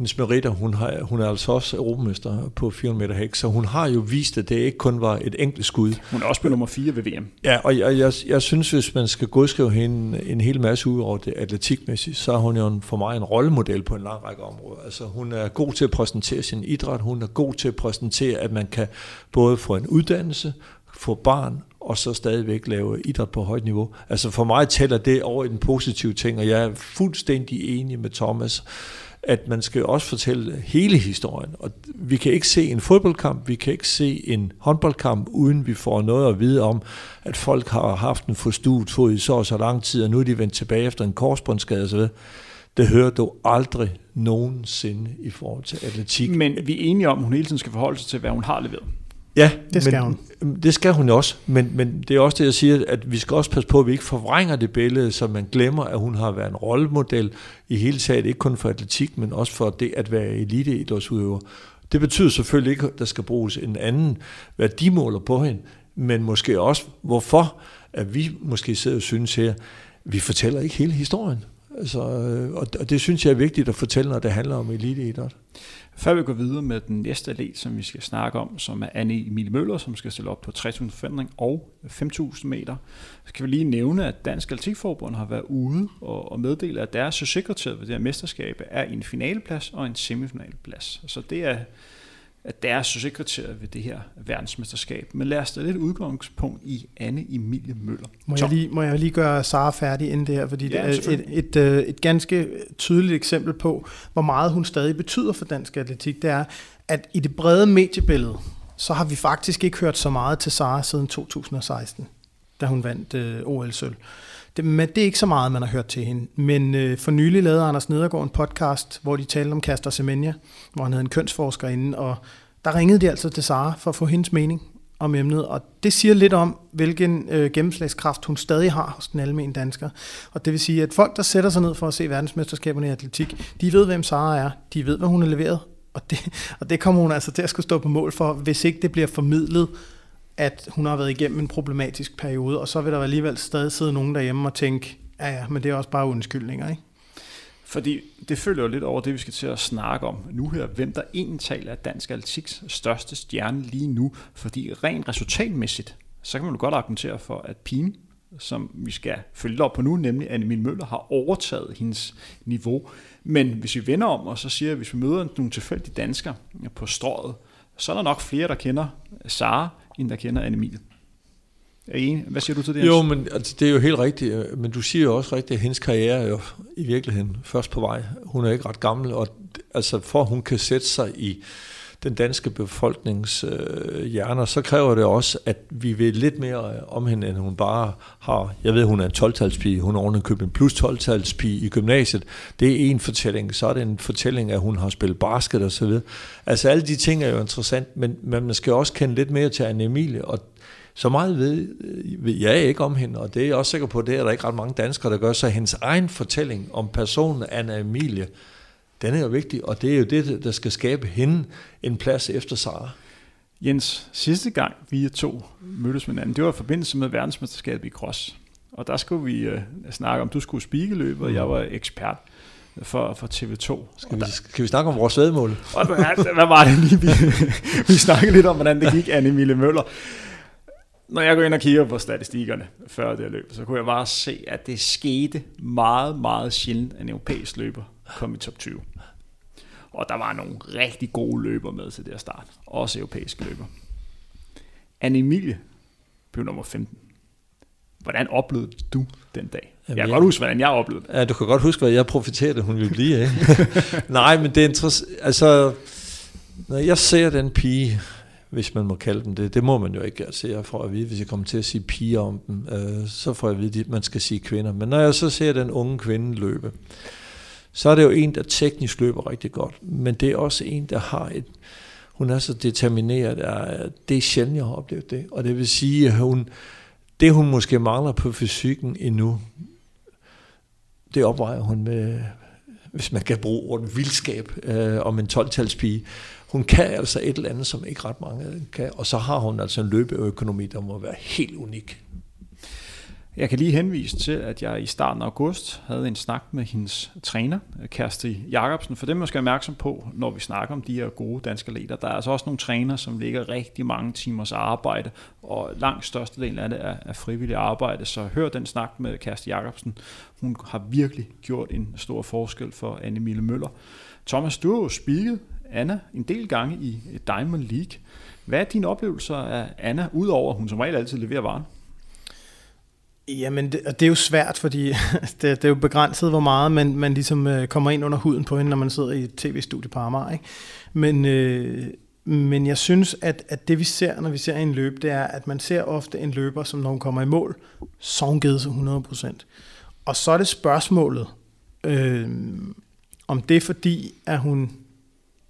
hendes meritter. Hun, har, hun er altså også europamester på 400 meter hæk, så hun har jo vist, at det ikke kun var et enkelt skud. Hun er også på nummer 4 ved VM. Ja, og jeg, jeg, jeg synes, hvis man skal godskrive hende en hel masse ud over det atletikmæssigt, så er hun jo en, for mig en rollemodel på en lang række områder. Altså, hun er god til at præsentere sin idræt, hun er god til at præsentere, at man kan både få en uddannelse, få barn og så stadigvæk lave idræt på højt niveau. Altså for mig tæller det over i den positive ting, og jeg er fuldstændig enig med Thomas, at man skal også fortælle hele historien. Og vi kan ikke se en fodboldkamp, vi kan ikke se en håndboldkamp, uden vi får noget at vide om, at folk har haft en forstuet fod i så og så lang tid, og nu er de vendt tilbage efter en korsbåndsskade osv. Det hører du aldrig nogensinde i forhold til atletik. Men vi er enige om, at hun hele tiden skal forholde sig til, hvad hun har leveret. Ja, det skal men, hun. Det skal hun også, men, men det er også det, jeg siger, at vi skal også passe på, at vi ikke forvrænger det billede, så man glemmer, at hun har været en rollemodel i hele taget, ikke kun for atletik, men også for det at være eliteidrætsudøver. Det betyder selvfølgelig ikke, at der skal bruges en anden værdimåler på hende, men måske også, hvorfor at vi måske sidder og synes her, vi fortæller ikke hele historien. Altså, og det synes jeg er vigtigt at fortælle, når det handler om eliteidræt. Før vi går videre med den næste atlet, som vi skal snakke om, som er Anne Emilie Møller, som skal stille op på 3000 forandring og 5000 meter, så kan vi lige nævne, at Dansk Atletikforbund har været ude og, meddele, at deres sekretær ved det her mesterskab er en finaleplads og en semifinaleplads. Så det er at deres succeskriterier ved det her verdensmesterskab. Men lad os da lidt udgangspunkt i Anne Emilie Møller. Må jeg, lige, må jeg lige gøre Sara færdig inden det her, fordi ja, det er et, et, øh, et ganske tydeligt eksempel på, hvor meget hun stadig betyder for dansk atletik. Det er, at i det brede mediebillede, så har vi faktisk ikke hørt så meget til Sara siden 2016, da hun vandt øh, OL-sølv. Det, men det er ikke så meget, man har hørt til hende. Men øh, for nylig lavede Anders Nedergaard en podcast, hvor de talte om Kaster Semenya, hvor han havde en kønsforsker inde, og der ringede de altså til Sara for at få hendes mening om emnet, og det siger lidt om, hvilken øh, gennemslagskraft hun stadig har hos den almindelige dansker. Og det vil sige, at folk, der sætter sig ned for at se verdensmesterskaberne i atletik, de ved, hvem Sara er, de ved, hvad hun har leveret, og det, og det kommer hun altså til at skulle stå på mål for, hvis ikke det bliver formidlet at hun har været igennem en problematisk periode, og så vil der alligevel stadig sidde nogen derhjemme og tænke, ja ja, men det er også bare undskyldninger, ikke? Fordi det følger jo lidt over det, vi skal til at snakke om nu her, hvem der egentlig taler af dansk atletiks største stjerne lige nu. Fordi rent resultatmæssigt, så kan man jo godt argumentere for, at pigen, som vi skal følge op på nu, nemlig Anne Møller, har overtaget hendes niveau. Men hvis vi vender om og så siger, at hvis vi møder nogle tilfældige danskere på strået, så er der nok flere, der kender Sara, end der kender Anne Er I Hvad siger du til det? Jo, men altså, det er jo helt rigtigt, øh, men du siger jo også rigtigt, at hendes karriere er jo i virkeligheden først på vej. Hun er ikke ret gammel, og altså for at hun kan sætte sig i den danske befolknings øh, hjerner, så kræver det også, at vi ved lidt mere øh, om hende, end hun bare har. Jeg ved, hun er en 12-talspige, hun har ordentligt købt en plus 12-talspige i gymnasiet. Det er en fortælling. Så er det en fortælling, at hun har spillet basket og så videre. Altså alle de ting er jo interessant, men, men man skal også kende lidt mere til Anne Emilie, og så meget ved, øh, ved jeg ikke om hende, og det er jeg også sikker på, det er der ikke ret mange danskere, der gør. Så hendes egen fortælling om personen Anna Emilie, den er jo vigtig, og det er jo det, der skal skabe hende en plads efter Sara. Jens, sidste gang vi to mødtes med hinanden, det var i forbindelse med verdensmesterskabet i cross. Og der skulle vi uh, snakke om, du skulle spigeløbe, og jeg var ekspert for, for TV2. Skal vi, skal vi snakke om vores vedmål? Og, hvad var det lige? Vi, vi snakkede lidt om, hvordan det gik, Anne Mille Møller. Når jeg går ind og kigger på statistikkerne før det løb, så kunne jeg bare se, at det skete meget, meget sjældent, at en europæisk løber kom i top 20. Og der var nogle rigtig gode løber med til det at start. Også europæiske løber. Anne Emilie blev nummer 15. Hvordan oplevede du den dag? Jamen, jeg kan jeg, godt huske, hvordan jeg oplevede det. Ja, du kan godt huske, hvad jeg profiterede, hun ville blive. Ikke? Nej, men det er interessant. Altså, når jeg ser den pige, hvis man må kalde den det, det må man jo ikke. Altså, jeg får at vide, hvis jeg kommer til at sige piger om dem, øh, så får jeg at vide, at man skal sige kvinder. Men når jeg så ser den unge kvinde løbe, så er det jo en, der teknisk løber rigtig godt, men det er også en, der har et, hun er så determineret, at det er sjældent, jeg har oplevet det. Og det vil sige, at hun, det hun måske mangler på fysikken endnu, det opvejer hun med, hvis man kan bruge ordet vildskab øh, om en 12-talspige. Hun kan altså et eller andet, som ikke ret mange kan, og så har hun altså en løbeøkonomi, der må være helt unik. Jeg kan lige henvise til, at jeg i starten af august havde en snak med hendes træner, øh, Kersti Jacobsen, for det man skal være opmærksom på, når vi snakker om de her gode danske leder. Der er altså også nogle træner, som ligger rigtig mange timers arbejde, og langt størstedelen af det er, er frivillig arbejde, så hør den snak med Kersti Jacobsen. Hun har virkelig gjort en stor forskel for Anne Mille Møller. Thomas, du har jo spiket Anna en del gange i Diamond League. Hvad er dine oplevelser af Anna, udover at hun som regel altid leverer varen? Jamen, det, det er jo svært, fordi det, det er jo begrænset, hvor meget man, man ligesom øh, kommer ind under huden på hende, når man sidder i et tv-studie på Amager. Ikke? Men, øh, men jeg synes, at, at det vi ser, når vi ser en løb, det er, at man ser ofte en løber, som når hun kommer i mål, så hun givet sig 100%. Og så er det spørgsmålet, øh, om det er fordi, at hun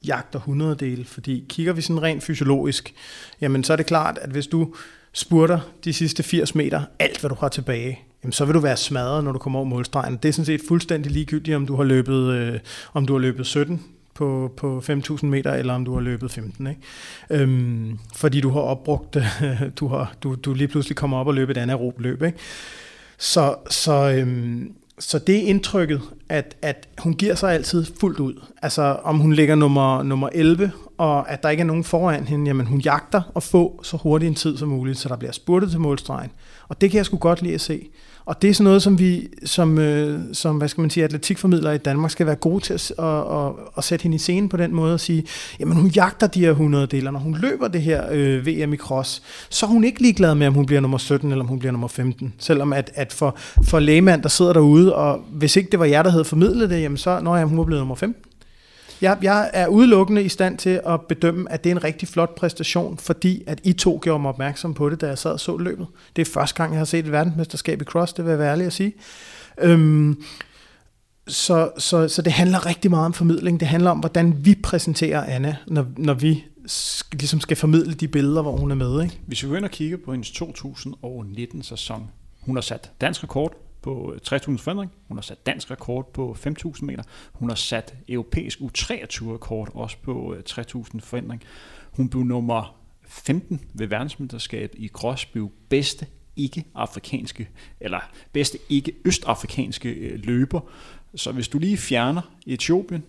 jagter 100 dele. Fordi kigger vi sådan rent fysiologisk, jamen så er det klart, at hvis du spurter de sidste 80 meter, alt hvad du har tilbage, jamen så vil du være smadret, når du kommer over målstregen. Det er sådan set fuldstændig ligegyldigt, om du har løbet, øh, om du har løbet 17 på, på 5.000 meter, eller om du har løbet 15. Ikke? Øhm, fordi du har opbrugt, du, har, du, du lige pludselig kommer op og løber et andet løb. Ikke? Så, så, øhm, så det er indtrykket, at, at hun giver sig altid fuldt ud. Altså om hun ligger nummer, nummer 11, og at der ikke er nogen foran hende, jamen hun jagter at få så hurtig en tid som muligt, så der bliver spurtet til målstregen. Og det kan jeg sgu godt lide at se. Og det er sådan noget, som vi som, øh, som hvad skal man sige, atletikformidlere i Danmark skal være gode til at, at, at, at sætte hende i scenen på den måde og sige, jamen hun jagter de her 100 deler, når hun løber det her øh, VM i cross, så er hun ikke ligeglad med, om hun bliver nummer 17 eller om hun bliver nummer 15. Selvom at, at for, for lægemand, der sidder derude, og hvis ikke det var jer, der havde formidlet det, jamen så, når jeg, hun var blevet nummer 15. Jeg, jeg er udelukkende i stand til at bedømme, at det er en rigtig flot præstation, fordi at I to gjorde mig opmærksom på det, da jeg sad og så løbet. Det er første gang, jeg har set et verdensmesterskab i cross, det vil jeg være ærlig at sige. Øhm, så, så, så det handler rigtig meget om formidling. Det handler om, hvordan vi præsenterer Anna, når, når vi ligesom skal formidle de billeder, hvor hun er med. Ikke? Hvis vi går ind og kigger på hendes 2019-sæson, hun har sat dansk rekord på øh, 60.000 forandring. Hun har sat dansk rekord på 5.000 meter. Hun har sat europæisk U23-rekord også på øh, 3.000 forandring. Hun blev nummer 15 ved verdensmesterskabet i cross, blev bedste ikke-afrikanske, eller bedste ikke-østafrikanske øh, løber. Så hvis du lige fjerner Etiopien,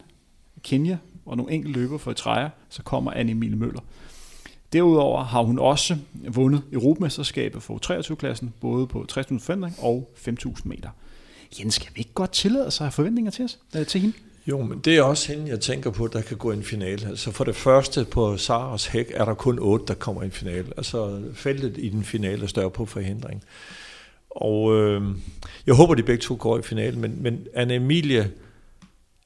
Kenya og nogle enkelte løber for Eritrea, så kommer Anne Emilie Møller. Derudover har hun også vundet Europamesterskabet for 23-klassen, både på 60.000 forventning og 5.000 meter. Jens, skal vi ikke godt tillade sig forventninger til, os, øh, til hende? Jo, men det er også hende, jeg tænker på, der kan gå i en finale. Altså for det første på Saras hæk er der kun otte, der kommer i en finale. Altså feltet i den finale er større på forhindring. Og øh, jeg håber, de begge to går i finalen, men, men Anne Emilie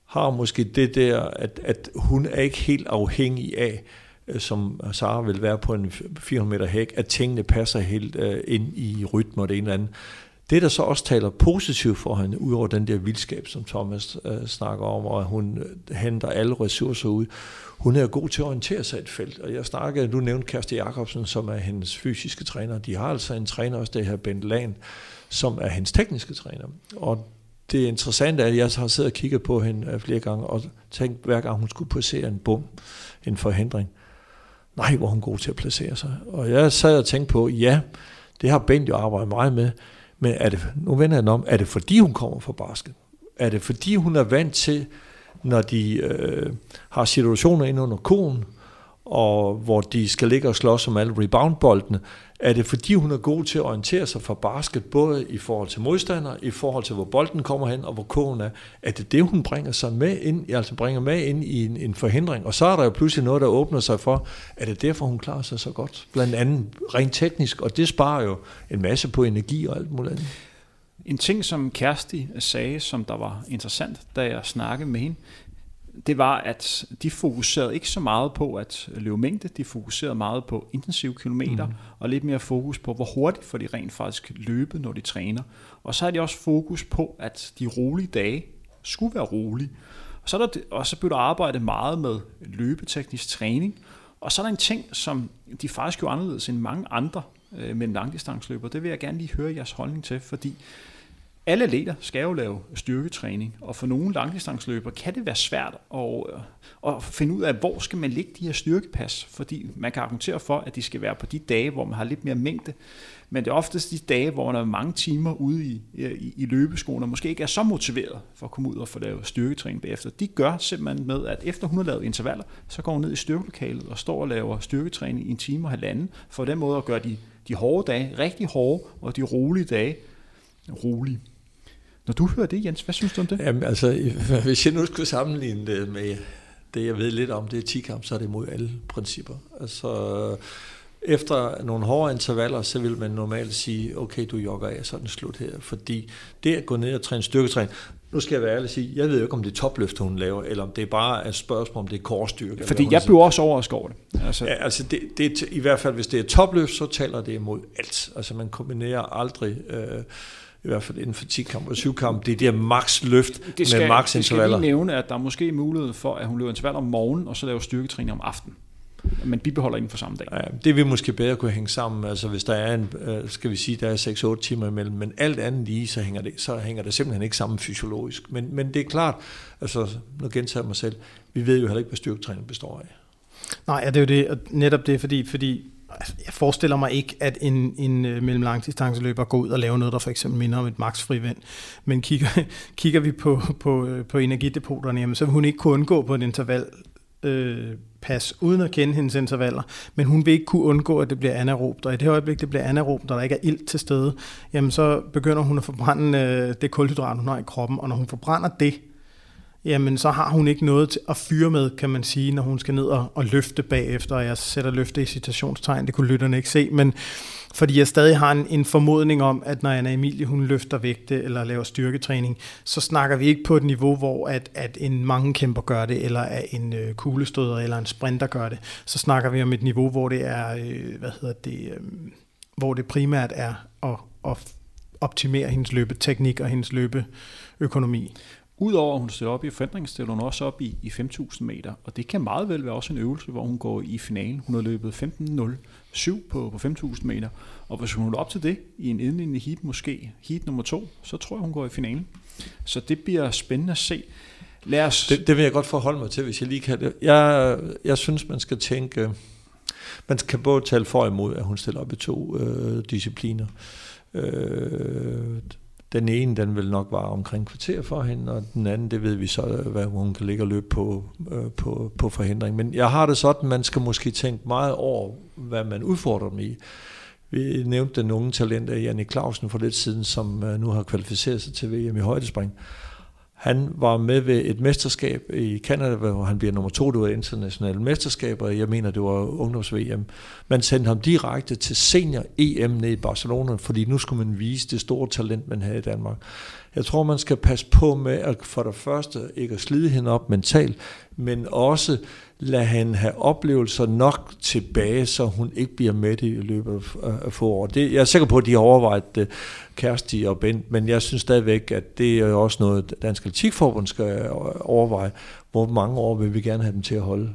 har måske det der, at, at hun er ikke helt afhængig af, Øh, som Sara vil være på en 400 meter hæk, at tingene passer helt øh, ind i rytme og det ene eller andet. Det, der så også taler positivt for hende, udover den der vildskab, som Thomas øh, snakker om, og hun henter alle ressourcer ud, hun er god til at orientere sig i et felt. Og jeg snakkede, du nævnte Kersti Jacobsen, som er hendes fysiske træner. De har altså en træner også, det her Bent Lahn, som er hendes tekniske træner. Og det interessante er, at jeg har siddet og kigget på hende flere gange, og tænkt, hver gang hun skulle passere en bum, en forhindring, nej, hvor hun god til at placere sig. Og jeg sad og tænkte på, ja, det har Bent jo arbejdet meget med, men er det, nu vender jeg den om, er det fordi hun kommer fra basket? Er det fordi hun er vant til, når de øh, har situationer ind under konen, og hvor de skal ligge og slås om alle reboundboldene, er det fordi hun er god til at orientere sig for basket, både i forhold til modstander, i forhold til hvor bolden kommer hen, og hvor kogen er. Er det det, hun bringer sig med ind, altså bringer med ind i en, en forhindring? Og så er der jo pludselig noget, der åbner sig for, er det derfor, hun klarer sig så godt? Blandt andet rent teknisk, og det sparer jo en masse på energi og alt muligt andet. En ting, som Kærsti sagde, som der var interessant, da jeg snakkede med hende, det var, at de fokuserede ikke så meget på at løbe mængde, de fokuserede meget på intensive kilometer, mm. og lidt mere fokus på, hvor hurtigt får de rent faktisk løbe, når de træner. Og så har de også fokus på, at de rolige dage skulle være rolige. Og så, er der, og så blev der arbejdet meget med løbeteknisk træning, og så er der en ting, som de faktisk gjorde anderledes end mange andre øh, med en langdistansløber. Det vil jeg gerne lige høre jeres holdning til, fordi alle atleter skal jo lave styrketræning, og for nogle langdistansløber kan det være svært at, øh, at finde ud af, hvor skal man lægge de her styrkepas, fordi man kan argumentere for, at de skal være på de dage, hvor man har lidt mere mængde, men det er oftest de dage, hvor man er mange timer ude i, øh, i, i løbeskolen, og måske ikke er så motiveret for at komme ud og få lavet styrketræning bagefter. De gør simpelthen med, at efter hun har lavet intervaller, så går hun ned i styrkelokalet og står og laver styrketræning i en time og halvanden, for den måde at gøre de, de hårde dage rigtig hårde, og de rolige dage rolige. Når du hører det, Jens, hvad synes du om det? Jamen, altså, hvis jeg nu skulle sammenligne det med det, jeg ved lidt om, det er 10 kamp, så er det mod alle principper. Altså, efter nogle hårde intervaller, så vil man normalt sige, okay, du jogger af sådan slut her, fordi det at gå ned og træne styrketræning, nu skal jeg være ærlig og sige, jeg ved jo ikke, om det er topløft, hun laver, eller om det er bare et spørgsmål, om det er korsstyrke. Fordi jeg bliver også overrasket over det. Altså, ja, altså det, det i hvert fald, hvis det er topløft, så taler det imod alt. Altså man kombinerer aldrig... Øh, i hvert fald inden for 10 kamp og 7 kamp, det er det her max løft det skal, med max intervaller. Det skal lige nævne, at der er måske mulighed for, at hun løber intervaller om morgenen, og så laver styrketræning om aftenen men bibeholder inden for samme dag. Ja, det vil måske bedre kunne hænge sammen, altså hvis der er en, øh, skal vi sige, der er 6-8 timer imellem, men alt andet lige, så hænger, det, så hænger det simpelthen ikke sammen fysiologisk. Men, men det er klart, altså nu gentager jeg mig selv, vi ved jo heller ikke, hvad styrketræning består af. Nej, ja, det er jo det, og netop det, fordi, fordi Altså, jeg forestiller mig ikke, at en, en øh, mellemlangdistanceløber går ud og laver noget, der for eksempel minder om et maksfrivand. Men kigger, kigger vi på, på, øh, på energidepoterne, jamen, så vil hun ikke kunne undgå på et interval øh, pas, uden at kende hendes intervaller, men hun vil ikke kunne undgå, at det bliver anaerobt, og i det øjeblik, det bliver anaerobt, og der ikke er ilt til stede, jamen så begynder hun at forbrænde øh, det kulhydrat, hun har i kroppen, og når hun forbrænder det, jamen så har hun ikke noget at fyre med, kan man sige, når hun skal ned og, og løfte bagefter, jeg sætter løfte i citationstegn, det kunne lytterne ikke se, men fordi jeg stadig har en, en formodning om, at når Anna Emilie hun løfter vægte eller laver styrketræning, så snakker vi ikke på et niveau, hvor at, at en mange kæmper gør det, eller at en øh, kuglestøder eller en sprinter gør det. Så snakker vi om et niveau, hvor det er, øh, hvad hedder det, øh, hvor det primært er at, at optimere hendes løbeteknik og hendes løbeøkonomi. Udover at hun stiller op i forandring, stiller hun også op i, i 5.000 meter, og det kan meget vel være også en øvelse, hvor hun går i finalen. Hun har løbet 15.07 på, på 5.000 meter, og hvis hun holder op til det i en indlignende heat, måske heat nummer to, så tror jeg, hun går i finalen. Så det bliver spændende at se. Lad os... det, det vil jeg godt forholde mig til, hvis jeg lige kan det. Jeg, jeg synes, man skal tænke, man kan både tale for og imod, at hun stiller op i to øh, discipliner. Øh, den ene, den vil nok være omkring kvarter for hende, og den anden, det ved vi så, hvad hun kan ligge og løbe på, øh, på, på forhindring. Men jeg har det sådan, man skal måske tænke meget over, hvad man udfordrer dem i. Vi nævnte den unge talent af Janne Clausen for lidt siden, som øh, nu har kvalificeret sig til VM i højdespring. Han var med ved et mesterskab i Canada, hvor han bliver nummer to, det var internationale mesterskaber, jeg mener, det var ungdoms-VM. Man sendte ham direkte til senior-EM ned i Barcelona, fordi nu skulle man vise det store talent, man havde i Danmark. Jeg tror, man skal passe på med at for det første ikke at slide hende op mentalt, men også lade hende have oplevelser nok tilbage, så hun ikke bliver med i løbet af få år. Det, jeg er sikker på, at de har overvejet det, Kærsti og Bent, men jeg synes stadigvæk, at det er også noget, Dansk Atletikforbund skal overveje. Hvor mange år vil vi gerne have dem til at holde?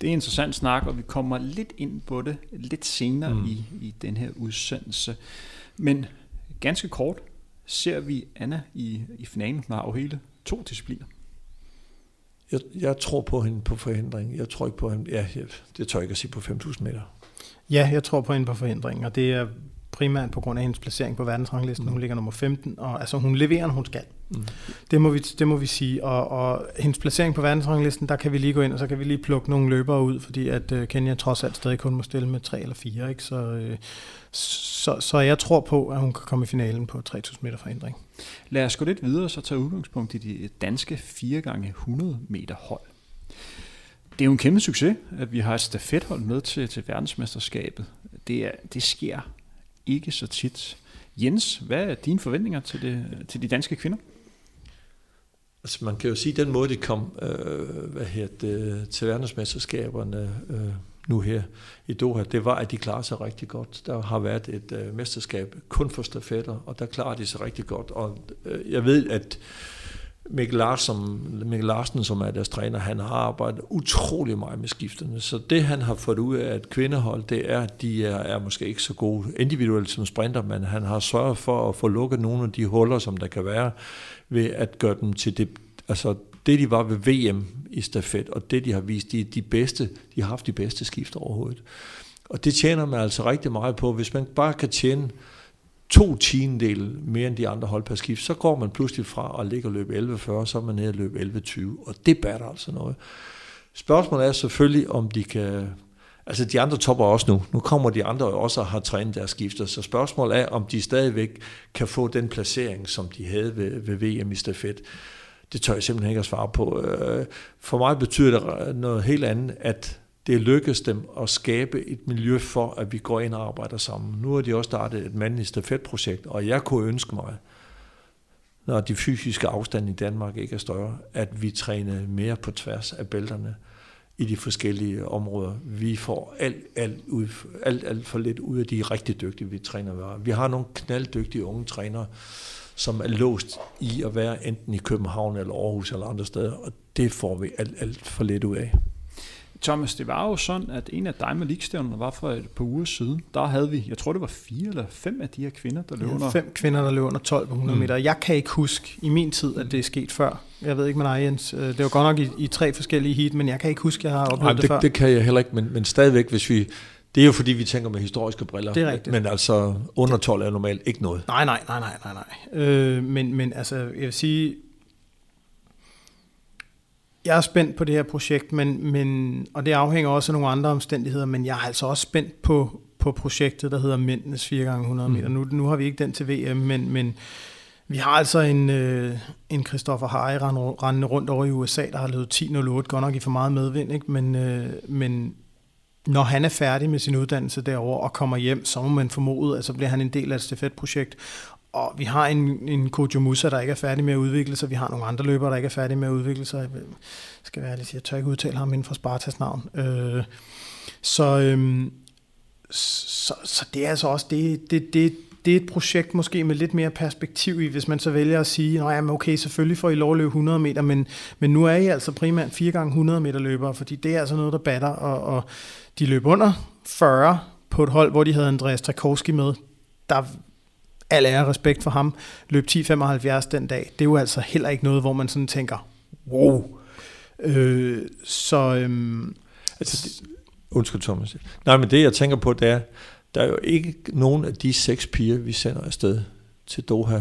Det er en interessant snak, og vi kommer lidt ind på det lidt senere mm. i, i den her udsendelse. Men ganske kort ser vi Anna i, i finalen. Hun har jo hele to discipliner. Jeg, jeg tror på hende på forhindring. Jeg tror ikke på hende. Ja, det tør jeg ikke at sige på 5.000 meter. Ja, jeg tror på hende på forhindring, og det er primært på grund af hendes placering på verdensranglisten. Mm. Hun ligger nummer 15, og altså hun leverer, når hun skal. Mm. Det, må vi, det må vi sige. Og, og hendes placering på verdensranglisten, der kan vi lige gå ind, og så kan vi lige plukke nogle løbere ud, fordi at uh, Kenya trods alt stadig kun må stille med tre eller fire. Ikke? Så, uh, så, så jeg tror på, at hun kan komme i finalen på 3000 meter forhindring. Lad os gå lidt videre, så tage udgangspunkt i de danske 4 gange 100 meter hold. Det er jo en kæmpe succes, at vi har et stafethold med til, til verdensmesterskabet. Det, er, det sker ikke så tit. Jens, hvad er dine forventninger til, det, til de danske kvinder? Altså man kan jo sige, at den måde, de kom øh, hvad her, det, til verdensmesterskaberne øh, nu her i Doha, det var, at de klarer sig rigtig godt. Der har været et øh, mesterskab kun for stafetter, og der klarer de sig rigtig godt. Og øh, jeg ved, at Mikkel Larsen, Mikkel Larsen, som er deres træner, han har arbejdet utrolig meget med skifterne. Så det, han har fået ud af et kvindehold, det er, at de er, er måske ikke så gode individuelt som sprinter, men han har sørget for at få lukket nogle af de huller, som der kan være, ved at gøre dem til det, altså det, de var ved VM i stafet, og det, de har vist, de, de bedste, de har haft de bedste skifter overhovedet. Og det tjener man altså rigtig meget på. Hvis man bare kan tjene to tiendel mere end de andre hold per skift, så går man pludselig fra at ligge og løbe 11.40, så er man nede og løbe 11.20, og det batter altså noget. Spørgsmålet er selvfølgelig, om de kan... Altså de andre topper også nu. Nu kommer de andre også og har trænet deres skifter, så spørgsmålet er, om de stadigvæk kan få den placering, som de havde ved, ved VM i stafet. Det tør jeg simpelthen ikke at svare på. Øh, for mig betyder det noget helt andet, at det lykkes dem at skabe et miljø for, at vi går ind og arbejder sammen. Nu har de også startet et mandligt stafetprojekt, og jeg kunne ønske mig, når de fysiske afstande i Danmark ikke er større, at vi træner mere på tværs af bælterne i de forskellige områder. Vi får alt, alt, ud, alt, alt for lidt ud af de rigtig dygtige, vi træner. Vi har nogle knalddygtige unge trænere, som er låst i at være enten i København eller Aarhus eller andre steder, og det får vi alt, alt for lidt ud af. Thomas, det var jo sådan, at en af Diamond League-stævnerne var for et par uger siden. Der havde vi, jeg tror det var fire eller fem af de her kvinder, der løb ja, under... fem kvinder, der løb under 1200 mm. meter. Jeg kan ikke huske i min tid, at det er sket før. Jeg ved ikke med dig, Jens. Øh, det var godt nok i, i tre forskellige heat, men jeg kan ikke huske, at jeg har oplevet Nej, det, det før. det kan jeg heller ikke, men, men stadigvæk, hvis vi... Det er jo fordi, vi tænker med historiske briller. Det er rigtigt. Men altså, under 12 er normalt ikke noget. Nej, nej, nej, nej, nej. nej. Øh, men, men altså, jeg vil sige, jeg er spændt på det her projekt, men, men, og det afhænger også af nogle andre omstændigheder, men jeg er altså også spændt på, på projektet, der hedder Mændenes 4x100 meter. Mm. Nu, nu har vi ikke den til VM, men, men vi har altså en, øh, en Christopher Harry rendende rundt over i USA, der har løbet 10.08, godt nok i for meget medvind, ikke? Men, øh, men når han er færdig med sin uddannelse derover og kommer hjem, så må man formode, at så bliver han en del af et stafetprojekt. Og vi har en, en Kojo Musa, der ikke er færdig med at udvikle sig. Vi har nogle andre løbere, der ikke er færdige med at udvikle sig. Jeg skal være ærlig, jeg tør ikke udtale ham inden for Spartas navn. Øh, så, øh, så, så det er altså også det, det, det, det er et projekt måske med lidt mere perspektiv i, hvis man så vælger at sige, at okay, selvfølgelig får I lov at løbe 100 meter, men, men nu er I altså primært 4 gange 100 meter løbere, fordi det er altså noget, der batter, og, og de løb under 40 på et hold, hvor de havde Andreas Trakowski med. Der al ære respekt for ham, løb 10.75 den dag. Det er jo altså heller ikke noget, hvor man sådan tænker, wow. Øh, så... Øhm, altså, det, undskyld Thomas. Nej, men det jeg tænker på, det er, der er jo ikke nogen af de seks piger, vi sender afsted til Doha,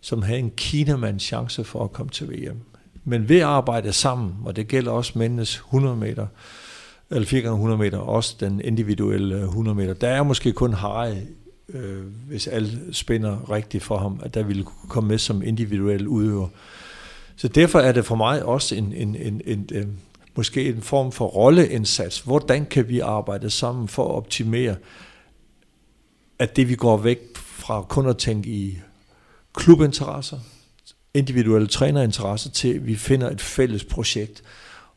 som har en kinamands chance for at komme til VM. Men ved at arbejde sammen, og det gælder også mændenes 100 meter, eller 4 gange 100 meter, også den individuelle 100 meter, der er måske kun Harry øh, hvis alt spænder rigtigt for ham, at der ville kunne komme med som individuel udøver. Så derfor er det for mig også en, en, en, en, en måske en form for rolleindsats. Hvordan kan vi arbejde sammen for at optimere, at det vi går væk fra kun at tænke i klubinteresser, individuelle trænerinteresser, til vi finder et fælles projekt,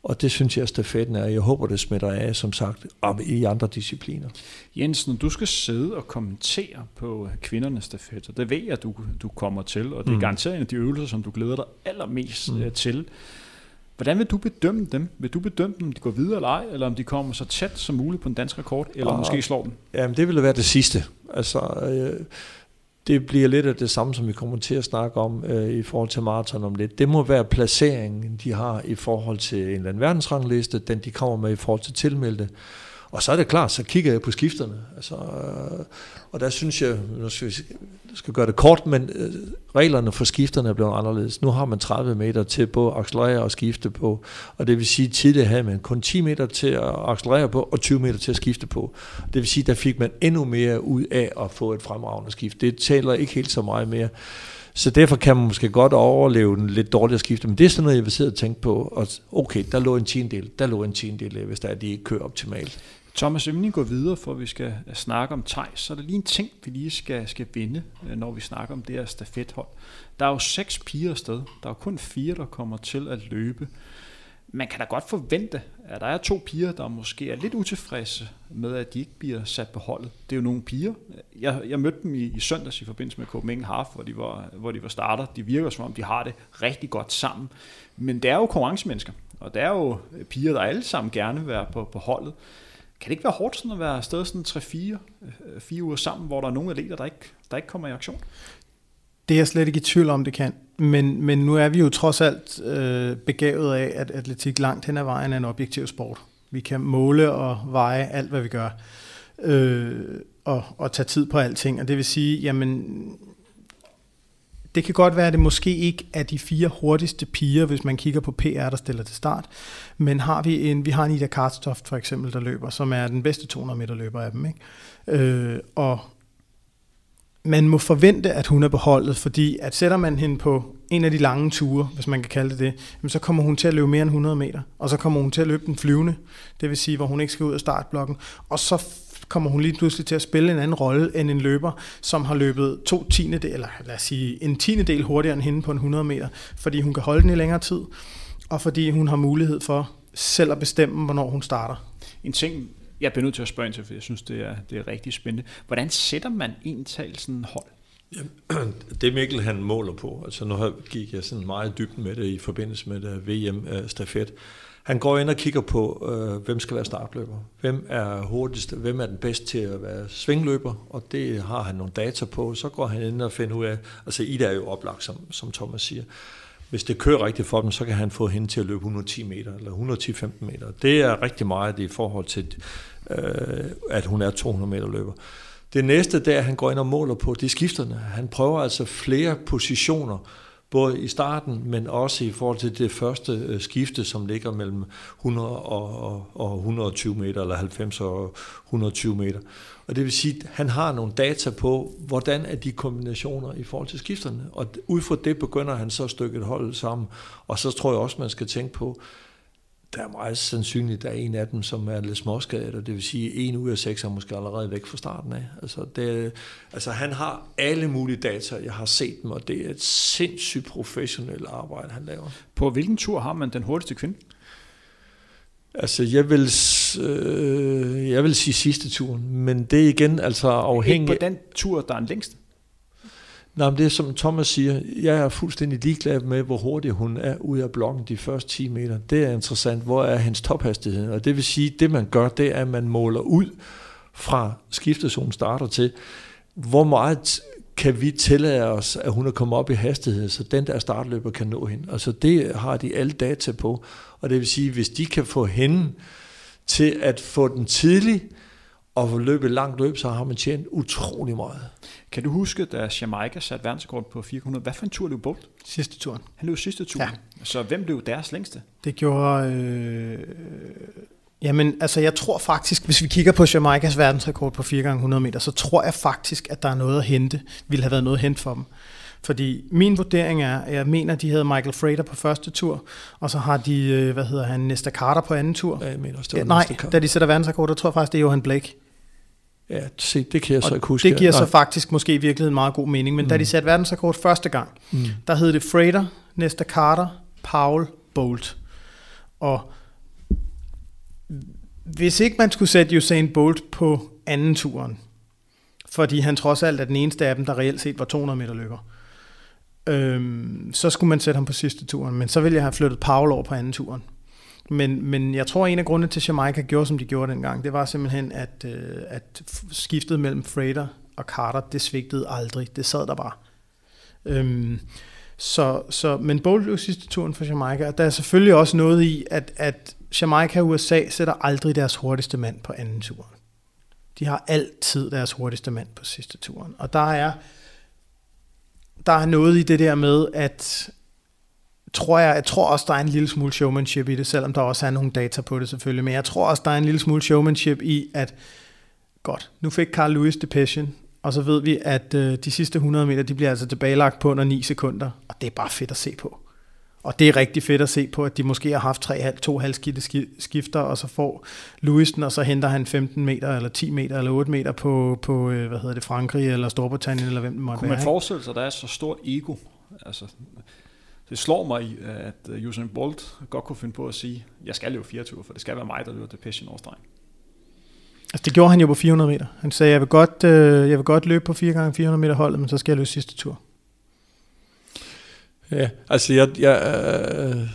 og det synes jeg, stafetten er. Jeg håber, det smitter af, som sagt, om i andre discipliner. Jens, når du skal sidde og kommentere på kvindernes stafet, og det ved jeg, du, du kommer til, og det er mm. garanteret en af de øvelser, som du glæder dig allermest mm. Øh, til. Hvordan vil du bedømme dem? Vil du bedømme dem, om de går videre eller ej, eller om de kommer så tæt som muligt på den danske rekord, eller og, måske slår den? Jamen, det ville være det sidste. Altså, øh, det bliver lidt af det samme, som vi kommer til at snakke om øh, i forhold til maraton om lidt. Det må være placeringen, de har i forhold til en eller anden verdensrangliste, den de kommer med i forhold til tilmeldte. Og så er det klart, så kigger jeg på skifterne. Altså, øh, og der synes jeg, nu skal vi skal gøre det kort, men øh, reglerne for skifterne er blevet anderledes. Nu har man 30 meter til både at accelerere og skifte på, og det vil sige, at tidligere havde man kun 10 meter til at accelerere på, og 20 meter til at skifte på. Det vil sige, at der fik man endnu mere ud af at få et fremragende skift. Det taler ikke helt så meget mere. Så derfor kan man måske godt overleve en lidt dårligere skifte, men det er sådan noget, jeg vil sidde og tænke på. Og okay, der lå en tiendel, der lå en tiendel, hvis der er, de ikke kører optimalt. Thomas, øhm, inden vi går videre, for vi skal øh, snakke om Thijs, så er der lige en ting, vi lige skal, skal vinde, øh, når vi snakker om det her stafethold. Der er jo seks piger afsted. Der er jo kun fire, der kommer til at løbe. man kan da godt forvente, at der er to piger, der måske er lidt utilfredse med, at de ikke bliver sat på holdet. Det er jo nogle piger. Jeg, jeg mødte dem i, i søndags i forbindelse med Copenhagen Half, hvor de, var, hvor de var starter. De virker som om, de har det rigtig godt sammen. Men det er jo konkurrencemennesker, og det er jo piger, der alle sammen gerne vil være på, på holdet. Kan det ikke være hårdt sådan at være afsted sådan 3-4 øh, øh, uger sammen, hvor der er nogle atleter, der ikke, der ikke kommer i aktion? Det er jeg slet ikke i tvivl om, det kan. Men, men nu er vi jo trods alt øh, begavet af, at atletik langt hen ad vejen er en objektiv sport. Vi kan måle og veje alt, hvad vi gør, øh, og, og tage tid på alting. Og det vil sige, jamen, det kan godt være, at det måske ikke er de fire hurtigste piger, hvis man kigger på PR, der stiller til start. Men har vi en, vi har en Ida Karstoft for eksempel, der løber, som er den bedste 200 meter løber af dem. Ikke? Øh, og man må forvente, at hun er beholdet, fordi at sætter man hende på en af de lange ture, hvis man kan kalde det det, så kommer hun til at løbe mere end 100 meter, og så kommer hun til at løbe den flyvende, det vil sige, hvor hun ikke skal ud af startblokken, og så kommer hun lige pludselig til at spille en anden rolle end en løber, som har løbet to tiende eller lad os sige en tiende del hurtigere end hende på en 100 meter, fordi hun kan holde den i længere tid, og fordi hun har mulighed for selv at bestemme, hvornår hun starter. En ting, jeg bliver nødt til at spørge ind til, for jeg synes, det er, det er rigtig spændende. Hvordan sætter man egentlig sådan hold? Jamen, det Mikkel han måler på, altså nu gik jeg sådan meget dybt med det i forbindelse med det VM-stafet, han går ind og kigger på, øh, hvem skal være startløber, hvem er hurtigst, hvem er den bedste til at være svingløber, og det har han nogle data på. Så går han ind og finder ud af, altså Ida er jo oplagt, som, som Thomas siger. Hvis det kører rigtigt for dem, så kan han få hende til at løbe 110 meter, eller 110-15 meter. Det er rigtig meget i forhold til, øh, at hun er 200 meter løber. Det næste, der han går ind og måler på, det er skifterne. Han prøver altså flere positioner, både i starten, men også i forhold til det første øh, skifte, som ligger mellem 100 og, og 120 meter, eller 90 og 120 meter. Og det vil sige, at han har nogle data på, hvordan er de kombinationer i forhold til skifterne. Og ud fra det begynder han så at stykke et hold sammen. Og så tror jeg også, man skal tænke på, der er meget sandsynligt, at der er en af dem, som er lidt småskadet, og det vil sige, at en ud af seks er måske allerede væk fra starten af. Altså, det, altså han har alle mulige data, jeg har set dem, og det er et sindssygt professionelt arbejde, han laver. På hvilken tur har man den hurtigste kvinde? Altså, jeg vil, øh, jeg vil sige sidste turen, men det er igen altså afhængigt... Ikke på den tur, der er den længste? Nej, men det er som Thomas siger, jeg er fuldstændig ligeglad med, hvor hurtigt hun er ud af blokken de første 10 meter. Det er interessant, hvor er hendes tophastighed? Og det vil sige, det man gør, det er, at man måler ud fra skiftezonen starter til, hvor meget kan vi tillade os, at hun er kommet op i hastighed, så den der startløber kan nå hende. Altså det har de alle data på, og det vil sige, hvis de kan få hende til at få den tidlig og løbe løbet langt løb, så har man tjent utrolig meget. Kan du huske, da Jamaica satte verdensrekord på 400, hvad for en tur løb Bolt? Sidste turen. Han løb sidste tur. Ja. Så hvem blev deres længste? Det gjorde... Øh, jamen, altså jeg tror faktisk, hvis vi kigger på Jamaicas verdensrekord på 4 x 100 meter, så tror jeg faktisk, at der er noget at hente. Ville have været noget at hente for dem. Fordi min vurdering er, at jeg mener, at de havde Michael Frater på første tur, og så har de, øh, hvad hedder han, Nesta Carter på anden tur. Ja, jeg mener også, det var ja, Nej, da de sætter verdensrekord, der tror jeg faktisk, det er Johan Blake. Ja, se, det kan jeg så ikke huske. Det giver så faktisk måske i virkeligheden meget god mening, men mm. da de satte verdensrekord første gang, mm. der hed det Frater, Nesta Carter, Paul, Bolt. Og hvis ikke man skulle sætte Usain Bolt på anden turen, fordi han trods alt er den eneste af dem, der reelt set var 200 meter løber, øhm, så skulle man sætte ham på sidste turen, men så ville jeg have flyttet Paul over på anden turen. Men, men jeg tror, at en af grundene til, at Jamaica gjorde, som de gjorde dengang, det var simpelthen, at, øh, at skiftet mellem Freighter og Carter, det svigtede aldrig. Det sad der bare. Øhm, så, så, men Bolt blev sidste turen for Jamaica, og der er selvfølgelig også noget i, at, at Jamaica og USA sætter aldrig deres hurtigste mand på anden turen. De har altid deres hurtigste mand på sidste turen. Og der er, der er noget i det der med, at tror jeg, jeg tror også, der er en lille smule showmanship i det, selvom der også er nogle data på det selvfølgelig, men jeg tror også, der er en lille smule showmanship i, at godt, nu fik Carl Lewis depression, og så ved vi, at øh, de sidste 100 meter, de bliver altså tilbagelagt på under 9 sekunder, og det er bare fedt at se på. Og det er rigtig fedt at se på, at de måske har haft tre, to halvskidte skifter, og så får Lewis den, og så henter han 15 meter, eller 10 meter, eller 8 meter på, på øh, hvad hedder det, Frankrig, eller Storbritannien, eller hvem det måtte Kunne man forestille sig, at der er så stort ego? Altså, det slår mig, at Usain Bolt godt kunne finde på at sige, jeg skal løbe 24, for det skal være mig, der løber det passion over stregen. Altså det gjorde han jo på 400 meter. Han sagde, jeg vil godt, øh, jeg vil godt løbe på 4 gange 400 meter holdet, men så skal jeg løbe sidste tur. Ja, altså jeg, jeg, øh,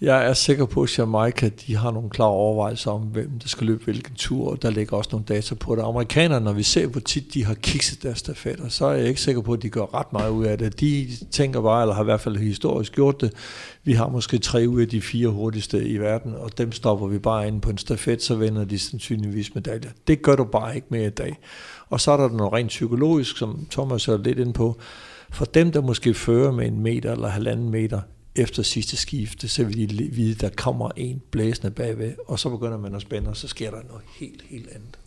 jeg er sikker på, at Jamaica de har nogle klare overvejelser om, hvem der skal løbe hvilken tur, og der ligger også nogle data på det. Amerikanerne, når vi ser, hvor tit de har kikset deres stafetter, så er jeg ikke sikker på, at de gør ret meget ud af det. De tænker bare, eller har i hvert fald historisk gjort det, vi har måske tre ud af de fire hurtigste i verden, og dem stopper vi bare ind på en stafet, så vinder de sandsynligvis medaljer. Det gør du bare ikke mere i dag. Og så er der noget rent psykologisk, som Thomas er lidt ind på. For dem, der måske fører med en meter eller halvanden meter, efter sidste skifte, så vil de vide, at der kommer en blæsende bagved, og så begynder man at spænde, og så sker der noget helt, helt andet.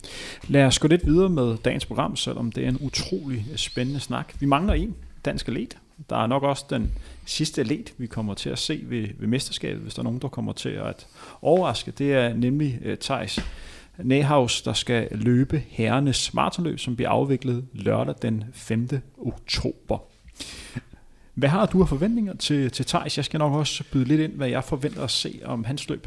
Lad os gå lidt videre med dagens program, selvom det er en utrolig spændende snak. Vi mangler en dansk atlet. Der er nok også den sidste atlet, vi kommer til at se ved, ved mesterskabet, hvis der er nogen, der kommer til at overraske. Det er nemlig øh, uh, Thijs Nehaus, der skal løbe herrenes maratonløb, som bliver afviklet lørdag den 5. oktober. Hvad har du af forventninger til, til Thijs? Jeg skal nok også byde lidt ind, hvad jeg forventer at se om hans løb.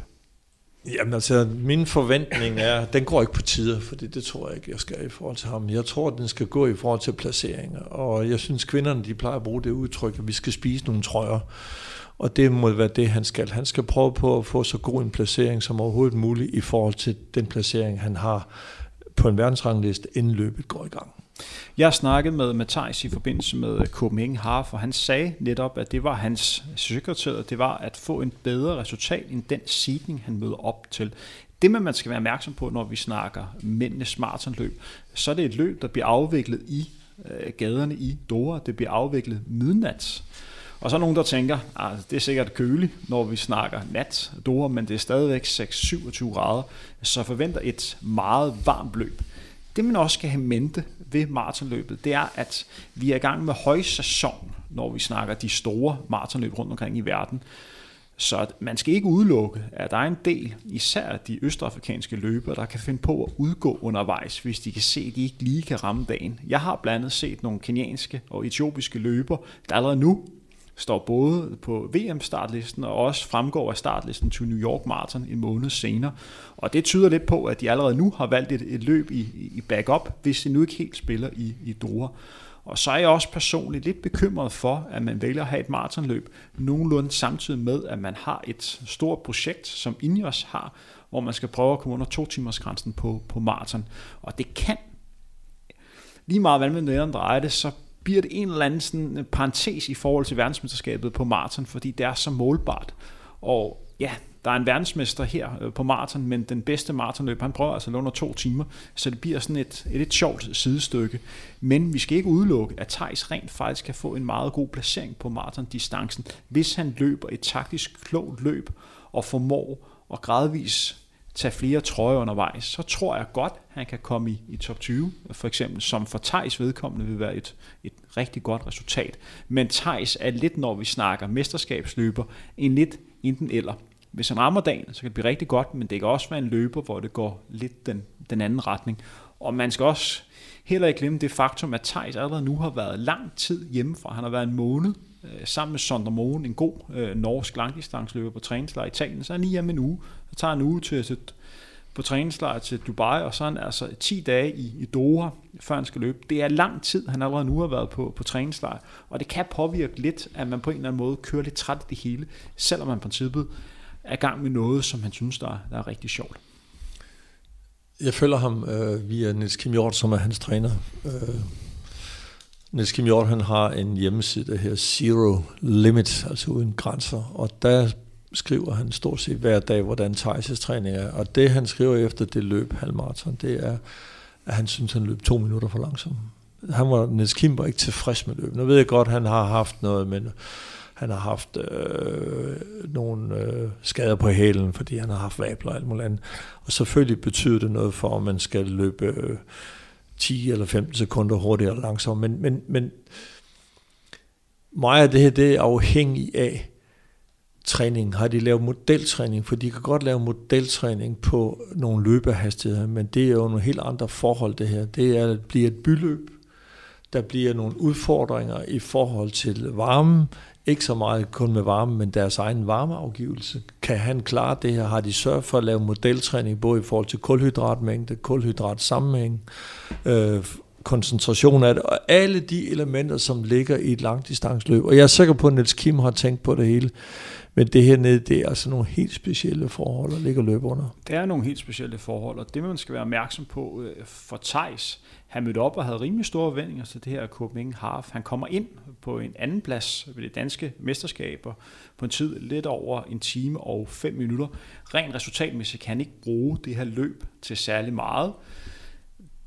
Jamen altså, min forventning er, den går ikke på tider, for det tror jeg ikke, jeg skal i forhold til ham. Jeg tror, at den skal gå i forhold til placeringer, og jeg synes, kvinderne, de plejer at bruge det udtryk, at vi skal spise nogle trøjer. Og det må være det, han skal. Han skal prøve på at få så god en placering som overhovedet muligt i forhold til den placering, han har på en verdensrangliste, inden løbet går i gang. Jeg snakkede med Matthijs i forbindelse med øh, Copenhagen Half, og han sagde netop, at det var hans sekretær, det var at få en bedre resultat end den seedning, han møder op til. Det, man skal være opmærksom på, når vi snakker mændenes maratonløb, så er det et løb, der bliver afviklet i øh, gaderne i Doha. Det bliver afviklet midnats. Og så er nogen, der tænker, at ah, det er sikkert køligt, når vi snakker nat Doha, men det er stadigvæk 6-27 grader, så forventer et meget varmt løb. Det man også skal have mente ved maratonløbet, det er, at vi er i gang med højsæson, når vi snakker de store maratonløb rundt omkring i verden. Så man skal ikke udelukke, at der er en del, især de østafrikanske løbere, der kan finde på at udgå undervejs, hvis de kan se, at de ikke lige kan ramme dagen. Jeg har blandt andet set nogle kenyanske og etiopiske løbere, der allerede nu står både på VM-startlisten og også fremgår af startlisten til New York Marathon en måned senere. Og det tyder lidt på, at de allerede nu har valgt et, et løb i, i backup, hvis de nu ikke helt spiller i, i Doha. Og så er jeg også personligt lidt bekymret for, at man vælger at have et maratonløb nogenlunde samtidig med, at man har et stort projekt, som Ineos har, hvor man skal prøve at komme under to timers grænsen på, på maraton. Og det kan, lige meget hvad man drejer det, så bliver det en eller anden sådan øh, parentes i forhold til verdensmesterskabet på maraton, fordi det er så målbart. Og ja, der er en verdensmester her øh, på maraton, men den bedste maratonløb, han prøver altså under to timer, så det bliver sådan et, et et sjovt sidestykke. Men vi skal ikke udelukke, at Thijs rent faktisk kan få en meget god placering på maratondistancen, hvis han løber et taktisk klogt løb og formår at gradvis tage flere trøjer undervejs, så tror jeg godt, han kan komme i, i top 20, for eksempel, som for Thijs vedkommende vil være et, et rigtig godt resultat. Men Thijs er lidt, når vi snakker mesterskabsløber, en lidt enten eller. Hvis han rammer dagen, så kan det blive rigtig godt, men det kan også være en løber, hvor det går lidt den, den anden retning. Og man skal også heller ikke glemme det faktum, at Thijs allerede nu har været lang tid hjemmefra. Han har været en måned øh, sammen med Sonder Mogen, en god øh, norsk langdistansløber på træningslejr i Italien. Så er han lige hjemme en uge. Så tager en uge til, til på træningslejr til Dubai, og så er han altså 10 dage i, i Doha, før han skal løbe. Det er lang tid, han allerede nu har været på, på træningslejr, og det kan påvirke lidt, at man på en eller anden måde kører lidt træt i det hele, selvom man i princippet er gang med noget, som han synes, der, er, der er rigtig sjovt. Jeg følger ham øh, via Niels Kim Hjort, som er hans træner. Øh, Niels Kim Hjort, han har en hjemmeside, der her Zero Limit, altså uden grænser, og der skriver han stort set hver dag, hvordan Thijs' træning er. Og det, han skriver efter det løb, halvmarathon, det er, at han synes, han løb to minutter for langsomt. Han var, Niels Kim var ikke tilfreds med løbet. Nu ved jeg godt, at han har haft noget, men han har haft øh, nogle øh, skader på hælen, fordi han har haft vabler og alt muligt andet. Og selvfølgelig betyder det noget for, om man skal løbe øh, 10 eller 15 sekunder hurtigere eller langsomt. Men, men, men meget af det her, det er afhængigt af, træning, har de lavet modeltræning, for de kan godt lave modeltræning på nogle løbehastigheder, men det er jo nogle helt andre forhold det her. Det er, at det bliver et byløb, der bliver nogle udfordringer i forhold til varme, ikke så meget kun med varme, men deres egen varmeafgivelse. Kan han klare det her? Har de sørget for at lave modeltræning, både i forhold til kulhydratmængde, kulhydrat sammenhæng, øh, koncentration af det, og alle de elementer, som ligger i et langdistansløb. Og jeg er sikker på, at Niels Kim har tænkt på det hele. Men det her nede, det er altså nogle helt specielle forhold, der ligger løb under. Det er nogle helt specielle forhold, og det man skal være opmærksom på øh, for Tejs, han mødte op og havde rimelig store forventninger til det her Copenhagen Half. Han kommer ind på en anden plads ved det danske mesterskaber på en tid lidt over en time og fem minutter. Rent resultatmæssigt kan han ikke bruge det her løb til særlig meget.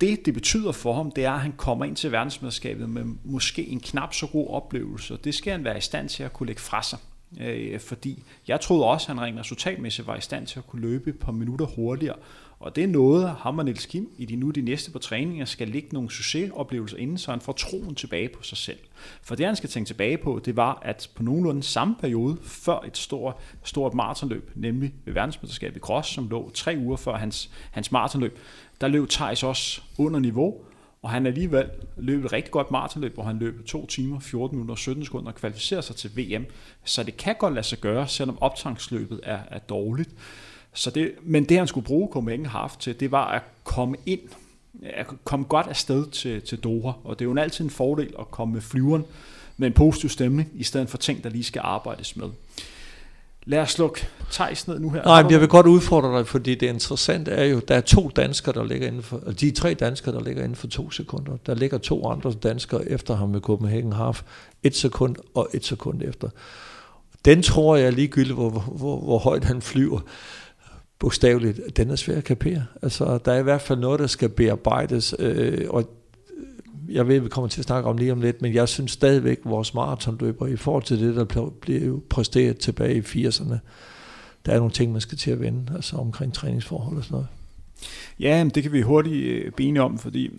Det, det betyder for ham, det er, at han kommer ind til verdensmesterskabet med måske en knap så god oplevelse, og det skal han være i stand til at kunne lægge fra sig. Øh, fordi jeg troede også, at han rent resultatmæssigt var i stand til at kunne løbe et par minutter hurtigere. Og det er noget, ham og Niels Kim i de nu de næste på træninger skal lægge nogle succesoplevelser inden, så han får troen tilbage på sig selv. For det, han skal tænke tilbage på, det var, at på nogenlunde samme periode, før et stort, stort maratonløb, nemlig ved verdensmesterskabet i Cross, som lå tre uger før hans, hans maratonløb, der løb Thijs også under niveau, og han alligevel løb et rigtig godt maratonløb, hvor han løb 2 timer, 14 minutter og 17 sekunder og kvalificerer sig til VM. Så det kan godt lade sig gøre, selvom optangsløbet er, er dårligt. Så det, men det han skulle bruge Copenhagen Half til, det var at komme ind, at komme godt afsted til, til Doha. Og det er jo altid en fordel at komme med flyveren med en positiv stemning, i stedet for ting, der lige skal arbejdes med. Lad os slukke Thijs ned nu her. Nej, men jeg vil godt udfordre dig, fordi det interessante er jo, der er to danskere, der ligger inden for, de er tre danskere, der ligger inden for to sekunder. Der ligger to andre danskere efter ham med Copenhagen Half, et sekund og et sekund efter. Den tror jeg ligegyldigt, hvor, hvor, hvor højt han flyver, bogstaveligt, den er svær at kapere. Altså, der er i hvert fald noget, der skal bearbejdes, øh, og jeg ved, vi kommer til at snakke om lige om lidt, men jeg synes stadigvæk, at vores maratonløber, i forhold til det, der blev præsteret tilbage i 80'erne, der er nogle ting, man skal til at vende, altså omkring træningsforhold og sådan noget. Ja, det kan vi hurtigt øh, bene om, fordi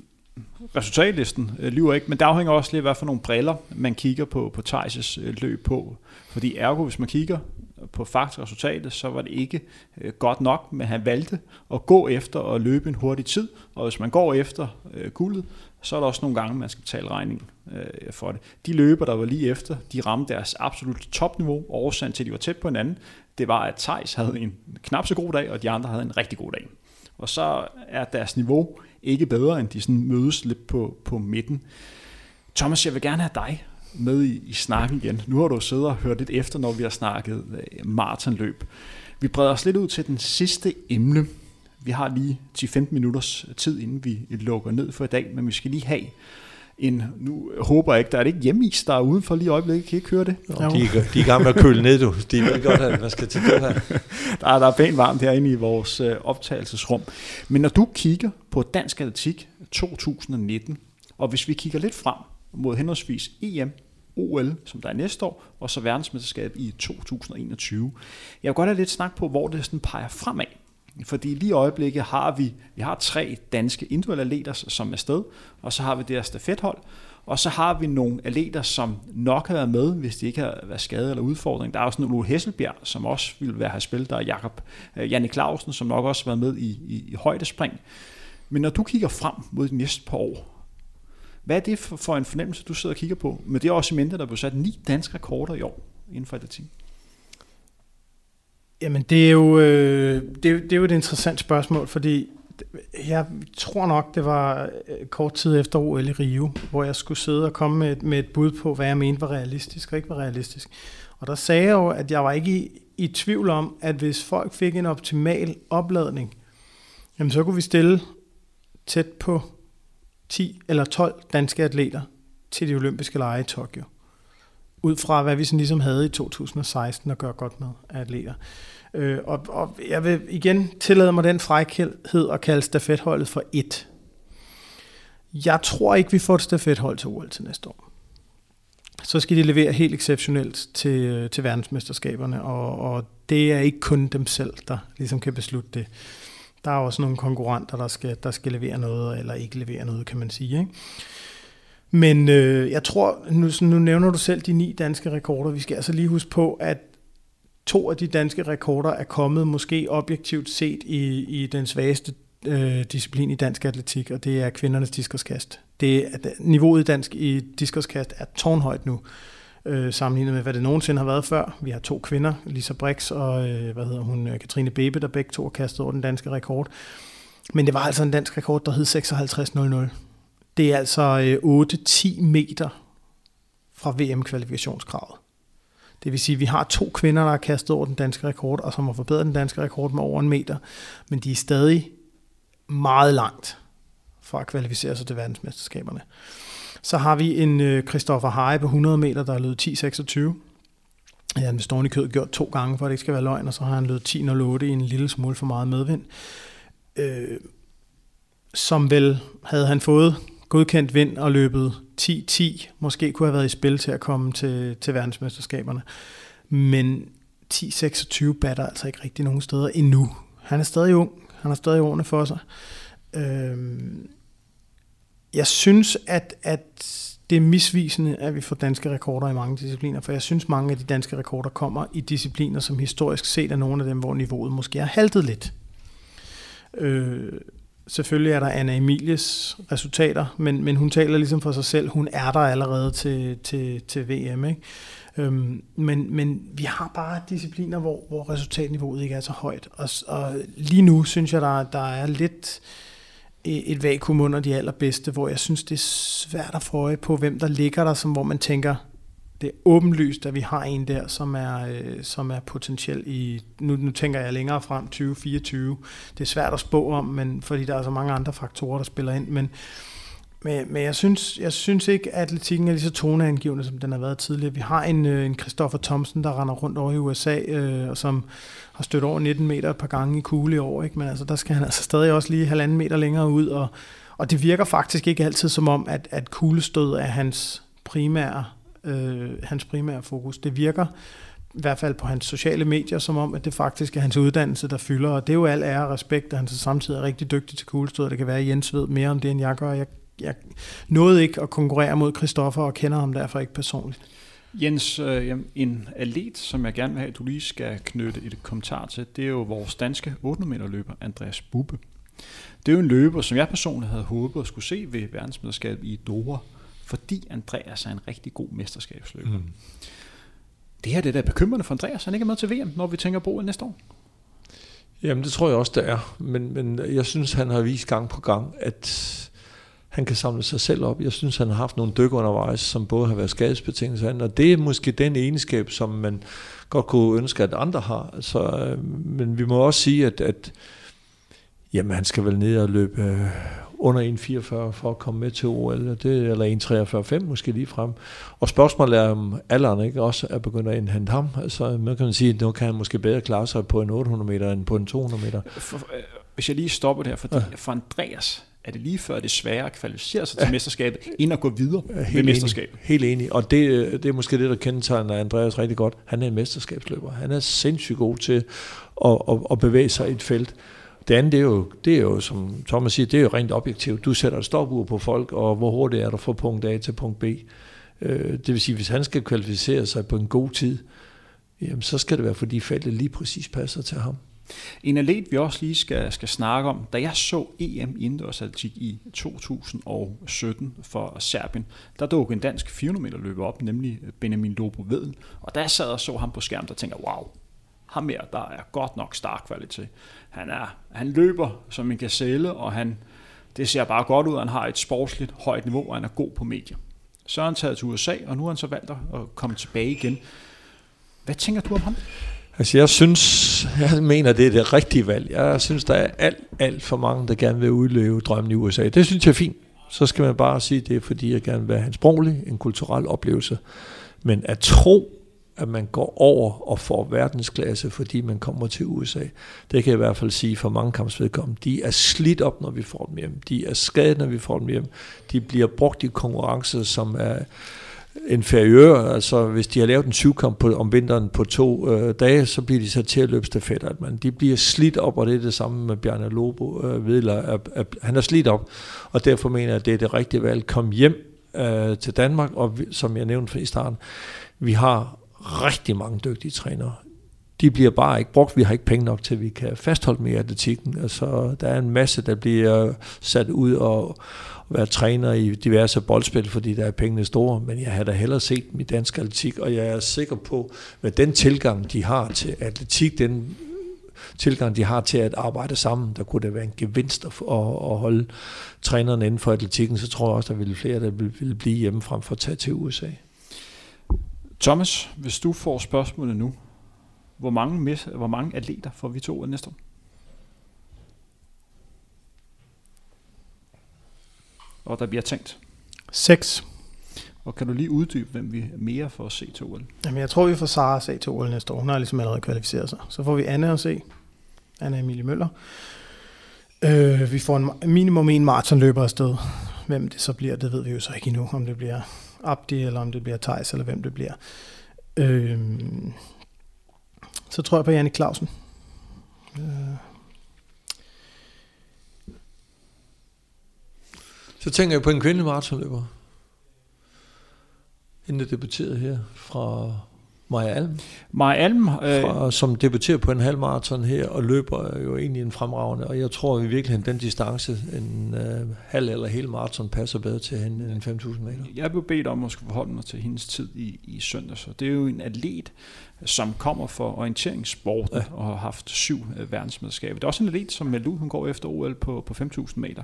resultatlisten øh, lyver ikke, men det afhænger også lidt, hvad for nogle briller man kigger på, på Thijs' løb på. Fordi ergo, hvis man kigger på faktisk resultatet, så var det ikke øh, godt nok, men han valgte at gå efter at løbe en hurtig tid, og hvis man går efter øh, guldet, så er der også nogle gange, man skal betale regningen øh, for det. De løber, der var lige efter, de ramte deres absolut topniveau, årsagen til, at de var tæt på hinanden, det var, at Thijs havde en knap så god dag, og de andre havde en rigtig god dag. Og så er deres niveau ikke bedre, end de sådan mødes lidt på, på midten. Thomas, jeg vil gerne have dig med i, i snakken igen. Nu har du siddet og hørt lidt efter, når vi har snakket øh, maratonløb. Vi breder os lidt ud til den sidste emne. Vi har lige 10-15 minutters tid, inden vi lukker ned for i dag, men vi skal lige have en, nu håber jeg ikke, der er det ikke hjemmeis, der er udenfor lige i øjeblikket, kan I ikke høre det? Nå, de, er, de er i gang med at køle ned, du. De ved godt, at man skal til det her. der, er, der er pænt varmt herinde i vores øh, optagelsesrum. Men når du kigger på Dansk Atletik 2019, og hvis vi kigger lidt frem mod henholdsvis EM, OL, som der er næste år, og så verdensmesterskab i 2021. Jeg vil godt have lidt snak på, hvor det sådan peger fremad. Fordi lige i øjeblikket har vi, vi har tre danske individuelle atleter, som er sted, og så har vi det her stafethold, og så har vi nogle atleter, som nok har været med, hvis de ikke har været skadet eller udfordring. Der er også nogle Hesselbjerg, som også ville være her spillet. Der er Jakob øh, Janne Clausen, som nok også har været med i, i, i højdespring. Men når du kigger frem mod de næste par år, hvad er det for, for en fornemmelse, du sidder og kigger på? Men det er også i mente, der blev sat ni danske rekorder i år inden for atletik. Jamen, det er, jo, øh, det, er, det er jo et interessant spørgsmål, fordi jeg tror nok, det var øh, kort tid efter OL i Rio, hvor jeg skulle sidde og komme med, med et bud på, hvad jeg mente var realistisk og ikke var realistisk. Og der sagde jeg jo, at jeg var ikke i, i tvivl om, at hvis folk fik en optimal opladning, jamen så kunne vi stille tæt på 10 eller 12 danske atleter til de olympiske lege i Tokyo. Ud fra, hvad vi sådan ligesom havde i 2016 at gøre godt med af atleter. Øh, og, og jeg vil igen tillade mig den frækhed at kalde stafetholdet for et. Jeg tror ikke, vi får et stafethold til OL til næste år. Så skal de levere helt exceptionelt til, øh, til verdensmesterskaberne, og, og det er ikke kun dem selv, der ligesom kan beslutte det. Der er også nogle konkurrenter, der skal, der skal levere noget, eller ikke levere noget, kan man sige. Ikke? Men øh, jeg tror, nu, nu nævner du selv de ni danske rekorder. Vi skal altså lige huske på, at to af de danske rekorder er kommet måske objektivt set i, i den svageste øh, disciplin i dansk atletik, og det er kvindernes diskoskast. Det er, niveauet i dansk i diskoskast er tårnhøjt nu øh, sammenlignet med, hvad det nogensinde har været før. Vi har to kvinder, Lisa Brix og øh, hvad hedder hun, øh, Katrine Bebe, der begge to har kastet over den danske rekord. Men det var altså en dansk rekord, der hed 56.00. Det er altså øh, 8-10 meter fra VM-kvalifikationskravet. Det vil sige, at vi har to kvinder, der har kastet over den danske rekord, og som har forbedret den danske rekord med over en meter, men de er stadig meget langt fra at kvalificere sig til verdensmesterskaberne. Så har vi en øh, Christoffer Haie på 100 meter, der er løbet 10.26. Ja, han står i kødet gjort to gange, for at det ikke skal være løgn, og så har han løbet 10.08 i en lille smule for meget medvind. Øh, som vel havde han fået godkendt vind og løbet 10-10, måske kunne have været i spil til at komme til, til verdensmesterskaberne. Men 10-26 batter altså ikke rigtig nogen steder endnu. Han er stadig ung, han har stadig årene for sig. Øhm, jeg synes, at, at det er misvisende, at vi får danske rekorder i mange discipliner, for jeg synes, mange af de danske rekorder kommer i discipliner, som historisk set er nogle af dem, hvor niveauet måske er haltet lidt. Øh, selvfølgelig er der Anna Emilies resultater, men, men hun taler ligesom for sig selv. Hun er der allerede til, til, til VM. Ikke? Øhm, men, men vi har bare discipliner, hvor, hvor resultatniveauet ikke er så højt. Og, og lige nu synes jeg, der, der er lidt et vakuum under de allerbedste, hvor jeg synes, det er svært at få øje på, hvem der ligger der, som hvor man tænker, det er åbenlyst, at vi har en der, som er, øh, som er potentiel i, nu, nu tænker jeg længere frem, 2024. Det er svært at spå om, men, fordi der er så mange andre faktorer, der spiller ind, men, men, men jeg, synes, jeg synes ikke, at atletikken er lige så toneangivende, som den har været tidligere. Vi har en, øh, en Christopher Thompson, der render rundt over i USA, øh, og som har stødt over 19 meter et par gange i kugle i år, ikke? men altså, der skal han altså stadig også lige halvanden meter længere ud, og, og det virker faktisk ikke altid som om, at, at kuglestød er hans primære øh, hans primære fokus. Det virker i hvert fald på hans sociale medier, som om, at det faktisk er hans uddannelse, der fylder, og det er jo al ære og respekt, at han så samtidig er rigtig dygtig til kuglestød, det kan være, at Jens ved mere om det, end jeg gør. Jeg, jeg nåede ikke at konkurrere mod Christoffer, og kender ham derfor ikke personligt. Jens, øh, en atlet, som jeg gerne vil have, at du lige skal knytte et kommentar til, det er jo vores danske 800 meter løber, Andreas Bubbe. Det er jo en løber, som jeg personligt havde håbet at skulle se ved verdensmesterskabet i Doha fordi Andreas er en rigtig god mesterskabsløber. Mm. Det her det er da bekymrende for Andreas, han ikke er med til VM, når vi tænker på næste år. Jamen det tror jeg også, det er. Men, men jeg synes, han har vist gang på gang, at han kan samle sig selv op. Jeg synes, han har haft nogle dyk undervejs, som både har været skadesbetingelser, og det er måske den egenskab, som man godt kunne ønske, at andre har. Altså, øh, men vi må også sige, at, at jamen, han skal vel ned og løbe øh, under 1,44 for at komme med til OL, det, eller 1,43,5 måske lige frem. Og spørgsmålet er, om alderen ikke også er begyndt at indhente ham. Altså, man kan sige, at nu kan han måske bedre klare sig på en 800 meter end på en 200 meter. For, øh, hvis jeg lige stopper der, fordi ja. for Andreas er det lige før det er sværere at kvalificere sig til ja. mesterskabet, end at gå videre helt med mesterskabet. Enig, helt enig, og det, det er måske det, der kendetegner Andreas rigtig godt. Han er en mesterskabsløber. Han er sindssygt god til at, at, at bevæge sig i et felt. Det andet, det er, jo, det er jo, som Thomas siger, det er jo rent objektivt. Du sætter et stopur på folk, og hvor hurtigt er du fra punkt A til punkt B. Øh, det vil sige, hvis han skal kvalificere sig på en god tid, jamen, så skal det være, fordi feltet lige præcis passer til ham. En atlet, vi også lige skal, skal snakke om, da jeg så EM indendørsatletik i 2017 for Serbien, der dukkede en dansk 400 meter løber op, nemlig Benjamin Lobo Vedel, og da jeg sad og så ham på skærmen, der tænker wow, ham her, der er godt nok kvalitet. Han, er, han løber som en gazelle, og han, det ser bare godt ud, han har et sportsligt højt niveau, og han er god på medier. Så er han taget til USA, og nu har han så valgt at komme tilbage igen. Hvad tænker du om ham? Altså jeg synes, jeg mener, det er det rigtige valg. Jeg synes, der er alt, alt for mange, der gerne vil udleve drømmen i USA. Det synes jeg er fint. Så skal man bare sige, det er fordi, jeg gerne vil have en sproglig, en kulturel oplevelse. Men at tro, at man går over og får verdensklasse, fordi man kommer til USA. Det kan jeg i hvert fald sige for mange kampsvedkommende. De er slidt op, når vi får dem hjem. De er skadet, når vi får dem hjem. De bliver brugt i konkurrencer, som er inferiør. Altså, hvis de har lavet en syvkamp på, om vinteren på to øh, dage, så bliver de så til at løbe stafetter. Man. De bliver slidt op, og det er det samme med Bjarne Lobo. Øh, ved, at, at, han er slidt op, og derfor mener jeg, at det er det rigtige valg. Kom hjem øh, til Danmark, og vi, som jeg nævnte i starten, vi har rigtig mange dygtige trænere. de bliver bare ikke brugt. Vi har ikke penge nok til, at vi kan fastholde dem i atletikken. Altså, der er en masse, der bliver sat ud og, være træner i diverse boldspil, fordi der er pengene store, men jeg havde da hellere set dem i dansk atletik, og jeg er sikker på, med den tilgang, de har til atletik, den tilgang, de har til at arbejde sammen, der kunne det være en gevinst at, at holde trænerne inden for atletikken, så tror jeg også, der ville flere, der ville blive hjemme frem for at tage til USA. Thomas, hvis du får spørgsmålet nu, hvor mange, hvor mange atleter får vi to næste år? Og der bliver tænkt. 6. Og kan du lige uddybe, hvem vi mere får at se til OL? Jamen, jeg tror, vi får Sara se til OL næste år. Hun har ligesom allerede kvalificeret sig. Så får vi Anne at se. Anna Emilie Møller. Øh, vi får en minimum en maratonløber afsted. Hvem det så bliver, det ved vi jo så ikke endnu. Om det bliver Abdi, eller om det bliver Tejs, eller hvem det bliver. Øh, så tror jeg på Janne Clausen. Øh, Så tænker jeg på en kvindelig maratonløber. Hende, der debuterede her fra Maja Alm. Maja Alm. Øh... Fra, som debuterer på en halv maraton her, og løber jo egentlig en fremragende. Og jeg tror i virkeligheden, den distance, en øh, halv eller hel maraton, passer bedre til hende end 5.000 meter. Jeg blev bedt om at skulle forholde mig til hendes tid i, i søndag. Så det er jo en atlet, som kommer for orienteringssporten ja. og har haft syv øh, verdensmesterskaber. Det er også en atlet, som ud, hun går efter OL på, på 5.000 meter.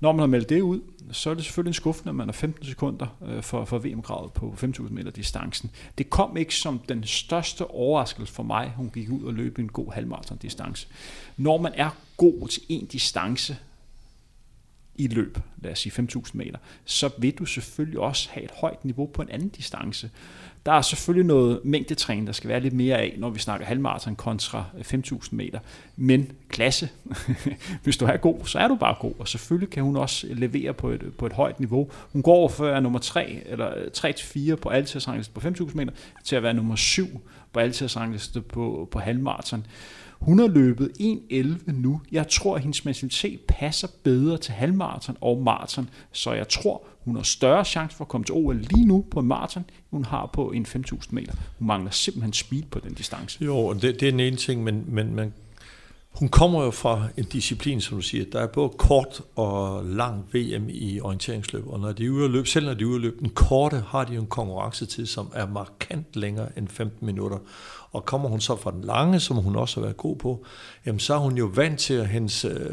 Når man har meldt det ud, så er det selvfølgelig en skuffende, at man er 15 sekunder øh, for, for VM-gravet på 5.000 meter distancen. Det kom ikke som den største overraskelse for mig, hun gik ud og løb en god halvmarathon distance. Når man er god til en distance, i løb, lad os sige 5.000 meter, så vil du selvfølgelig også have et højt niveau på en anden distance. Der er selvfølgelig noget mængdetræning, der skal være lidt mere af, når vi snakker halvmarathon kontra øh, 5.000 meter. Men klasse, hvis du er god, så er du bare god, og selvfølgelig kan hun også levere på et, på et højt niveau. Hun går over for at være nummer 3 eller øh, 3-4 på altidsrangliste på 5.000 meter, til at være nummer 7 på altidsrangliste på, på halvmarathon. Hun har løbet 1.11 nu. Jeg tror, at hendes mentalitet passer bedre til halvmarathon og maraton, så jeg tror, hun har større chance for at komme til OL lige nu på en maraton, hun har på en 5.000 meter. Hun mangler simpelthen speed på den distance. Jo, det, det er den ene ting, men, men man, hun kommer jo fra en disciplin, som du siger. Der er både kort og lang VM i orienteringsløb, og når de er ude at løbe, selv når de er ude at løbe den korte, har de jo en konkurrencetid, som er markant længere end 15 minutter. Og kommer hun så fra den lange, som hun også har været god på, jamen så er hun jo vant til at hendes... Øh,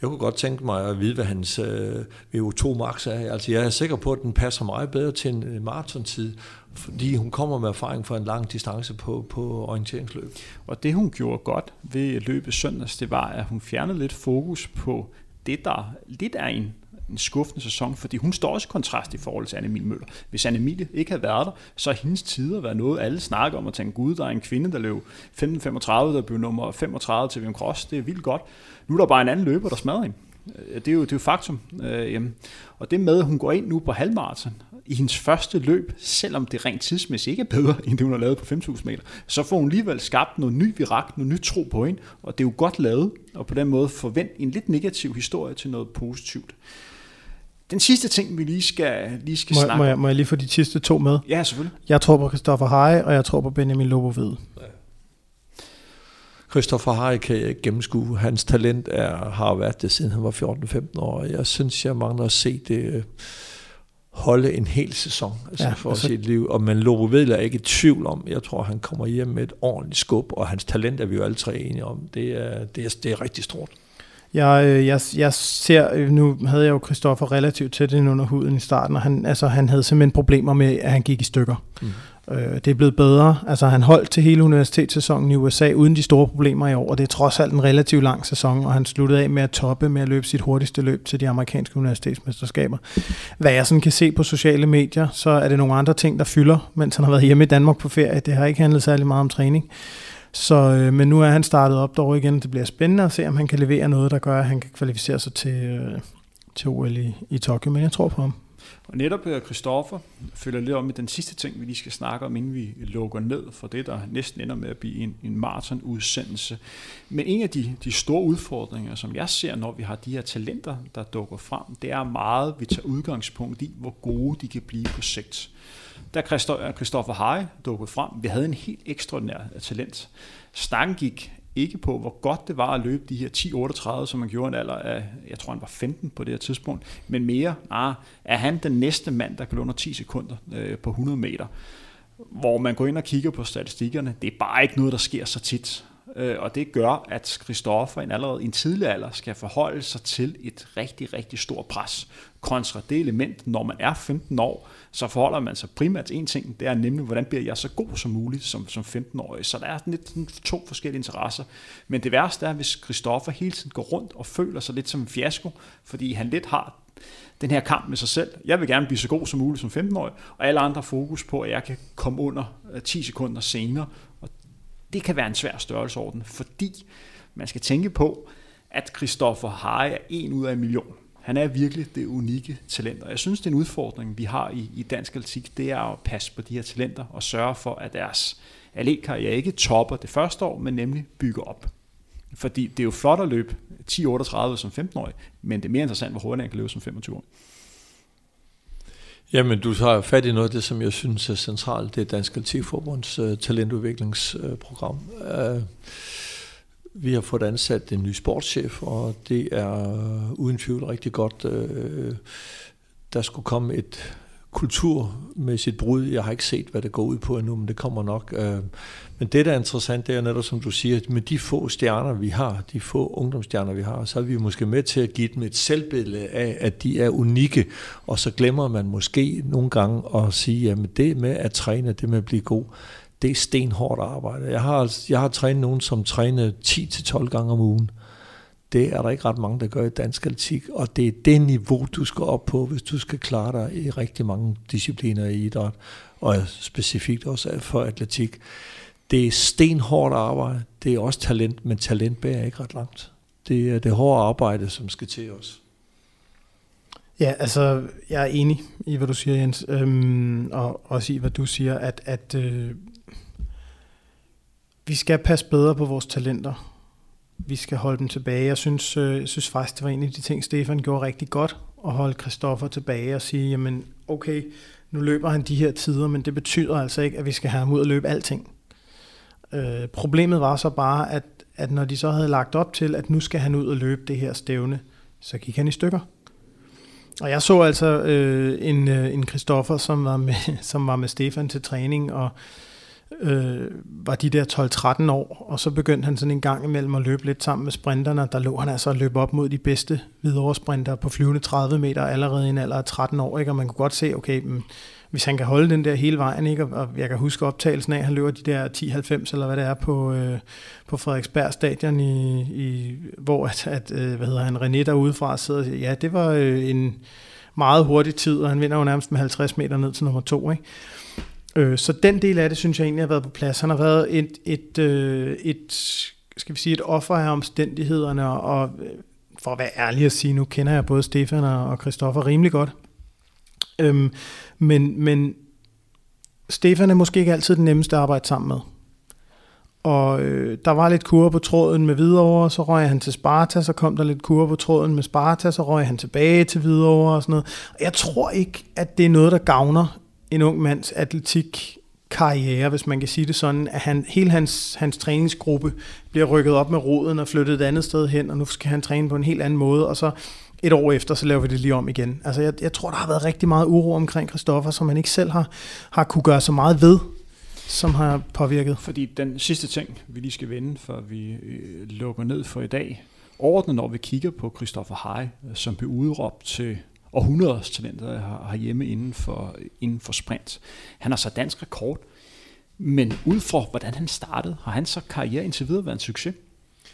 jeg kunne godt tænke mig at vide, hvad hans øh, VO2 max er. Altså jeg er sikker på, at den passer meget bedre til en maratontid, fordi hun kommer med erfaring fra en lang distance på, på orienteringsløb. Og det hun gjorde godt ved løbet søndags, det var, at hun fjernede lidt fokus på det, der lidt er en en skuffende sæson, fordi hun står også i kontrast i forhold til Anne Møller. Hvis Anne ikke havde været der, så er hendes tider været noget, alle snakker om at tænke, gud, der er en kvinde, der løb 15.35, der blev nummer 35 til VM Cross, det er vildt godt. Nu er der bare en anden løber, der smadrer hende. Øh, det er jo, det er jo faktum. Øh. Og det med, at hun går ind nu på halvmarathon, i hendes første løb, selvom det rent tidsmæssigt ikke er bedre, end det hun har lavet på 5.000 meter, så får hun alligevel skabt noget ny virak, noget nyt tro på hende, og det er jo godt lavet, og på den måde forvent en lidt negativ historie til noget positivt. Den sidste ting, vi lige skal, lige skal må, snakke må jeg, må jeg lige få de sidste to med? Ja, selvfølgelig. Jeg tror på Christoffer Heje, og jeg tror på Benjamin Lobo Ved. Ja. Christoffer Heje kan jeg ikke gennemskue. Hans talent er, har været det, siden han var 14-15 år. Jeg synes, jeg mangler at se det øh, holde en hel sæson altså ja, for altså, sit liv. Og men Lobo Ved er ikke i tvivl om. Jeg tror, han kommer hjem med et ordentligt skub, og hans talent er vi jo alle tre enige om. Det er, det er, det er rigtig stort. Jeg, øh, jeg, jeg ser, øh, nu havde jeg jo Christoffer relativt tæt ind under huden i starten, og han, altså, han havde simpelthen problemer med, at han gik i stykker. Mm. Øh, det er blevet bedre. Altså, han holdt til hele universitetssæsonen i USA uden de store problemer i år, og det er trods alt en relativt lang sæson, og han sluttede af med at toppe med at løbe sit hurtigste løb til de amerikanske universitetsmesterskaber. Hvad jeg sådan kan se på sociale medier, så er det nogle andre ting, der fylder, mens han har været hjemme i Danmark på ferie. Det har ikke handlet særlig meget om træning. Så, øh, men nu er han startet op dog igen. Det bliver spændende at se, om han kan levere noget, der gør, at han kan kvalificere sig til, øh, til OL i, i Tokyo. Men jeg tror på ham. Og netop her, Christoffer følger lidt om med den sidste ting, vi lige skal snakke om, inden vi lukker ned for det, der næsten ender med at blive en, en maraton-udsendelse. Men en af de, de store udfordringer, som jeg ser, når vi har de her talenter, der dukker frem, det er meget, vi tager udgangspunkt i, hvor gode de kan blive på sigt da Christoffer Hej dukkede frem, vi havde en helt ekstraordinær talent. Snakken gik ikke på, hvor godt det var at løbe de her 10-38, som man gjorde en alder af, jeg tror han var 15 på det her tidspunkt, men mere, ah, er han den næste mand, der kan løbe under 10 sekunder øh, på 100 meter? Hvor man går ind og kigger på statistikkerne, det er bare ikke noget, der sker så tit. Øh, og det gør, at Christoffer en allerede i en tidlig alder skal forholde sig til et rigtig, rigtig stort pres. Kontra det element, når man er 15 år, så forholder man sig primært til en ting, det er nemlig, hvordan bliver jeg så god som muligt som, som 15-årig. Så der er lidt to forskellige interesser. Men det værste er, hvis Christoffer hele tiden går rundt og føler sig lidt som en fiasko, fordi han lidt har den her kamp med sig selv. Jeg vil gerne blive så god som muligt som 15-årig, og alle andre fokus på, at jeg kan komme under øh, 10 sekunder senere. Og det kan være en svær størrelseorden, fordi man skal tænke på, at Christoffer Harry er en ud af en million. Han er virkelig det unikke talent, og jeg synes, det er en udfordring, vi har i, i dansk atletik, det er at passe på de her talenter og sørge for, at deres atletkarriere ikke topper det første år, men nemlig bygger op. Fordi det er jo flot at løbe 10-38 som 15-årig, men det er mere interessant, hvor hurtigt han kan løbe som 25 år. Jamen, du har fat i noget af det, som jeg synes er centralt, det er Dansk Atletikforbunds uh, talentudviklingsprogram. Uh, vi har fået ansat en ny sportschef, og det er øh, uden tvivl rigtig godt. Øh, der skulle komme et kulturmæssigt brud. Jeg har ikke set, hvad det går ud på endnu, men det kommer nok. Øh, men det, der er interessant, det er netop, som du siger, med de få stjerner, vi har, de få ungdomsstjerner, vi har, så er vi måske med til at give dem et selvbillede af, at de er unikke, og så glemmer man måske nogle gange at sige, at det med at træne, det med at blive god, det er stenhårdt arbejde. Jeg har, jeg har trænet nogen, som træner 10-12 gange om ugen. Det er der ikke ret mange, der gør i dansk atletik, og det er det niveau, du skal op på, hvis du skal klare dig i rigtig mange discipliner i idræt, og specifikt også for atletik. Det er stenhårdt arbejde, det er også talent, men talent bærer ikke ret langt. Det er det hårde arbejde, som skal til os. Ja, altså, jeg er enig i, hvad du siger, Jens, øhm, og også i, hvad du siger, at, at øh, vi skal passe bedre på vores talenter vi skal holde dem tilbage. Jeg synes, øh, jeg synes faktisk, det var en af de ting, Stefan gjorde rigtig godt, at holde Kristoffer tilbage og sige, jamen okay, nu løber han de her tider, men det betyder altså ikke, at vi skal have ham ud og løbe alting. Øh, problemet var så bare, at, at når de så havde lagt op til, at nu skal han ud og løbe det her stævne, så gik han i stykker. Og jeg så altså øh, en, øh, en Christoffer, som var, med, som var med Stefan til træning, og øh, var de der 12-13 år, og så begyndte han sådan en gang imellem at løbe lidt sammen med sprinterne. Der lå han altså at løbe op mod de bedste videre sprinter på flyvende 30 meter allerede i en alder af 13 år, ikke? og man kunne godt se, okay, men hvis han kan holde den der hele vejen, ikke? og jeg kan huske optagelsen af, at han løber de der 10-90, eller hvad det er, på, øh, på Frederiksberg stadion, i, i, hvor at, at øh, hvad hedder han, René derudefra sidder og siger, ja, det var øh, en meget hurtig tid, og han vinder jo nærmest med 50 meter ned til nummer to, ikke? Øh, så den del af det, synes jeg egentlig har været på plads. Han har været et, et, øh, et skal vi sige, et offer af omstændighederne, og og for at være ærlig at sige, nu kender jeg både Stefan og Christoffer rimelig godt. Øhm, men, men Stefan er måske ikke altid den nemmeste at arbejde sammen med. Og øh, der var lidt kurve på tråden med Hvidovre, så røg han til Sparta, så kom der lidt kurve på tråden med Sparta, så røg han tilbage til Hvidovre og sådan noget. Og jeg tror ikke, at det er noget, der gavner en ung mands atletik karriere, hvis man kan sige det sådan, at han, hele hans, hans træningsgruppe bliver rykket op med roden og flyttet et andet sted hen, og nu skal han træne på en helt anden måde, og så et år efter, så laver vi det lige om igen. Altså jeg, jeg tror, der har været rigtig meget uro omkring Christoffer, som han ikke selv har, har kunne gøre så meget ved, som har påvirket. Fordi den sidste ting, vi lige skal vende, før vi øh, lukker ned for i dag, ordnet, når vi kigger på Christoffer Hej, øh, som blev udråbt til århundreders talenter har hjemme inden for, inden for sprint. Han har så dansk rekord, men ud fra hvordan han startede, har han så karriere indtil videre været en succes?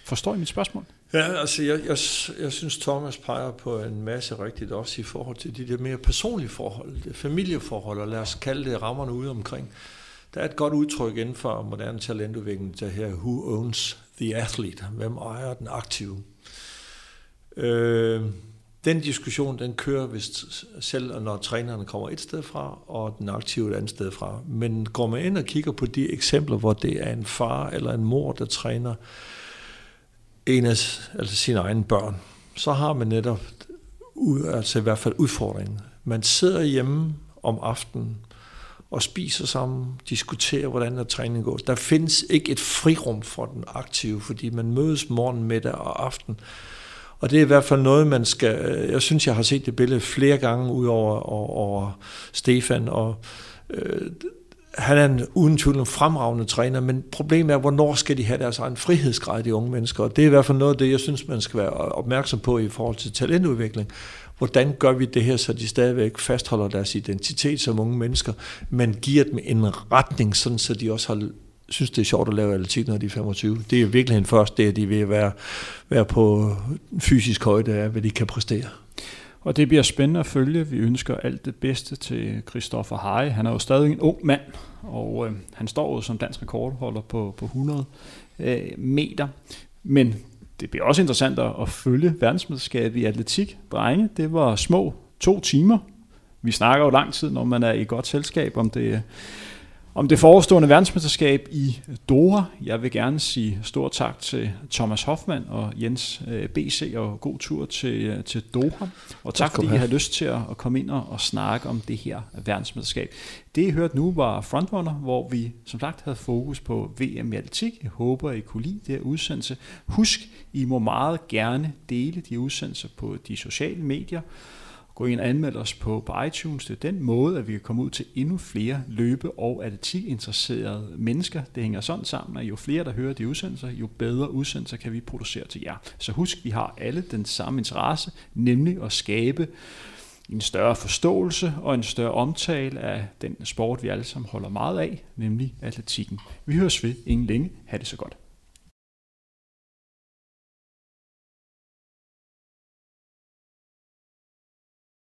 Forstår I mit spørgsmål? Ja, altså jeg, jeg, jeg synes, Thomas peger på en masse rigtigt også i forhold til de der mere personlige forhold, det familieforhold, og lad os kalde det rammerne ude omkring. Der er et godt udtryk inden for moderne talentudvikling, der her, who owns the athlete? Hvem ejer den aktive? Øh, den diskussion, den kører vist selv, når trænerne kommer et sted fra, og den aktive et andet sted fra. Men går man ind og kigger på de eksempler, hvor det er en far eller en mor, der træner en af altså sine egne børn, så har man netop altså i hvert fald udfordringen. Man sidder hjemme om aftenen, og spiser sammen, diskuterer, hvordan der træning går. Der findes ikke et frirum for den aktive, fordi man mødes morgen, middag og aften. Og det er i hvert fald noget, man skal... Øh, jeg synes, jeg har set det billede flere gange ud over, over, over Stefan, og øh, han er en, uden tvivl en fremragende træner, men problemet er, hvornår skal de have deres egen frihedsgrad, de unge mennesker? Og det er i hvert fald noget af det, jeg synes, man skal være opmærksom på i forhold til talentudvikling. Hvordan gør vi det her, så de stadigvæk fastholder deres identitet som unge mennesker, men giver dem en retning, sådan så de også har synes, det er sjovt at lave atletik, når de er 25. Det er virkelig en først, det at de vil være, være på fysisk højde af, hvad de kan præstere. Og det bliver spændende at følge. Vi ønsker alt det bedste til Christoffer Heje. Han er jo stadig en ung mand, og øh, han står jo som dansk rekordholder på, på 100 øh, meter. Men det bliver også interessant at følge verdensmesterskabet i atletik. Drenge, det var små to timer. Vi snakker jo lang tid, når man er i godt selskab, om det om det forestående verdensmesterskab i Doha. Jeg vil gerne sige stor tak til Thomas Hoffmann og Jens øh, BC, og god tur til, øh, til Doha. Og tak, fordi I har lyst til at komme ind og snakke om det her verdensmesterskab. Det I hørte nu var Frontrunner, hvor vi som sagt havde fokus på VM i atletik. Jeg håber, I kunne lide det her udsendelse. Husk, I må meget gerne dele de udsendelser på de sociale medier gå ind og anmelde os på, på iTunes. Det er den måde, at vi kan komme ud til endnu flere løbe- og atletikinteresserede mennesker. Det hænger sådan sammen, at jo flere, der hører de udsendelser, jo bedre udsendelser kan vi producere til jer. Så husk, vi har alle den samme interesse, nemlig at skabe en større forståelse og en større omtale af den sport, vi alle sammen holder meget af, nemlig atletikken. Vi høres ved ingen længe. Ha' det så godt.